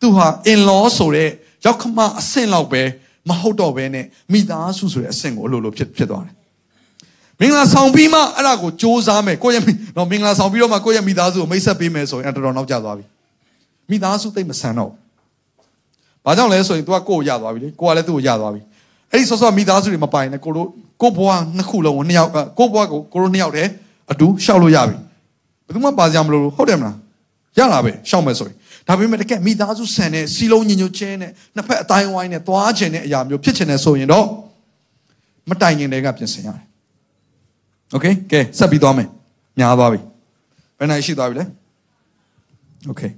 သူဟာ in law ဆိုတဲ့ရောက်ခမအဆင့်လောက်ပဲ မဟုတ်တော့ဘဲနဲ့မိသားစုဆိုတဲ့အဆင့်ကိုအလိုလိုဖြစ်ဖြစ်သွားတယ်မင်္ဂလာဆောင်ပြီးမှအဲ့ဒါကိုစ조사မယ်ကိုယ့်ရဲ့တော့မင်္ဂလာဆောင်ပြီးတော့မှကိုယ့်ရဲ့မိသားစုကိုမိတ်ဆက်ပေးမယ်ဆိုရင်တော်တော်နောက်ကျသွားပြီမိသားစုသိမဆန်တော့ဘာကြောင့်လဲဆိုရင် तू ကကိုယ့်ကိုရသွားပြီလေကိုကလည်းသူ့ကိုရသွားပြီအဲ့ဒီဆော့ဆော့မိသားစုတွေမပိုင်နဲ့ကိုတို့ကိုဘွားနှစ်ခုလုံးကိုနှစ်ယောက်ကိုဘွားကိုကိုတို့နှစ်ယောက်တည်းအတူရှောက်လို့ရပြီဘယ်သူမှပါကြမလို့ဟုတ်တယ်မလားရတာပဲရှောက်မယ်ဆိုရင် ဒါပေမဲ့တကယ်မိသားစုဆန်တဲ့စီလုံးညီညွတ်ခြင်းနဲ့နှစ်ဖက်အတိုင်းဝိုင်းနဲ့သွားခြင်းတဲ့အရာမျိုးဖြစ်ခြင်းနဲ့ဆိုရင်တော့မတိုင်ခင်တည်းကပြင်ဆင်ရတယ်။ Okay ကဲဆက်ပြီးသွားမယ်။ညားသွားပြီ။ဘယ်နိုင်ရှိသွားပြီလဲ။ Okay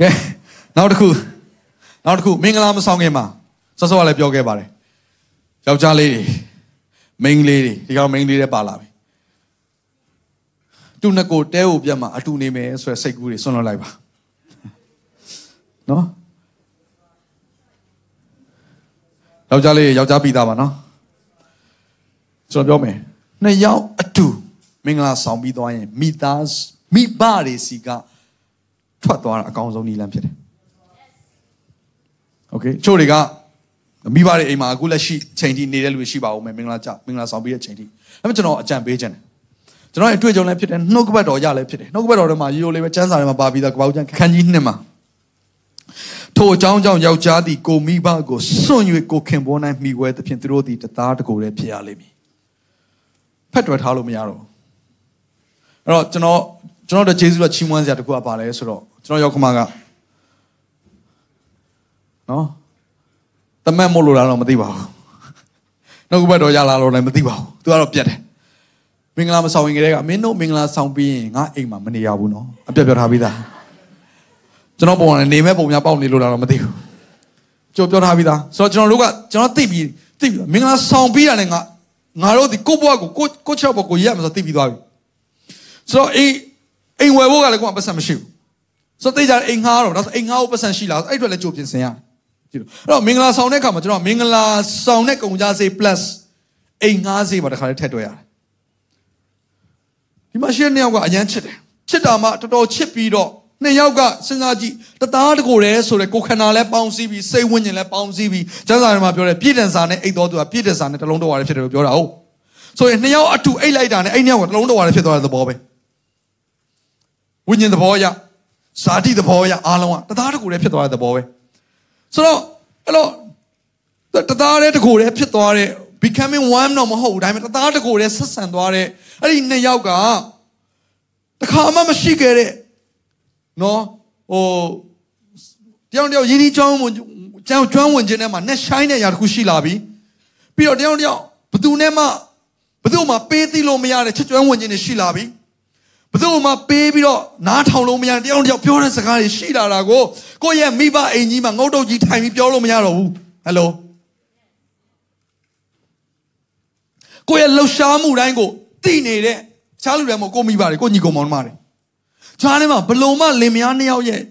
ကဲနောက်တစ်ခုနောက်တစ်ခုမင်္ဂလာမဆောင်ခင်မှာစောစောကလည်းပြောခဲ့ပါတယ်။ယောက်ျားလေးတွေမိန်းကလေးတွေဒီကောင်မိန်းကလေးတွေပါလာပြီ။သူနှစ်ကိုတဲကိုပြတ်မှာအတူနေမယ်ဆိုရယ်စိတ်ကူးတွေဆွန့်လွတ်လိုက်ပါ။ နော်ယောက်ျားလေးယောက်ျားပြီးသားပါနော်ကျွန်တော်ပြောမယ်နှစ်ယောက်အတူမင်္ဂလာဆောင်ပြီးသွားရင်မိသားမိဘတွေစီကထွက်သွားတာအကောင်းဆုံးနည်းလမ်းဖြစ်တယ်โอเคချို့တွေကမိဘတွေအိမ်မှာအခုလက်ရှိချိန်ထိနေတဲ့လူတွေရှိပါဦးမယ်မင်္ဂလာကြမင်္ဂလာဆောင်ပြီးတဲ့ချိန်ထိဒါပေမဲ့ကျွန်တော်အကြံပေးခြင်းတယ်ကျွန်တော်ရဲ့အတွေ့အကြုံလည်းဖြစ်တယ်နှုတ်ကပတ်တော်ရလည်းဖြစ်တယ်နှုတ်ကပတ်တော်ထဲမှာရိုးရိုးလေးပဲစံစာထဲမှာပါပြီးသားကပောက်ကျန်ခန်းကြီးနှစ်မှာ ထိုအကြောင်းကြောင့်ယောက်ျားသည်ကိုမိဘကိုစွန့်၍ကိုခင်ပေါ်၌မိဝဲသဖြင့်သူတို့သည်တသားတကိုယ်တည်းဖြစ်ရလိမ့်မည်ဖက်တွယ်ထားလို့မရတော့အဲ့တော့ကျွန်တော်ကျွန်တော်တို့ဂျေဇုကချီးမွမ်းစရာတခုကပါလဲဆိုတော့ကျွန်တော်ရောက်ခမကနော်တမက်မို့လို့လားတော့မသိပါဘူးနှုတ်ကပတ်တော်ရလာတော့လည်းမသိပါဘူးသူကတော့ပြတ်တယ်မင်္ဂလာမဆောင်ရင်ကလေးကမင်းတို့မင်္ဂလာဆောင်ပြီးရင်ငါအိမ်မှာမနေရဘူးနော်အပြတ်ပြောထားပြီးသား ကျွန်တော်ပုံနဲ့နေမဲ့ပုံများပေါက်နေလို့လားတော့မသိဘူးကြိုပြောထားပြီးသားဆိုတော့ကျွန်တော်တို့ကကျွန်တော်သိပြီးသိပြီးမင်္ဂလာဆောင်ပြီးရတယ်ငါငါတို့ဒီကိုဘွားကိုကိုကိုချော့ဘကိုရက်မှာဆိုသိပြီးသွားပြီဆိုတော့အိမ်အိမ်ဝယ်ဖို့ကလည်းကိုကပတ်စံမရှိဘူးဆိုတော့သိကြတယ်အိမ်ငှားတော့ဒါဆိုအိမ်ငှားဖို့ပတ်စံရှိလားအဲ့အတွက်လည်းကြိုပြင်ဆင်ရတယ်ကြည့်လို့အဲ့တော့မင်္ဂလာဆောင်တဲ့အခါမှာကျွန်တော်မင်္ဂလာဆောင်တဲ့ကုန်ကြစေး plus အိမ်ငှားစေးပါတခါလေးထည့်တွက်ရတယ်ဒီမှာရှင်းနှစ်ယောက်ကအရန်ချစ်တယ်ချစ်တာမှတော်တော်ချစ်ပြီးတော့ နှစ်ယောက်ကစဉ်းစားကြည့်တသားတကိုယ်တည်းဆိုတဲ့ကိုခန္ဓာလည်းပေါင်းစည်းပြီးစိတ်ဝိညာဉ်လည်းပေါင်းစည်းပြီးကျမ်းစာထဲမှာပြောတယ်ပြည့်တန်စာနဲ့အိတ်တော်သူကပြည့်တန်စာနဲ့တလုံးတော်ရတယ်ဖြစ်တယ်လို့ပြောတာဟုတ်ဆိုရင်နှစ်ယောက်အတူအိတ်လိုက်တာနဲ့အဲ့နှစ်ယောက်ကတလုံးတော်ရတယ်ဖြစ်သွားတဲ့သဘောပဲဝိညာဉ်သဘောအရဇာတိသဘောအရအားလုံးကတသားတကိုယ်တည်းဖြစ်သွားတဲ့သဘောပဲဆိုတော့အဲ့တော့တသားတည်းတကိုယ်တည်းဖြစ်သွားတဲ့ becoming one တော့မဟုတ်ဘူးဒါပေမဲ့တသားတကိုယ်တည်းဆက်ဆံသွားတဲ့အဲ့ဒီနှစ်ယောက်ကတခါမှမရှိခဲ့တဲ့ နော်ဟိုတယောက်တယောက်ယင်းဒီကျောင်းဝင်ကျောင်းကျွမ်းဝင်ခြင်းထဲမှာနဲ့ဆိုင်တဲ့ຢာတစ်ခုရှိလာပြီပြီးတော့တယောက်တယောက်ဘသူနဲ့မှဘသူမှပေးသိလို့မရတဲ့ချစ်ကျွမ်းဝင်ခြင်းတွေရှိလာပြီဘသူမှပေးပြီးတော့နားထောင်လို့မရတယောက်တယောက်ပြောတဲ့စကားတွေရှိလာတာကိုကိုယ့်ရဲ့မိဘအိမ်ကြီးမှာငုတ်တုတ်ကြီးထိုင်ပြီးပြောလို့မရတော့ဘူးဟယ်လိုကိုယ့်ရဲ့လှုပ်ရှားမှုတိုင်းကိုသိနေတဲ့ချားလူတွေမဟုတ်ကိုမိပါတယ်ကိုညီကောင်မောင်မတွေ ချားထဲမှာဘလုံမလင်မယားနှစ်ယောက်ရဲ့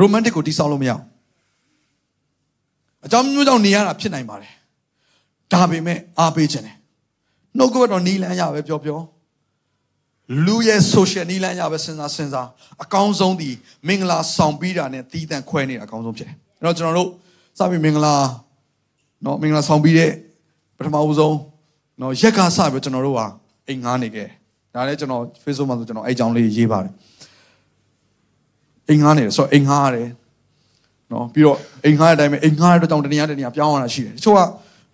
romantic ကိုတိဆောက်လို့မရအောင်အကြောင်းမျိုးကြောင့်နေရတာဖြစ်နိုင်ပါတယ်ဒါပေမဲ့အားပေးခြင်းတယ်နှုတ်ကပတ်တော်နီးလန်းရပဲပြောပြောလူရဲ့ social နီးလန်းရပဲစဉ်းစားစဉ်းစားအကောင်းဆုံးဒီမင်္ဂလာဆောင်ပြီးတာနဲ့တီးတန့်ခွဲနေတာအကောင်းဆုံးဖြစ်တယ်အဲ့တော့ကျွန်တော်တို့စပြီးမင်္ဂလာเนาะမင်္ဂလာဆောင်ပြီးတဲ့ပထမဦးဆုံးเนาะရက်ကစပြီးကျွန်တော်တို့ဟာအိမ်ငားနေခဲ့ ဒါလည်းကျွန်တော် Facebook မှာဆိုကျွန်တော်အဲ့အကြောင်းလေးရေးပါတယ်အိမ်ငားနေတယ်ဆိုတော့အိမ်ငားရတယ်နော်ပြီးတော့အိမ်ငားတဲ့အတိုင်းပဲအိမ်ငားတဲ့တောင်တနေရာတနေရာပြောင်းရတာရှိတယ်တချို့က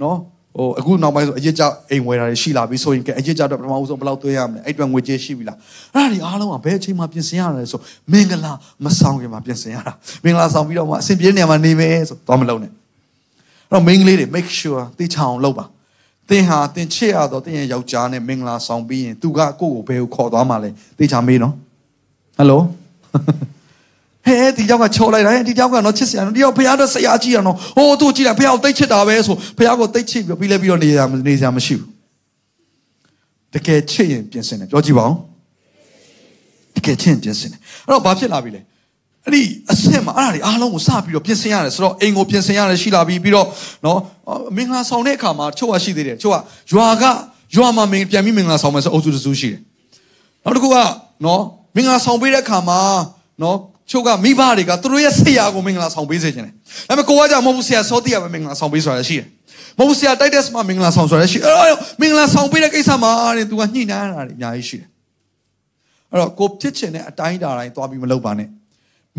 နော်ဟိုအခုနောက်ပိုင်းဆိုအရစ်ကြအိမ်ဝယ်တာတွေရှိလာပြီဆိုရင်ကဲအရစ်ကြတော့ပထမဦးဆုံးဘယ်လောက်သွင်းရမလဲအဲ့အတွက်ငွေကြေးရှိပြီလားအဲ့ဒါဒီအားလုံးကဘယ်အချိန်မှပြင်ဆင်ရလဲဆိုမင်္ဂလာမဆောင်ခင်မှာပြင်ဆင်ရတာမင်္ဂလာဆောင်ပြီးတော့မှအဆင်ပြေတဲ့နေရာမှာနေမယ်ဆိုတော့မလုံးနဲ့အဲ့တော့ main လေးတွေ make sure သိချအောင်လုပ်ပါ သင်ဟာသင်ချစ်ရတော့သင်ရဲ့ယောက်ျားနဲ့မင်္ဂလာဆောင်ပြီးရင်သူကကိုယ့်ကိုဘယ်ကိုခေါ်သွားမှာလဲသိချမေးနော်ဟယ်လိုဟဲဒီကြောက်ကချော်လိုက်တာဟဲဒီကြောက်ကတော့ချစ်စရာနော်ဒီကြောက်ဖះတော့ဆရာကြီးရနော်ဟိုသူ့ကြည့်လိုက်ဖះကိုတိတ်ချစ်တာပဲဆိုဖះကိုတိတ်ချစ်ပြီးပြီးလဲပြီးတော့နေရနေစရာမရှိဘူးတကယ်ချစ်ရင်ပြင်ဆင်တယ်ပြောကြည့်ပါဦးတကယ်ချစ်ရင်ပြင်ဆင်တယ်အဲ့တော့ဘာဖြစ်လာပြီလဲ အဲ့ဒီအဆင့်မှာအဲ့ဒါတွေအားလုံးကိုစပြီးတော့ပြင်ဆင်ရတယ်ဆိုတော့အိမ်ကိုပြင်ဆင်ရတယ်ရှိလာပြီးပြီးတော့နော်မင်္ဂလာဆောင်တဲ့အခါမှာချို့ကရှိသေးတယ်ချို့ကရွာကရွာမှာမင်ပြန်ပြီးမင်္ဂလာဆောင်မယ်ဆိုအုပ်စုတစုရှိတယ်နောက်တစ်ခုကနော်မင်္ဂလာဆောင်ပေးတဲ့အခါမှာနော်ချို့ကမိဘတွေကသူတို့ရဲ့ဆရာကိုမင်္ဂလာဆောင်ပေးစေချင်တယ်။ဒါပေမဲ့ကိုကကြောင့်မဟုတ်ဘူးဆရာစောတိရပဲမင်္ဂလာဆောင်ပေးဆိုတာရှိတယ်။မဟုတ်ဘူးဆရာတိုက်တက်စမှာမင်္ဂလာဆောင်ဆိုတာရှိတယ်။အဲ့တော့မင်္ဂလာဆောင်ပေးတဲ့ကိစ္စမှာတဲ့သူကညှိနှိုင်းရတာတွေအများကြီးရှိတယ်။အဲ့တော့ကိုဖြစ်ချင်တဲ့အတိုင်းတာတိုင်းသွားပြီးမလုပ်ပါနဲ့။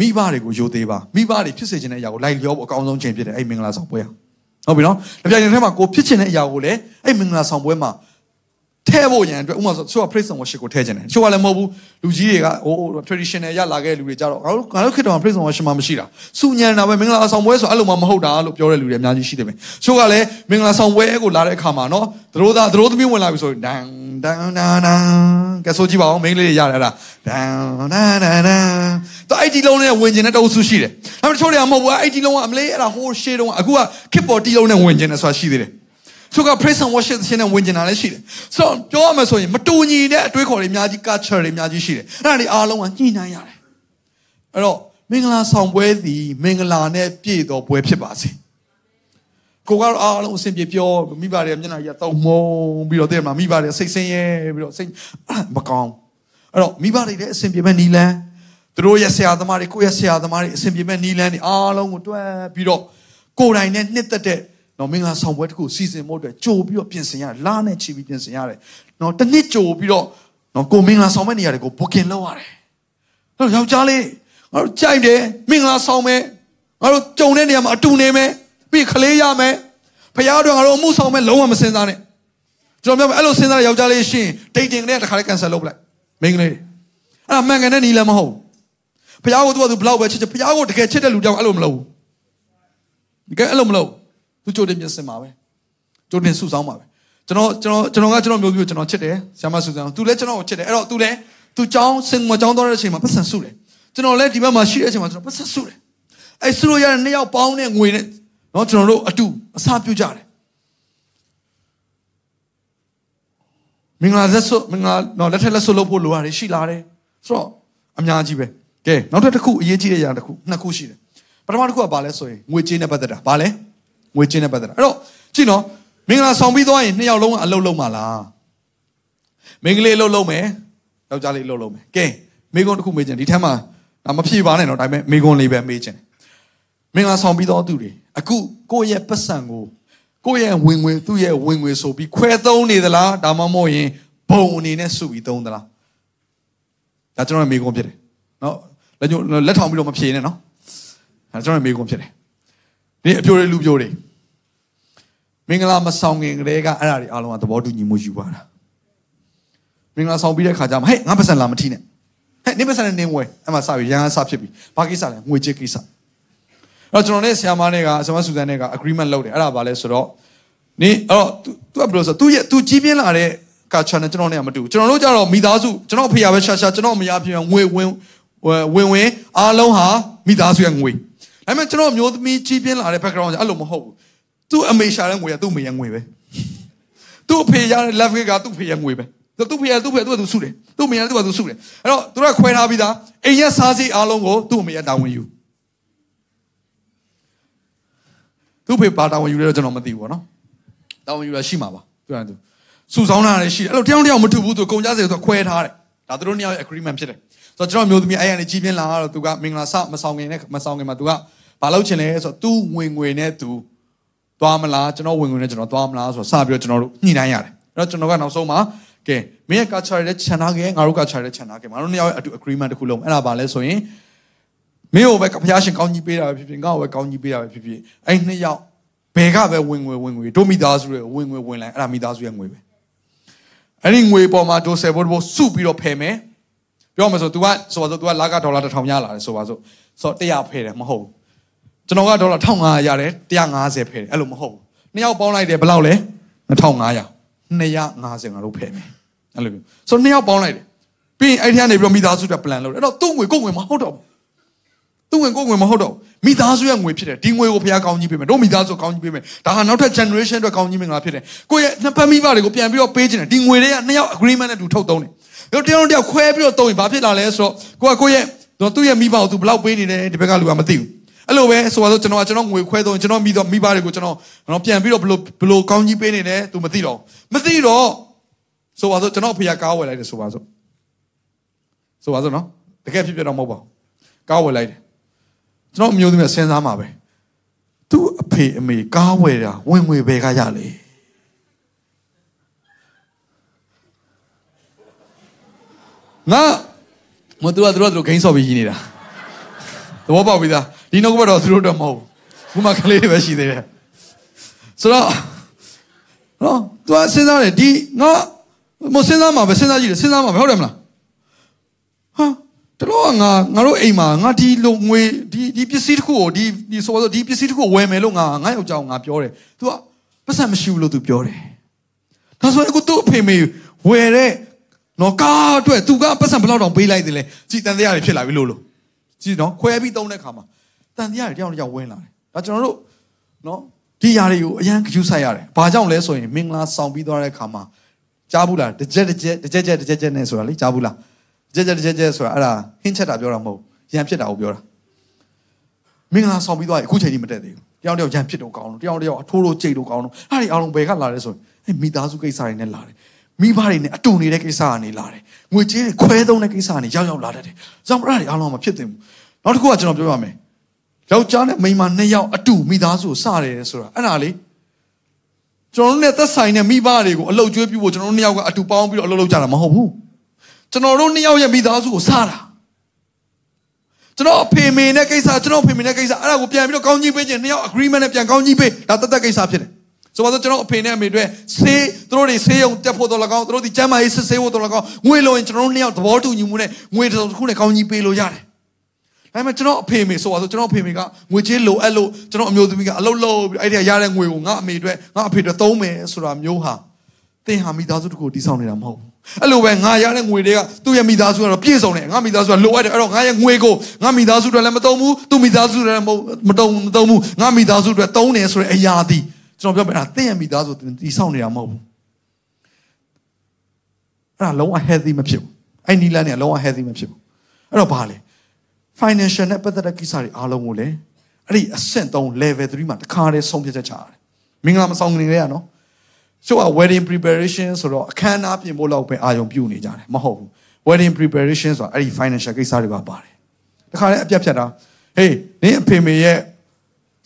မိဘတွေကိုယိုသေးပါ။မိဘတွေဖြစ်စေချင်တဲ့အရာကိုလိုက်လျောဖို့အကောင်းဆုံးချိန်ဖြစ်တယ်အဲ့မင်္ဂလာဆောင်ပွဲ။ဟုတ်ပြီနော်။ဒါပြိုင်တဲ့ထဲမှာကိုဖြစ်ချင်တဲ့အရာကိုလည်းအဲ့မင်္ဂလာဆောင်ပွဲမှာထဲဖို့ရန်အတွက်ဥပမာဆိုချို့က praise and worship ကိုထဲခြင်းတယ်ချို့ကလည်းမဟုတ်ဘူးလူကြီးတွေကဟို traditional ရလာခဲ့တဲ့လူတွေကြတော့ငါတို့ငါတို့ခေတ္တမှာ praise and worship မှမရှိတာစုညံတာပဲမင်္ဂလာဆောင်ပွဲဆိုအဲ့လိုမှမဟုတ်တာလို့ပြောတဲ့လူတွေအများကြီးရှိတယ်ပဲချို့ကလည်းမင်္ဂလာဆောင်ပွဲကိုလာတဲ့အခါမှာနော်သတို့သားသတို့သမီးဝင်လာပြီဆိုရင်ဒန် ဒန်ဒန်ဒန်ကဲဆိုကြည့်ပါဦးမိန်းကလေးတွေရတယ်အဲ့ဒါဒန်ဒန်ဒန်ဒန်တော့အဲ့ဒီလုံးနဲ့ဝင်ခြင်းတဲ့တအုပ်စုရှိတယ်ဒါပေမဲ့ချို့တွေကမဟုတ်ဘူးအဲ့ဒီလုံးကအမလေးအဲ့ဒါဟိုရှေးတုန်းကအခုကခစ်ပေါ်တီလုံးနဲ့ဝင်ခြင်းနဲ့ဆိုတာရှိသေးတယ်သူက praise and worship ရှင်နဲ့ဝင်ကျင်တာလည်းရှိတယ်။ဆိုတော့ပြောရမယ်ဆိုရင်မတူညီတဲ့အတွေးခေါ်တွေအများကြီး culture တွေအများကြီးရှိတယ်။အဲ့ဒါတွေအားလုံးကညှိနှိုင်းရတယ်။အဲ့တော့မင်္ဂလာဆောင်ပွဲသည်မင်္ဂလာနဲ့ပြည့်တော်ပွဲဖြစ်ပါစေ။ ကိုကတော့အားလုံးအစဉ်ပြေပြောမိဘတွေမျက်နှာကြီးတုံမုံပြီးတော့တဲ့မှာမိဘတွေစိတ်ဆင်းရဲပြီးတော့စိတ်မကောင်းအဲ့တော့မိဘတွေလည်းအစဉ်ပြေမဲ့နီလန်းသူတို့ရဲ့ဆရာသမားတွေကိုယ့်ရဲ့ဆရာသမားတွေအစဉ်ပြေမဲ့နီလန်းတွေအားလုံးကိုတွဲပြီးတော့ကိုယ်တိုင်နဲ့နှစ်သက်တဲ့နော်မင်္ဂလာဆောင်ပွဲတစ်ခုစီစဉ်ဖို့အတွက်ကြိုပြီးတော့ပြင်ဆင်ရတယ်လာနဲ့ချီပြီးပြင်ဆင်ရတယ်နော်တစ်နှစ်ကြိုပြီးတော့နော်ကိုမင်္ဂလာဆောင်မဲ့နေရာတွေကို booking လုပ်ရတယ်အဲ့တော့ယောက်ျားလေးငါတို့ကြိုက်တယ်မင်္ဂလာဆောင်မယ်ငါတို့ကြုံတဲ့နေရာမှာအတူနေမယ် ပြီးခလေးရမယ်ဖခင်တို့ငါတို့အမှုဆောင်မယ်လုံးဝမစင်စားနဲ့ကျွန်တော်ပြောမယ်အဲ့လိုစဉ်းစားတဲ့ယောက်ျားလေးရှင်ဒိတ်တင်ကလေးတခါလေး cancel လုပ်ပလိုက်မိန်းကလေးအဲ့ဒါမှန်ကန်တဲ့နီးလည်းမဟုတ်ဖခင်ကိုသူကသူဘလောက်ပဲချစ်ချစ်ဖခင်ကိုတကယ်ချစ်တဲ့လူတောင်အဲ့လိုမလုပ်ဘူးတကယ်အဲ့လိုမလုပ်ဘူးသူကြိုတင်ပြင်ဆင်ပါပဲကြိုတင်စုဆောင်းပါပဲကျွန်တော်ကျွန်တော်ကျွန်တော်ကကျွန်တော်မျိုးမျိုးကျွန်တော်ချစ်တယ်ဆရာမစုဆောင်းသူလည်းကျွန်တော်ကိုချစ်တယ်အဲ့တော့သူလည်းသူကြောင်းစင်မကြောင်းသွားတဲ့အချိန်မှာပတ်စံစုတယ်ကျွန်တော်လည်းဒီဘက်မှာရှိတဲ့အချိန်မှာကျွန်တော်ပတ်စံစုတယ်အဲ့စုလို့ရတဲ့နှစ်ယောက်ပေါင်းတဲ့ငွေနဲ့ เนาะကျွန်တော်တို့အတူအစာပြုကြတယ်မင်္ဂလာလက်စွပ်မင်္ဂလာတော့လက်ထက်လက်စွပ်လုပ်ဖို့လိုရတယ်ရှိလာတယ်ဆိုတော့အများကြီးပဲကဲနောက်ထပ်တစ်ခုအရေးကြီးတဲ့ຢာတစ်ခုနှစ်ခုရှိတယ်ပထမတစ်ခုကဘာလဲဆိုရင်ငွေကြေးနဲ့ပတ်သက်တာဘာလဲငွေချင်းနဲ့ပတ်သက်တာအဲ့တော့ကြည့်နော်မင်္ဂလာဆောင်ပြီးသွားရင်နှစ်ယောက်လုံးကအလုပ်လုပ်မှာလားမင်္ဂလေးအလုပ်လုပ်မယ်ယောက်ျားလေးအလုပ်လုပ်မယ်ကဲမိကွန်းတစ်ခုမေးချင်ဒီထက်မှဒါမဖြေပါနဲ့တော့ဒါပေမဲ့မိကွန်းလေးပဲမေးချင် မင်္ဂလာဆောင်ပြီးတော့သူတွေအခုကိုယ့်ရဲ့ပတ်စံကိုကိုယ့်ရဲ့ဝင်ငွေသူ့ရဲ့ဝင်ငွေဆိုပြီးခွဲသုံးနေသလားဒါမှမဟုတ်ရင်ဘုံအနေနဲ့စုပြီးသုံးသလားဒါကျွန်တော်ရဲ့မိကွန်းဖြစ်တယ်နော်လက်ညှိုးလက်ထောင်ပြီးတော့မဖြေနဲ့နော်ဒါကျွန်တော်ရဲ့မိကွန်းဖြစ်တယ်ဒီအပြိုတွေလူပြိုတွေမင်္ဂလာမဆောင်ခင်ကလေးကအဲ့ဒါတွေအားလုံးကသဘောတူညီမှုယူပါတာမင်္ဂလာဆောင်ပြီးတဲ့ခါကျမှဟဲ့ငါပတ်စံလာမထီးနဲ့ဟဲ့နေပတ်စံနဲ့နင်းဝဲအဲ့မှာစပြီးရဟန်းစဖြစ်ပြီဘာကိစ္စလဲငွေကြေးကိစ္စအဲ့ တော့ကျွန်တော်နဲ့ဆရာမနဲ့ကဆရာမဆူဇန်နဲ့က agreement လုပ်တယ်အဲ့ဒါဘာလဲဆိုတော့နေအဲ့တော့ तू ကဘယ်လိုဆိုသူရဲ့ तू ကြီးပြင်းလာတဲ့က channel ကျွန်တော်နဲ့ကမတူဘူးကျွန်တော်တို့ကြတော့မိသားစုကျွန်တော်ဖျားပဲရှာရှာကျွန်တော်မရပြင်ငွေဝင်ဝင်ဝင်အားလုံးဟာမိသားစုရဲ့ငွေဒါပေမဲ့ကျွန်တော်မျိုးသမီးကြီးပြင်းလာတဲ့ background ကအဲ့လိုမဟုတ်ဘူးသူအမေရှာတဲ့ငွေကသူ့မေရဲ့ငွေပဲသူ့အဖေရတဲ့ love gift ကသူ့ဖေရဲ့ငွေပဲသူ့ဖေရသူ့ဖေသူ့ကသူစုတယ်သူ့မေရသူ့ကသူစုတယ်အဲ့တော့သူတို့ကခွဲထားပြီးသားအိမ်ရဲ့စားစီအားလုံးကိုသူ့အမေရတာဝန်ယူ သူ့ဖေပါတာဝန်ယူလဲတော့ကျွန်တော်မသိဘူးပေါ့နော်တာဝန်ယူရရှိမှာပါသူကသူစုဆောင်းတာလည်းရှိတယ်အဲ့လိုတယောက်တယောက်မတူဘူးသူကုန်ကြစေသူခွဲထားတယ်ဒါသူတို့နှစ်ယောက်ရဲ့ agreement ဖြစ်တယ်ဆိုတော့ကျွန်တော်မျိုးသမီးအဲ့ရနေကြီးပြင်းလာတော့သူကမင်္ဂလာစမဆောင်ခင်နဲ့မဆောင်ခင်မှာသူကဘာလုပ်ချင်လဲဆိုတော့သူ့ဝင်ငွေနဲ့သူသွားမလားကျွန်တော်ဝင်ငွေနဲ့ကျွန်တော်သွားမလားဆိုတော့စပြီးတော့ကျွန်တော်တို့ညှိနှိုင်းရတယ်အဲ့တော့ကျွန်တော်ကနောက်ဆုံးမှာကဲမင်းရဲ့ culture ရဲ့ခြံထားခဲ့ငါတို့ culture ရဲ့ခြံထားခဲ့ငါတို့နှစ်ယောက်ရဲ့အတူ agreement တစ်ခုလုံးအဲ့ဒါဘာလဲဆိုရင် မင်းကိုပဲဘုရားရှင်ကောင်းကြီးပေးတာပဲဖြစ်ဖြစ်ငါ့ကိုပဲကောင်းကြီးပေးတာပဲဖြစ်ဖြစ်အဲ့နှစ်ယောက်ဘယ်ကပဲဝင်ငွေဝင်ငွေတို့မိသားစုတွေဝင်ငွေဝင်လိုက်အဲ့ဒါမိသားစုရဲ့ငွေပဲအဲ့ဒီငွေပေါ်မှာဒိုဆယ်ဘိုးဘိုးစုပြီးတော့ဖယ်မယ်ပြောမှဆို तू ကဆိုပါဆို तू ကလာကဒေါ်လာ1000ရလာတယ်ဆိုပါဆိုဆို100ဖယ်တယ်မဟုတ်ဘူးကျွန်တော်ကဒေါ်လာ1500ရတယ်150ဖယ်တယ်အဲ့လိုမဟုတ်ဘူးနှစ်ယောက်ပေါင်းလိုက်တယ်ဘယ်လောက်လဲ2500 250ငါတို့ဖယ်မယ်အဲ့လိုမျိုးဆိုနှစ်ယောက်ပေါင်းလိုက်တယ်ပြီးရင်အဲ့ဒီကနေပြီးတော့မိသားစုတက် plan လုပ်တယ်အဲ့တော့သူ့ငွေကိုယ့်ငွေမဟုတ်တော့ဘူး သူ့ဝင်ကိုယ်ဝင်မဟုတ်တော့မိသားစုရဲ့ငွေဖြစ်တယ်ဒီငွေကိုဖခင်ကောင်းကြီးပေးမယ်တို့မိသားစုကောင်းကြီးပေးမယ်ဒါဟာနောက်ထပ် generation အတွက်ကောင်းကြီးမင်္ဂလာဖြစ်တယ်ကိုယ့်ရဲ့နှစ်ဖက်မိဘတွေကိုပြန်ပြီးတော့ပေးခြင်းတယ်ဒီငွေတွေကနှစ်ယောက် agreement နဲ့တူထုတ်သုံးတယ်တို့တယောက်တယောက်ခွဲပြီးတော့သုံးရင်ဘာဖြစ်လာလဲဆိုတော့ကိုကကိုယ့်ရဲ့သူ့ရဲ့မိဘကိုသူဘယ်လောက်ပေးနေတယ်ဒီဘက်ကလူကမသိဘူးအဲ့လိုပဲဆိုတော့ကျွန်တော်ကကျွန်တော်ငွေခွဲသုံးကျွန်တော်မိတော့မိဘတွေကိုကျွန်တော်ကျွန်တော်ပြန်ပြီးတော့ဘယ်လိုဘယ်လိုကောင်းကြီးပေးနေတယ်သူမသိတော့မသိတော့ဆိုပါစို့ကျွန်တော်ဖေကားဝယ်လိုက်တယ်ဆိုပါစို့ဆိုပါစို့နော်တကယ်ဖြစ်ပြတော့မဟုတ်ပါဘူးကားဝယ်လိုက်တယ် ကျွန်တော်အမျိုးသမီးစဉ်းစားမှာပဲသူ့အဖေအမေကားဝယ်တာဝင်ငွေဘယ်ကရလဲငါမတူတူတူဂိမ်းဆော့ပြီးကြီးနေတာသဘောပေါက်ပြီသားဒီနောက်ကဘက်တော့သူတို့တော့မဟုတ်ဘူးခုမှကလေးတွေပဲရှိသေးတယ်ဆိုတော့နော်သူကစဉ်းစားတယ်ဒီငါမစဉ်းစားမှာပဲစဉ်းစားကြည့်တယ်စဉ်းစားမှာပဲဟုတ်တယ်မလားဟာ တလို့ငါငါတို့အိမ်မှာငါဒီလိုငွေဒီဒီပစ္စည်းတစ်ခုကိုဒီဒီဆိုတော့ဒီပစ္စည်းတစ်ခုကိုဝယ်မယ်လို့ငါငါယောက်ျားငါပြောတယ်သူကပတ်စံမရှိဘူးလို့သူပြောတယ်ဒါဆိုရင်အခုသူ့အဖေမေဝယ်တဲ့နော်ကားအတွက်သူကပတ်စံဘယ်လောက်တောင်ပေးလိုက်တယ်လဲကြည်တန်တရားတွေဖြစ်လာပြီလို့လို့ကြည်နော်ခွဲပြီးသုံးတဲ့ခါမှာတန်တရားတွေတယောက်တစ်ယောက်ဝင်လာတယ်ဒါကျွန်တော်တို့နော်ဒီຢာတွေကိုအရန်ကြူးဆိုင်ရတယ်ဘာကြောင့်လဲဆိုရင်မင်္ဂလာဆောင်ပြီးသွားတဲ့ခါမှာကြားဘူးလားတစ်ကြက်တစ်ကြက်တစ်ကြက်တစ်ကြက်တစ်ကြက်နဲ့ဆိုတာလေကြားဘူးလား ကြက်ကြက်ကြက်ကြက်ဆိုတာအဲ့ဒါဟင်းချက်တာပြောတာမဟုတ်ရန်ဖြစ်တာကိုပြောတာမင်္ဂလာဆောင်ပြီးသွားရင်အခုချိန်ကြီးမတက်သေးဘူးတယောက်တယောက်ရန်ဖြစ်တော့ကောင်းတော့တယောက်တယောက်အထိုးလို့ကြိတ်တော့ကောင်းတော့အဲ့ဒီအားလုံးဘယ်ကလာလဲဆိုရင်အဲ့မိသားစုကိစ္စတွေနဲ့လာတယ်မိဘတွေနဲ့အတူနေတဲ့ကိစ္စကနေလာတယ်ငွေကြေးတွေခွဲသုံးတဲ့ကိစ္စကနေရောက်ရောက်လာတတ်တယ်ကြောင့်အဲ့ဒါတွေအားလုံးမဖြစ်သင့်ဘူးနောက်တစ်ခုကကျွန်တော်ပြောရမယ်ယောက်ျားနဲ့မိန်းမနှစ်ယောက်အတူမိသားစုကိုစတယ်ဆိုတာအဲ့ဒါလေကျွန်တော်တို့နဲ့သက်ဆိုင်တဲ့မိဘတွေကိုအလုတ်ကျွေးပြဖို့ကျွန်တော်တို့နှစ်ယောက်ကအတူပေါင်းပြီးတော့အလုပ်လုပ်ကြတာမဟုတ်ဘူး ကျွန်တော်တို့နှစ်ယောက်ရဲ့မိသားစုကိုစားတာကျွန်တော်အဖေမေနဲ့ကိစ္စကျွန်တော်အဖေမေနဲ့ကိစ္စအဲ့ဒါကိုပြန်ပြီးတော့ကောင်းကြီးပေးခြင်းနှစ်ယောက် agreement နဲ့ပြန်ကောင်းကြီးပေးဒါတသက်ကိစ္စဖြစ်တယ်ဆိုတော့ကျွန်တော်အဖေနဲ့အမေတွေဆေးသူတို့တွေဆေးရုံတက်ဖို့တော့လကောင်းသူတို့ဒီကျမ်းမာရေးစစ်ဆေးဖို့တော့လကောင်းငွေလိုရင်ကျွန်တော်တို့နှစ်ယောက်သဘောတူညီမှုနဲ့ငွေတစ်စုံတစ်ခုနဲ့ကောင်းကြီးပေးလို့ရတယ်ဒါပေမဲ့ကျွန်တော်အဖေမေဆိုပါဆိုကျွန်တော်အဖေမေကငွေကြေးလိုအပ်လို့ကျွန်တော်အမျိုးသမီးကအလုပ်လုပ်ပြီးအဲ့ဒီရတဲ့ငွေကိုငါအမေအတွက်ငါအဖေအတွက်သုံးမယ်ဆိုတာမျိုးဟာသင်ဟာမိသားစုတစ်ခုတည်ဆောက်နေတာမဟုတ်ဘူး အဲ့လိုပဲငါရတဲ့ငွေတွေကသူ့ရဲ့မိသားစုကတော့ပြည့်စုံတယ်ငါမိသားစုကလိုအပ်တယ်အဲ့တော့ငါရဲ့ငွေကိုငါမိသားစုတွေလည်းမသုံးဘူးသူ့မိသားစုတွေလည်းမသုံးမသုံးဘူးငါမိသားစုတွေသုံးတယ်ဆိုတဲ့အရာသည်ကျွန်တော်ပြောပြတာသင်ရဲ့မိသားစုတည်ဆောက်နေတာမဟုတ်ဘူးအဲ့ဒါလုံးဝ healthy မဖြစ်ဘူးအဲ့နီလန်းเนี่ยလုံးဝ healthy မဖြစ်ဘူးအဲ့တော့ဘာလဲ financial နဲ့ပတ်သက်တဲ့ကိစ္စတွေအားလုံးကိုလည်းအဲ့ဒီအဆင့်3 level 3မှာတခါတည်းဆုံးဖြတ်ချက်ချရတယ်မင်္ဂလာမဆောင်ခင်လေးရနော် ဆိုတော့ wedding preparation ဆိုတော့အခမ်းအနားပြင်ဖို့လောက်ပဲအာရုံပြုနေကြတယ်မဟုတ်ဘူး wedding preparation ဆိုတာအဲ့ဒီ financial ကိစ္စတွေပါပါတယ်တခါတည်းအပြတ်ဖြတ်တာဟေးနင်းအဖေမေရဲ့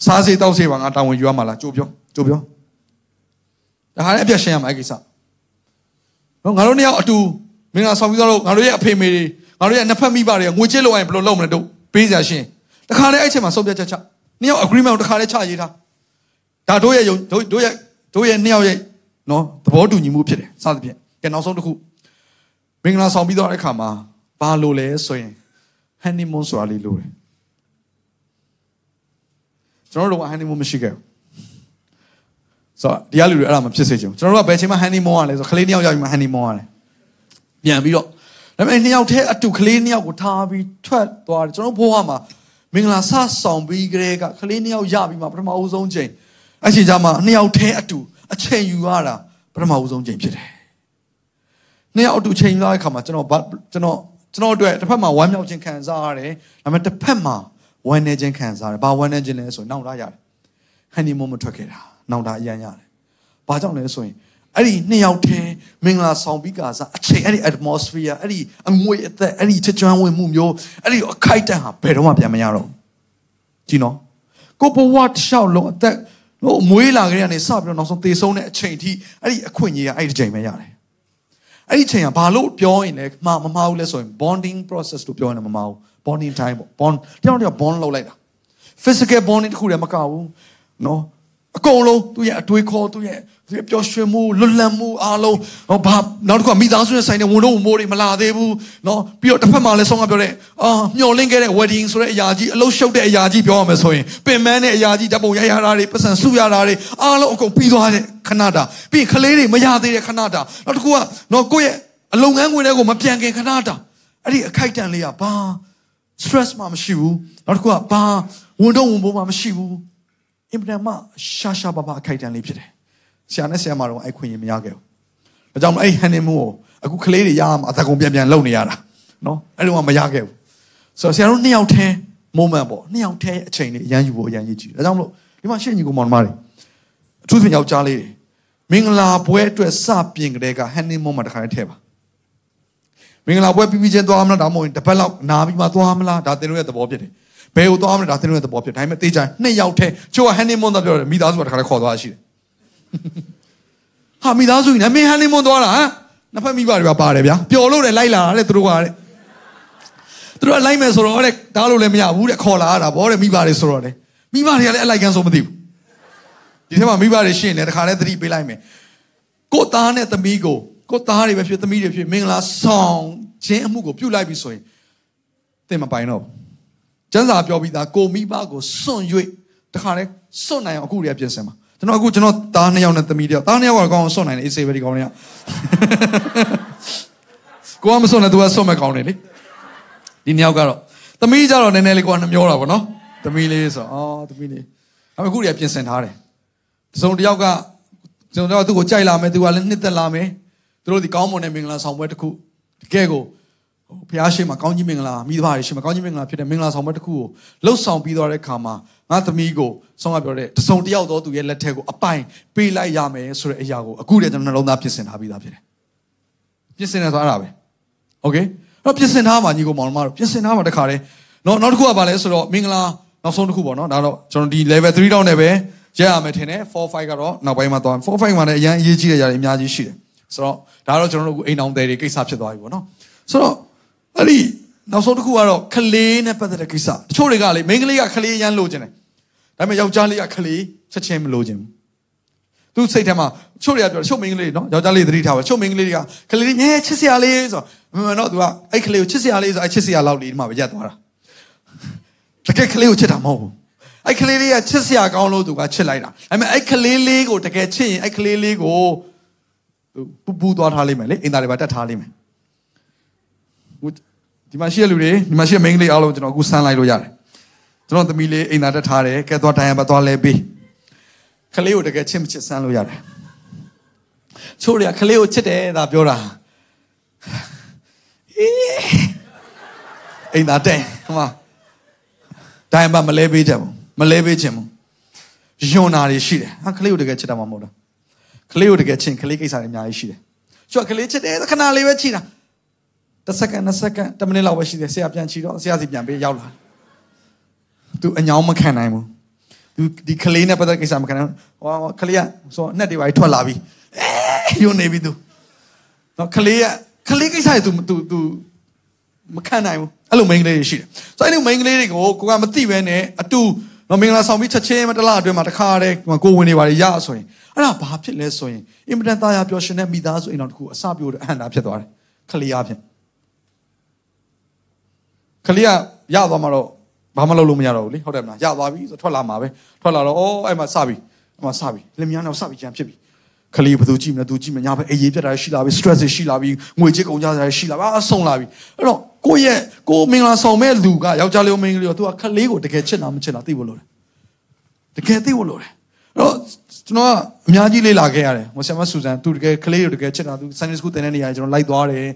စားစေးတောက်စေးပါငါတာဝန်ယူရမှာလားကြိုးပြောကြိုးပြောတခါတည်းအပြတ်ရှင်းရမှာအဲ့ကိစ္စနော်ငါတို့နှစ်ယောက်အတူမင်္ဂလာဆောင်ပြီးတော့ငါတို့ရဲ့အဖေမေတွေငါတို့ရဲ့နှစ်ဖက်မိဘတွေကငွေကြေးလောက်ရင်ဘယ်လိုလုပ်မလဲတို့ပေးစရာရှင်းတခါတည်းအဲ့ချိန်မှာဆုံးဖြတ်ချက်ချနှစ်ယောက် agreement ကိုတခါတည်းချရေးထားဒါတို့ရဲ့တို့တို့ရဲ့တို့ရဲ့နှစ်ယောက်ရဲ့ နော်သဘောတူညီမှုဖြစ်တယ်စသဖြင့်ကဲနောက်ဆုံးတစ်ခုမင်္ဂလာဆောင်ပြီးတော့တဲ့အခါမှာဘာလို့လဲဆိုရင် honeymoon ဆိုတာလေးလို့တယ်ကျွန်တော်တို့က honeymoon မရှိခဲ့ဘူးဆိုတော့ဒီကလူတွေအဲ့ဒါမဖြစ်စေချင်ဘူးကျွန်တော်တို့ကဘယ်ချိန်မှ honeymoon ရလဲဆိုခလေးနှစ်ယောက်ရောက်ပြီးမှ honeymoon ရတယ်ပြန်ပြီးတော့ဒါပေမဲ့နှစ်ယောက်တည်းအတူကလေးနှစ်ယောက်ကိုထားပြီးထွက်သွားတယ်ကျွန်တော်ဘိုးကမှာမင်္ဂလာဆဆောင်ပြီးကြတဲ့ကကလေးနှစ်ယောက်ရပြီးမှပထမဦးဆုံးချိန်အချိန်ကြမှာနှစ်ယောက်တည်းအတူ အချိန်ယူရတာပထမဦးဆုံးချိန်ဖြစ်တယ်နှစ်ယောက်အတူချိန်လာတဲ့ခါမှာကျွန်တော်ကျွန်တော်ကျွန်တော်အတွက်တစ်ဖက်မှာဝမ်းမြောက်ခြင်းခံစားရတယ်ဒါပေမဲ့တစ်ဖက်မှာဝမ်းနည်းခြင်းခံစားရတယ်ဘာဝမ်းနည်းခြင်းလဲဆိုရင်နောက်လာရတယ်ဟန်နီမွန်းမထွက်ခဲ့တာနောက်တာအရန်ရတယ်ဘာကြောင့်လဲဆိုရင်အဲ့ဒီနှစ်ယောက်တည်းမင်္ဂလာဆောင်ပြီးကစားအချိန်အဲ့ဒီ atmosphere အဲ့ဒီအငွေအသက်အဲ့ဒီချကျွမ်းဝင်မှုမျိုးအဲ့ဒီအခိုက်တန့်ဟာဘယ်တော့မှပြန်မရတော့ကြည့်နော်ကိုဘဝတစ်လျှောက်လုံးအသက် လို့မွေးလာကြတဲ့ကနေစပြီးတော့နောက်ဆုံးသေဆုံးတဲ့အချိန်ထိအဲ့ဒီအခွင့်အရေးကအဲ့ဒီချိန်ပဲရတယ်အဲ့ဒီချိန်ကဘာလို့ပြောရင်လဲမမမဟုတ်လဲဆိုရင် bonding process လို့ပြောရင်မမဟုတ် bonding time ပေါ့ bond တယောက်တယောက် bond လုပ်လိုက်တာ physical bonding တခုတည်းမကဘူးနော်အကုန်လုံးသူ့ရဲ့အတွေးခေါ်သူ့ရဲ့ သူ့ရဲ့ပျော်ရွှင်မှုလွတ်လပ်မှုအားလုံးဟောဘာနောက်တစ်ခုကမိသားစုနဲ့ဆိုင်တဲ့ဝန်တော့ဝန်မိုးတွေမလာသေးဘူးเนาะပြီးတော့တစ်ဖက်မှာလည်းဆုံးကပြောတဲ့အာမျော်လင့်ခဲ့တဲ့ wedding ဆိုတဲ့အရာကြီးအလုံးရှုပ်တဲ့အရာကြီးပြောရမယ်ဆိုရင်ပင်မန်းတဲ့အရာကြီးဓာတ်ပုံရိုက်ရတာတွေပတ်စံစုရတာတွေအားလုံးအကုန်ပြီးသွားတဲ့ခဏတာပြီးရင်ကလေးတွေမရသေးတဲ့ခဏတာနောက်တစ်ခုကเนาะကိုယ့်ရဲ့အလုံငန်းဝင်တွေကိုမပြန်ခင်ခဏတာအဲ့ဒီအခိုက်တန်လေးကဘာ stress မှမရှိဘူးနောက်တစ်ခုကဘာဝန်တော့ဝန်ပိုးမှမရှိဘူးအင်ပတန်မှရှာရှာပါပါအခိုက်အတန့်လေးဖြစ်တယ် ဆရာနဲ့ဆရာမတော်အဲ့ခွင့်ရမရခဲ့ဘူးဒါကြောင့်အဲ့ဟန်နီမူကိုအခုကလေးတွေရအောင်အသက်ကုန်ပြန်ပြန်လုပ်နေရတာနော်အဲ့လိုမှမရခဲ့ဘူးဆိုတော့ဆရာတို့နှစ်ယောက်တည်း moment ပေါ့နှစ်ယောက်တည်းအချိန်လေးအရန်ယူဖို့အရန်ရည်ကြည့်ဒါကြောင့်မလို့ဒီမှာရှင့်ညီကိုမောင်နှမတွေအထူးသဖြင့်ယောက်ျားလေးတွေမင်္ဂလာပွဲအတွက်စပြင်ကြတဲ့ကဟန်နီမူမှာတခါတည်းထည့်ပါမင်္ဂလာပွဲပြီးပြီးချင်းသွားမလားဒါမှမဟုတ်တစ်ပတ်လောက်နားပြီးမှသွားမလားဒါသင်တို့ရဲ့သဘောဖြစ်တယ်ဘယ်ကိုသွားမလဲဒါသင်တို့ရဲ့သဘောဖြစ်ဒါပေမဲ့တေးချင်နှစ်ယောက်တည်းချို့ကဟန်နီမွန်တော့ပြောတယ်မိသားစုကတခါတည်းခေါ်သွားရှိတယ် ဟာမိသားစုကြီးနမင်းဟန်နီမွန်သွားတာဟမ်နှစ်ဖက်မိဘတွေကပါတယ်ဗျာပျော်လို့တယ်လိုက်လာတာတဲ့သူတို့ကတဲ့သူတို့ကလိုက်မယ်ဆိုတော့တဲ့ဒါလို့လည်းမရဘူးတဲ့ခေါ်လာရတာဗောတဲ့မိဘတွေဆိုတော့လေမိဘတွေကလည်းအလိုက်ကန်းဆိုမသိဘူးဒီထဲမှာမိဘတွေရှင်းတယ်တခါတည်းသတိပေးလိုက်မယ်ကိုသားနဲ့သမီးကိုကိုသားတွေပဲဖြစ်သမီးတွေဖြစ်မင်္ဂလာဆောင်ခြင်းအမှုကိုပြုတ်လိုက်ပြီဆိုရင်သင်မပိုင်တော့ဘူးကျမ်းစာပြောပြီးသားကိုမိဘကိုစွန့်၍တခါတည်းစွန့်နိုင်အောင်အခုတည်းပြင်ဆင်ပါ ကျွန်တော်အခုကျွန်တော်သားနှစ်ယောက်နဲ့သမီးတယောက်သားနှစ်ယောက်ကကောင်းအောင်စွန့်နိုင်တယ်အေးစေးပဲဒီကောင်းတွေကကိုကမစွန့်နဲ့သူကစွန့်မဲ့ကောင်းတယ်လေဒီနှစ်ယောက်ကတော့သမီးကြတော့နည်းနည်းလေးကိုကနှမျောတာပေါ့နော်သမီးလေးဆိုအော်သမီးလေးဒါပေမဲ့အခုတည်းပြင်ဆင်ထားတယ်စုံတစ်ယောက်ကစုံတစ်ယောက်သူ့ကိုကြိုက်လာမယ်သူကလည်းနှစ်သက်လာမယ်သူတို့ဒီကောင်းမွန်တဲ့မင်္ဂလာဆောင်ပွဲတစ်ခုတကယ်ကို ဖះရှိမှာကောင်းကြီးမင်္ဂလာမိသားစုရှိမှာကောင်းကြီးမင်္ဂလာဖြစ်တဲ့မင်္ဂလာဆောင်ပွဲတစ်ခုကိုလှုပ်ဆောင်ပြီးသွားတဲ့အခါမှာငါသမီးကိုဆောင်းကပြောတဲ့တစုံတစ်ယောက်တော့သူရဲ့လက်ထက်ကိုအပိုင်ပေးလိုက်ရမယ်ဆိုတဲ့အရာကိုအခုတည်းကျွန်တော်နှလုံးသားပြင်ဆင်ထားပြီးသားဖြစ်တယ်ပြင်ဆင်နေသွားတာပဲโอเคတော့ပြင်ဆင်ထားမှာညီကိုမောင်မတို့ပြင်ဆင်ထားမှာတခါတည်းနောက်နောက်တစ်ခုကဘာလဲဆိုတော့မင်္ဂလာနောက်ဆုံးတစ်ခုပေါ့နော်ဒါတော့ကျွန်တော်ဒီ level 3တောင်းနဲ့ပဲရရမယ်ထင်တယ်4 5ကတော့နောက်ပိုင်းမှာသွား4 5မှာလည်းအရင်အရေးကြီးတဲ့ຢာတွေအများကြီးရှိတယ်ဆိုတော့ဒါတော့ကျွန်တော်တို့အခုအိမ်အောင်တယ်တွေကိစ္စဖြစ်သွားပြီပေါ့နော်ဆိုတော့ အဲ့ဒီနောက်ဆုံးတစ်ခုကတော့ခလေးနဲ့ပတ်သက်တဲ့ကိစ္စတချို့တွေကလေမိန်းကလေးကခလေးရမ်းလို့ခြင်းတယ်ဒါပေမဲ့ယောက်ျားလေးကခလေးချက်ချင်းမလို့ခြင်းဘူးသူစိတ်ထဲမှာချို့တွေကပြောချို့မိန်းကလေးနော်ယောက်ျားလေးသတိထားပါချို့မိန်းကလေးတွေကခလေးငဲချစ်စရာလေးဆိုမမနော် तू ကအဲ့ခလေးကိုချစ်စရာလေးဆိုအဲ့ချစ်စရာလောက်လေးဒီမှာပဲရက်သွားတာတကယ်ခလေးကိုချစ်တာမဟုတ်ဘူးအဲ့ကလေးလေးကချစ်စရာကောင်းလို့သူကချစ်လိုက်တာဒါပေမဲ့အဲ့ကလေးလေးကိုတကယ်ချစ်ရင်အဲ့ကလေးလေးကိုပူပူသွားထားလိမ့်မယ်လေအင်တာတွေပါတက်ထားလိမ့်မယ် ဒီမှာရှိတဲ့လူတွေဒီမှာရှိတဲ့မိန်းကလေးအားလုံးကျွန်တော်အခုဆန်းလိုက်လို့ရတယ်ကျွန်တော်သမီးလေးအိမ်သာတက်ထားတယ်ကဲသွားတိုင်ရပါသွားလဲပေးကလေးကိုတကယ်ချစ်မချစ်ဆန်းလို့ရတယ်ချို့တွေကကလေးကိုချစ်တယ်ဒါပြောတာအိမ်သာတဲ့ဟမတိုင်ပါမလဲပေးကြဘူးမလဲပေးခြင်းဘူးယွန်နာတွေရှိတယ်ဟာကလေးကိုတကယ်ချစ်တာမှမဟုတ်တာကလေးကိုတကယ်ချင်ကလေးကိစ္စတွေအများကြီးရှိတယ်ချို့ကလေးချစ်တယ်ခဏလေးပဲချီတာတ စ်စက္ကန့်နှစ်စက္ကန့်10မိနစ်လောက်ပဲရှိတယ်ဆရာပြန်ချီတော့ဆရာစီပြန်ပေးရောက်လာသူအညောင်းမခံနိုင်ဘူးသူဒီကလေးနဲ့ပတ်သက်ကိစ္စမခံနိုင်ဟောကလေးကဆိုအနဲ့တွေပါထွက်လာပြီအဲယွန်နေပြီသူတော့ကလေးကကလေးကိစ္စတွေ तू तू तू မခံနိုင်ဘူးအဲ့လိုမိန်းကလေးတွေရှိတယ်ဆိုအဲ့လိုမိန်းကလေးတွေကိုကိုကမသိပဲနဲ့အတူနော်မင်္ဂလာဆောင်ပြီးချက်ချင်းမတလားအတွင်းမှာတခါတည်းကိုဝင်နေပါလေရဆိုရင်အဲ့ဒါဘာဖြစ်လဲဆိုရင်အင်မတန်သားရပျော်ရှင်တဲ့မိသားစုအိမ်တော်တစ်ခုအစပြိုးတဲ့အဟန္တာဖြစ်သွားတယ်ခလီယာဖြင့် ခလီယာရသွားမှာတော့ဘာမှလုပ်လို့မရတော့ဘူးလေဟုတ်တယ်မလားရသွားပြီဆိုထွက်လာမှာပဲထွက်လာတော့အော်အဲ့မှာစပြီအဲ့မှာစပြီလင်မြန်းတော့စပြီကြံဖြစ်ပြီခလေးဘယ်သူကြည့်မလဲသူကြည့်မညာပဲအေးရေးပြတ်တာရှိလာပြီ stress ရှိလာပြီငွေကြေးကုန်ကြတာရှိလာပြီအဆုံးလာပြီအဲ့တော့ကိုယ့်ရဲ့ကိုမင်္ဂလာဆောင်မဲ့လူကယောက်ျားလေးကိုမင်္ဂလာသူကခလေးကိုတကယ်ချစ်တာမချစ်တာသိဖို့လိုတယ်တကယ်သိဖို့လိုတယ်အဲ့တော့ကျွန်တော်ကအများကြီးလေ့လာခဲ့ရတယ်မဆမဆူဇန်သူတကယ်ခလေးကိုတကယ်ချစ်တာသူ Sunday school တင်တဲ့နေရာကျွန်တော်လိုက်သွားတယ်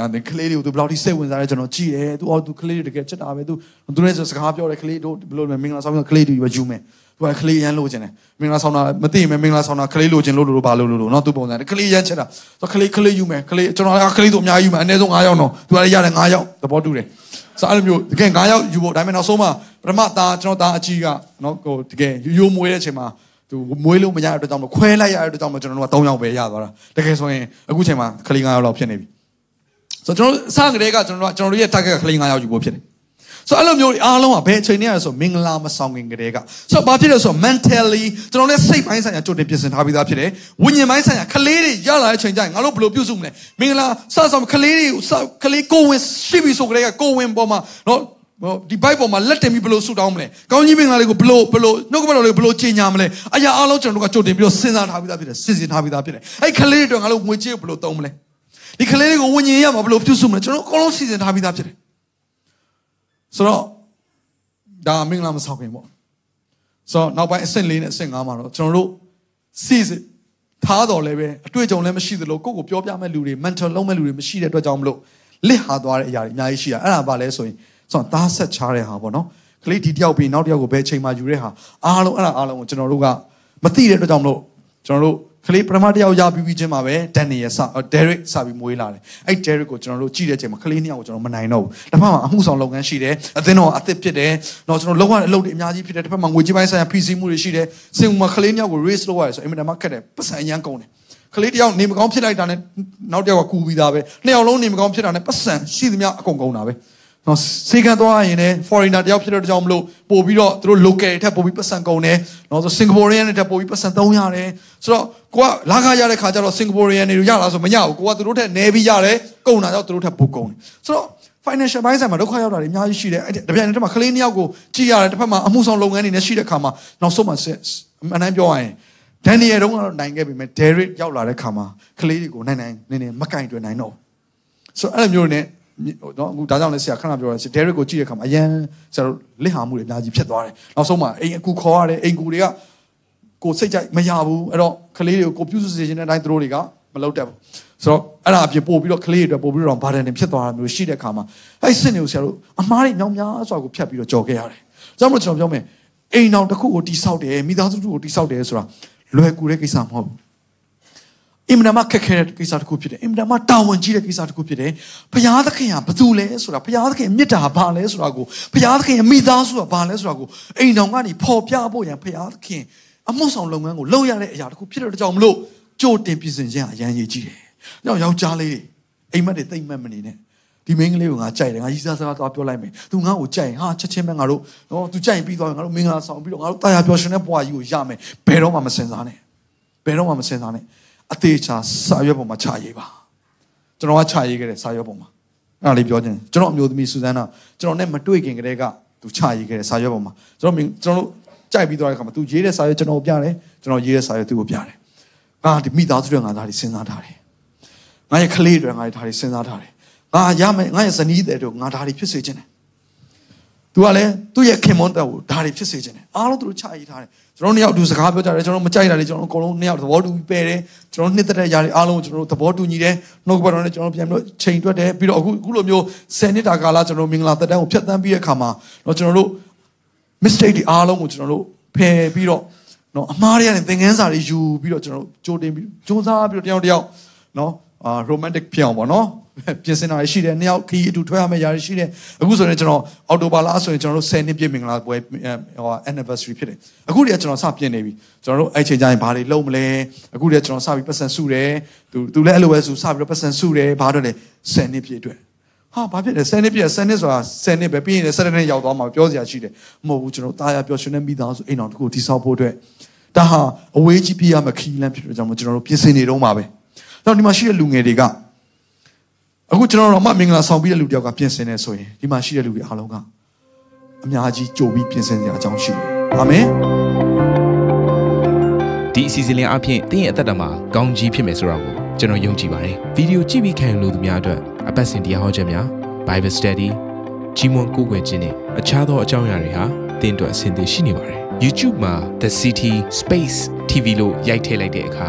အဲ့ကလေးတွေကိုသူဘယ်လောက်ထိစိတ်ဝင်စားလဲကျွန်တော်ကြည့်တယ်သူအော်သူကလေးတွေတကယ်ချစ်တာပဲသူသူလည်းစကားပြောတယ်ကလေးတို့ဘယ်လိုလဲမင်္ဂလာဆောင်ကလေးတွေပဲယူမယ်သူကကလေးရန်လိုချင်တယ်မင်္ဂလာဆောင်တာမသိရင်မင်္ဂလာဆောင်တာကလေးလိုချင်လို့လို့ဘာလို့လို့နော်သူပုံစံကလေးရန်ချစ်တာသူကလေးကလေးယူမယ်ကလေးကျွန်တော်ကကလေးတို့အများကြီးယူမယ်အနည်းဆုံး9ယောက်တော့သူကလည်းရတယ်9ယောက်သဘောတူတယ်ဆိုအဲ့လိုမျိုးတကယ်9ယောက်ယူဖို့ဒါပေမဲ့နောက်ဆုံးမှပထမသားကျွန်တော်သားအကြီးကနော်ဟိုတကယ်ရိုးမွေးတဲ့အချိန်မှာသူမွေးလို့မရတဲ့အတွက်ကြောင့်မခွဲလိုက်ရတဲ့အတွက်ကြောင့်မကျွန်တော်တို့က3ယောက်ပဲရသွားတာတကယ်ဆိုရင်အခုချိန်မှာကလေး9ယောက်လောက်ဖြစ်နေပြီ ဆိုတော့ကျွန်တော်စကတည်းကကျွန်တော်တို့ကျွန်တော်တို့ရဲ့ target ကကလေး9ယောက်ယူဖို့ဖြစ်တယ်ဆိုအဲ့လိုမျိုးအားလုံးကဘယ်အချိန်နဲ့ရဆိုမင်္ဂလာမဆောင်ခင်ကတည်းကဆိုတော့ဘာဖြစ်လဲဆိုတော့ mentally ကျွန်တော်လည်းစိတ်ပိုင်းဆိုင်ရာကြိုတင်ပြင်ဆင်ထားပြီးသားဖြစ်တယ်ဝိညာဉ်ပိုင်းဆိုင်ရာကလေးတွေရလာတဲ့အချိန်ကျရင်ငါတို့ဘယ်လိုပြုစုမလဲမင်္ဂလာစဆောင်ကလေးတွေကလေးကိုဝင်ရှိပြီဆိုကြတဲ့ကကိုဝင်ပေါ်မှာနော်ဒီဘိုက်ပေါ်မှာလက်တင်ပြီးဘယ်လိုဆူတောင်းမလဲကောင်းကြီးမင်္ဂလာလေးကိုဘယ်လိုဘယ်လိုနှုတ်ကပတ်တော်လေးကိုဘယ်လိုကြီးညာမလဲအရာအားလုံးကျွန်တော်တို့ကကြိုတင်ပြီးတော့စဉ်းစားထားပြီးသားဖြစ်တယ်စဉ်းစဉ်ထားပြီးသားဖြစ်တယ်အဲ့ကလေးတွေငါတို့ငွေကြေးကိုဘယ်လိုသုံးမလဲ ဒီကလေးတွေကိုဝิญဉ်ရမှာဘယ်လိုပြုစုမလဲကျွန်တော်အကုန်လုံးစီစဉ်ထားပြီးသားဖြစ်တယ်ဆိုတော့ဒါမင်္ဂလာမဆောင်ခင်ပေါ့ဆိုတော့နောက်ပိုင်းအဆင့်၄နဲ့အဆင့်၅မှာတော့ကျွန်တော်တို့စီစစ်ထားတော်လည်းပဲအတွေ့အကြုံလည်းမရှိသလိုကိုယ့်ကိုပြောပြမဲ့လူတွေ mental လုံးမဲ့လူတွေမရှိတဲ့အတွက်ကြောင့်မလို့လစ်ဟာသွားတဲ့အရာတွေအများကြီးရှိတာအဲ့ဒါပါလဲဆိုရင်ဆိုတော့သားဆက်ချားတဲ့ဟာပေါ့နော်ကလေးဒီတယောက်ပြီးနောက်တယောက်ကိုဘယ်ချိန်မှယူတဲ့ဟာအားလုံးအဲ့ဒါအားလုံးကိုကျွန်တော်တို့ကမသိတဲ့အတွက်ကြောင့်မလို့ကျွန်တော်တို့ ကလေးပထမတစ်ယောက်ရပြီးပြီးချင်းမှာပဲဒန်နီယယ်စဒဲရစ်စပြီးမွေးလာတယ်အဲ့ဒဲရစ်ကိုကျွန်တော်တို့ကြည့်တဲ့အချိန်မှာကလေးနှစ်ယောက်ကိုကျွန်တော်မနိုင်တော့ဘူးတစ်ဖက်မှာအမှုဆောင်လုပ်ငန်းရှိတယ်အသင်းတော်အသစ်ဖြစ်တယ်တော့ကျွန်တော်လောက်ရတဲ့အလုပ်တွေအများကြီးဖြစ်တယ်တစ်ဖက်မှာငွေကြေးပိုင်းဆိုင်ရာဖိစီးမှုတွေရှိတယ်စင်မှာကလေးနှစ်ယောက်ကို raise လုပ်ရတယ်ဆိုအင်မတန်မှခက်တယ်ပတ်စံအရန်ကုန်တယ်ကလေးတယောက်နေမကောင်းဖြစ်လိုက်တာနဲ့နောက်တယောက်ကကူပြီးသားပဲနှစ်ယောက်လုံးနေမကောင်းဖြစ်တာနဲ့ပတ်စံရှိသမျှအကုန်ကုန်တာပဲ နော်စေကန်သွားရင်လည်း foreigner တယောက်ဖြစ်တဲ့ကြောင့်မလို့ပို့ပြီးတော့သူတို့ local ထက်ပို့ပြီးပတ်စံကုန်တယ်နော်ဆို Singaporean တွေထက်ပို့ပြီးပတ်စံ300ဆိုတော့ကိုကလာခရတဲ့ခါကျတော့ Singaporean တွေရလားဆိုမရဘူးကိုကသူတို့ထက်နည်းပြီးရတယ်ကုန်တာကြောင့်သူတို့ထက်ပိုကုန်တယ်ဆိုတော့ financial ဘိုင်းဆိုင်မှာဒုက္ခရောက်တာတွေအများကြီးရှိတယ်အဲ့တပြိုင်တည်းမှာကလေးနှစ်ယောက်ကိုကြည့်ရတယ်တစ်ဖက်မှာအမှုဆောင်လုပ်ငန်းတွေနဲ့ရှိတဲ့ခါမှာနောက်ဆုံးမှာအမှန်တမ်းပြောရရင်ဒန်နီယယ်တုန်းကတော့နိုင်ခဲ့ပြီမဲ့ဒဲရစ်ရောက်လာတဲ့ခါမှာကလေးတွေကိုနိုင်နိုင်နည်းနည်းမကင်တွယ်နိုင်တော့ဆိုတော့အဲ့လိုမျိုးနဲ့ နော်အခုဒါကြောင့်လည်းဆရာခဏပြောရစီဒဲရစ်ကိုကြည့်တဲ့ခါမှာအရန်ဆရာတို့လစ်ဟာမှုတွေအများကြီးဖြစ်သွားတယ်နောက်ဆုံးမှာအိမ်အကူခေါ်ရတယ်အိမ်ကူတွေကကိုစိတ်ကြိုက်မရဘူးအဲ့တော့ကလေးတွေကိုကိုပြုစုစေခြင်းတဲ့အတိုင်းသူတို့တွေကမလုပ်တတ်ဘူးဆိုတော့အဲ့ဒါအပြင်ပို့ပြီးတော့ကလေးတွေအတွက်ပို့ပြီးတော့ဘာဒန်တွေဖြစ်သွားတာမျိုးရှိတဲ့ခါမှာအဲ့စစ်နေကိုဆရာတို့အမားတွေညောင်များစွာကိုဖြတ်ပြီးတော့ကြော်ခဲ့ရတယ်။ကြောင့်မို့ကျွန်တော်ပြောမယ်အိမ်တော်တစ်ခုကိုတိဆောက်တယ်မိသားစုတစ်ခုကိုတိဆောက်တယ်ဆိုတာလွယ်ကူတဲ့ကိစ္စမဟုတ်ဘူး အင်မတန်မှခက်ခဲတဲ့ကိစ္စတစ်ခုဖြစ်တယ်အင်မတန်မှတာဝန်ကြီးတဲ့ကိစ္စတစ်ခုဖြစ်တယ်ဘုရားသခင်ကဘာတူလဲဆိုတာဘုရားသခင်မေတ္တာဘာလဲဆိုတာကိုဘုရားသခင်မိသားစုကဘာလဲဆိုတာကိုအိမ်တော်ကနေပေါ်ပြဖို့ရန်ဘုရားသခင်အမှုဆောင်လုပ်ငန်းကိုလုပ်ရတဲ့အရာတစ်ခုဖြစ်တဲ့ကြောင့်မလို့ကြိုတင်ပြင်ဆင်ခြင်းအရန်ရည်ကြီးတယ်။ကြောင့်ယောက်ျားလေးတွေအိမ်မက်တွေတိတ်မက်မနေနဲ့ဒီမင်းကလေးကိုငါကြိုက်တယ်ငါရီးစားစကားသွားပြောလိုက်မယ်။ तू ငါ့ကိုကြိုက်ရင်ဟာချက်ချင်းပဲငါတို့နော် तू ကြိုက်ရင်ပြီးသွားရင်ငါတို့မင်္ဂလာဆောင်ပြီးတော့ငါတို့တာယာပျော်ရွှင်တဲ့ဘဝကြီးကိုရမယ်။ဘယ်တော့မှမစင်စားနဲ့။ဘယ်တော့မှမစင်စားနဲ့။ အသေးချာစာရွက်ပေါ်မှာခြာရေးပါ။ကျွန်တော်ကခြာရေးခဲ့တဲ့စာရွက်ပေါ်မှာအဲ့ဒါလေးပြောခြင်းကျွန်တော်အမျိုးသမီးစူဇန်နာကျွန်တော်နဲ့မတွေ့ခင်ကတည်းကသူခြာရေးခဲ့တဲ့စာရွက်ပေါ်မှာကျွန်တော်ကျွန်တော်တို့ကြိုက်ပြီးသွားတဲ့အခါမှာ तू ရေးတဲ့စာရွက်ကျွန်တော်ပြတယ်ကျွန်တော်ရေးတဲ့စာရွက်သူ့ကိုပြတယ်။ငါဒီမိသားစုတွေငါသားတွေစဉ်းစားထားတယ်။ငါရဲ့ကလေးတွေငါတွေဒါတွေစဉ်းစားထားတယ်ငါရမယ်ငါရဲ့ဇနီးတဲ့တို့ငါဒါတွေဖြစ်စေခြင်းတယ် သူကလည်းသူ့ရဲ့ခင်မွန်းတဲ့ကိုဒါတွေဖြစ်စေခြင်းတယ်အားလုံးသူတို့ချရေးထားတယ်ကျွန်တော်နှစ်ယောက်တူစကားပြောကြတယ်ကျွန်တော်မကြိုက်တာတွေကျွန်တော်အကုန်လုံးနှစ်ယောက်သဘောတူပြီးပယ်တယ်ကျွန်တော်နှစ်သက်တဲ့ຢာတွေအားလုံးကျွန်တော်သဘောတူညီတယ်နှုတ်ကပတ်တော်နဲ့ကျွန်တော်ပြန်ပြီးချိန်တွက်တယ်ပြီးတော့အခုအခုလိုမျိုး10နှစ်တာကာလကျွန်တော်မင်္ဂလာသက်တမ်းကိုဖျက်ဆီးပြီးတဲ့အခါမှာတော့ကျွန်တော်တို့ mistake တွေအားလုံးကိုကျွန်တော်တို့ဖယ်ပြီးတော့နော်အမှားတွေကနေသင်ခန်းစာတွေယူပြီးတော့ကျွန်တော်တို့ကြိုတင်ပြီးစူးစမ်းပြီးတော့တယောက်တယောက်နော် အာ romantic ဖြစ်အောင်ပေါ့နော်ပြင်ဆင်တာရှိတယ်နှစ်ယောက်ခီးအတူထွက်ရမယ့်ຢာရှိတယ်အခုဆိုရင်ကျွန်တော်အော်တိုဘာလဆိုရင်ကျွန်တော်တို့10နှစ်ပြည့်မင်္ဂလာပွဲဟို anniversary ဖြစ်တယ်အခုတည်းကကျွန်တော်စပြင်နေပြီကျွန်တော်တို့အဲ့ချိန်ကျရင်ဘာတွေလုပ်မလဲအခုတည်းကကျွန်တော်စပြီးပတ်စံစုတယ်သူသူလည်းအဲ့လိုပဲစုစပြီးတော့ပတ်စံစုတယ်ဘာတော့လဲ10နှစ်ပြည့်အတွက်ဟာဘာဖြစ်လဲ10နှစ်ပြည့်10နှစ်ဆိုတာ10နှစ်ပဲပြီးရင်7နှစ်ရောက်သွားမှာပြောစရာရှိတယ်မဟုတ်ဘူးကျွန်တော်တာယာပျော်ရွှင်တဲ့မိသားစုအိမ်တော်တခုတိဆောက်ဖို့အတွက်ဒါဟာအဝေးကြီးပြရမခီးလန်းဖြစ်တဲ့ကြောင့်ကျွန်တော်တို့ပြင်ဆင်နေတော့မှာပဲ တော့ဒီမှာရှိတဲ့လူငယ်တွေကအခုကျွန်တော်တို့မှမင်္ဂလာဆောင်ပြီးတဲ့လူတယောက်ကပြင်ဆင်နေဆိုရင်ဒီမှာရှိတဲ့လူတွေအားလုံးကအများကြီးကြိုပြီးပြင်ဆင်ကြအကြောင်းရှိတယ်အာမင်ဒီအစီအစဉ်လေးအပြင်တင်းရဲ့အသက်တာမှာကောင်းကြီးဖြစ်မယ်ဆိုတာကိုကျွန်တော်ယုံကြည်ပါတယ်ဗီဒီယိုကြည့်ပြီးခံယူလို့သူများအတွက်အပတ်စဉ်တရားဟောခြင်းများ Bible Study ကြီးမွန်ကိုယ်ွယ်ခြင်းနဲ့အခြားသောအကြောင်းအရာတွေဟာတင်းအတွက်အဆင်သင့်ရှိနေပါတယ် YouTube မှာ The City Space TV လို့ရိုက်ထည့်လိုက်တဲ့အခါ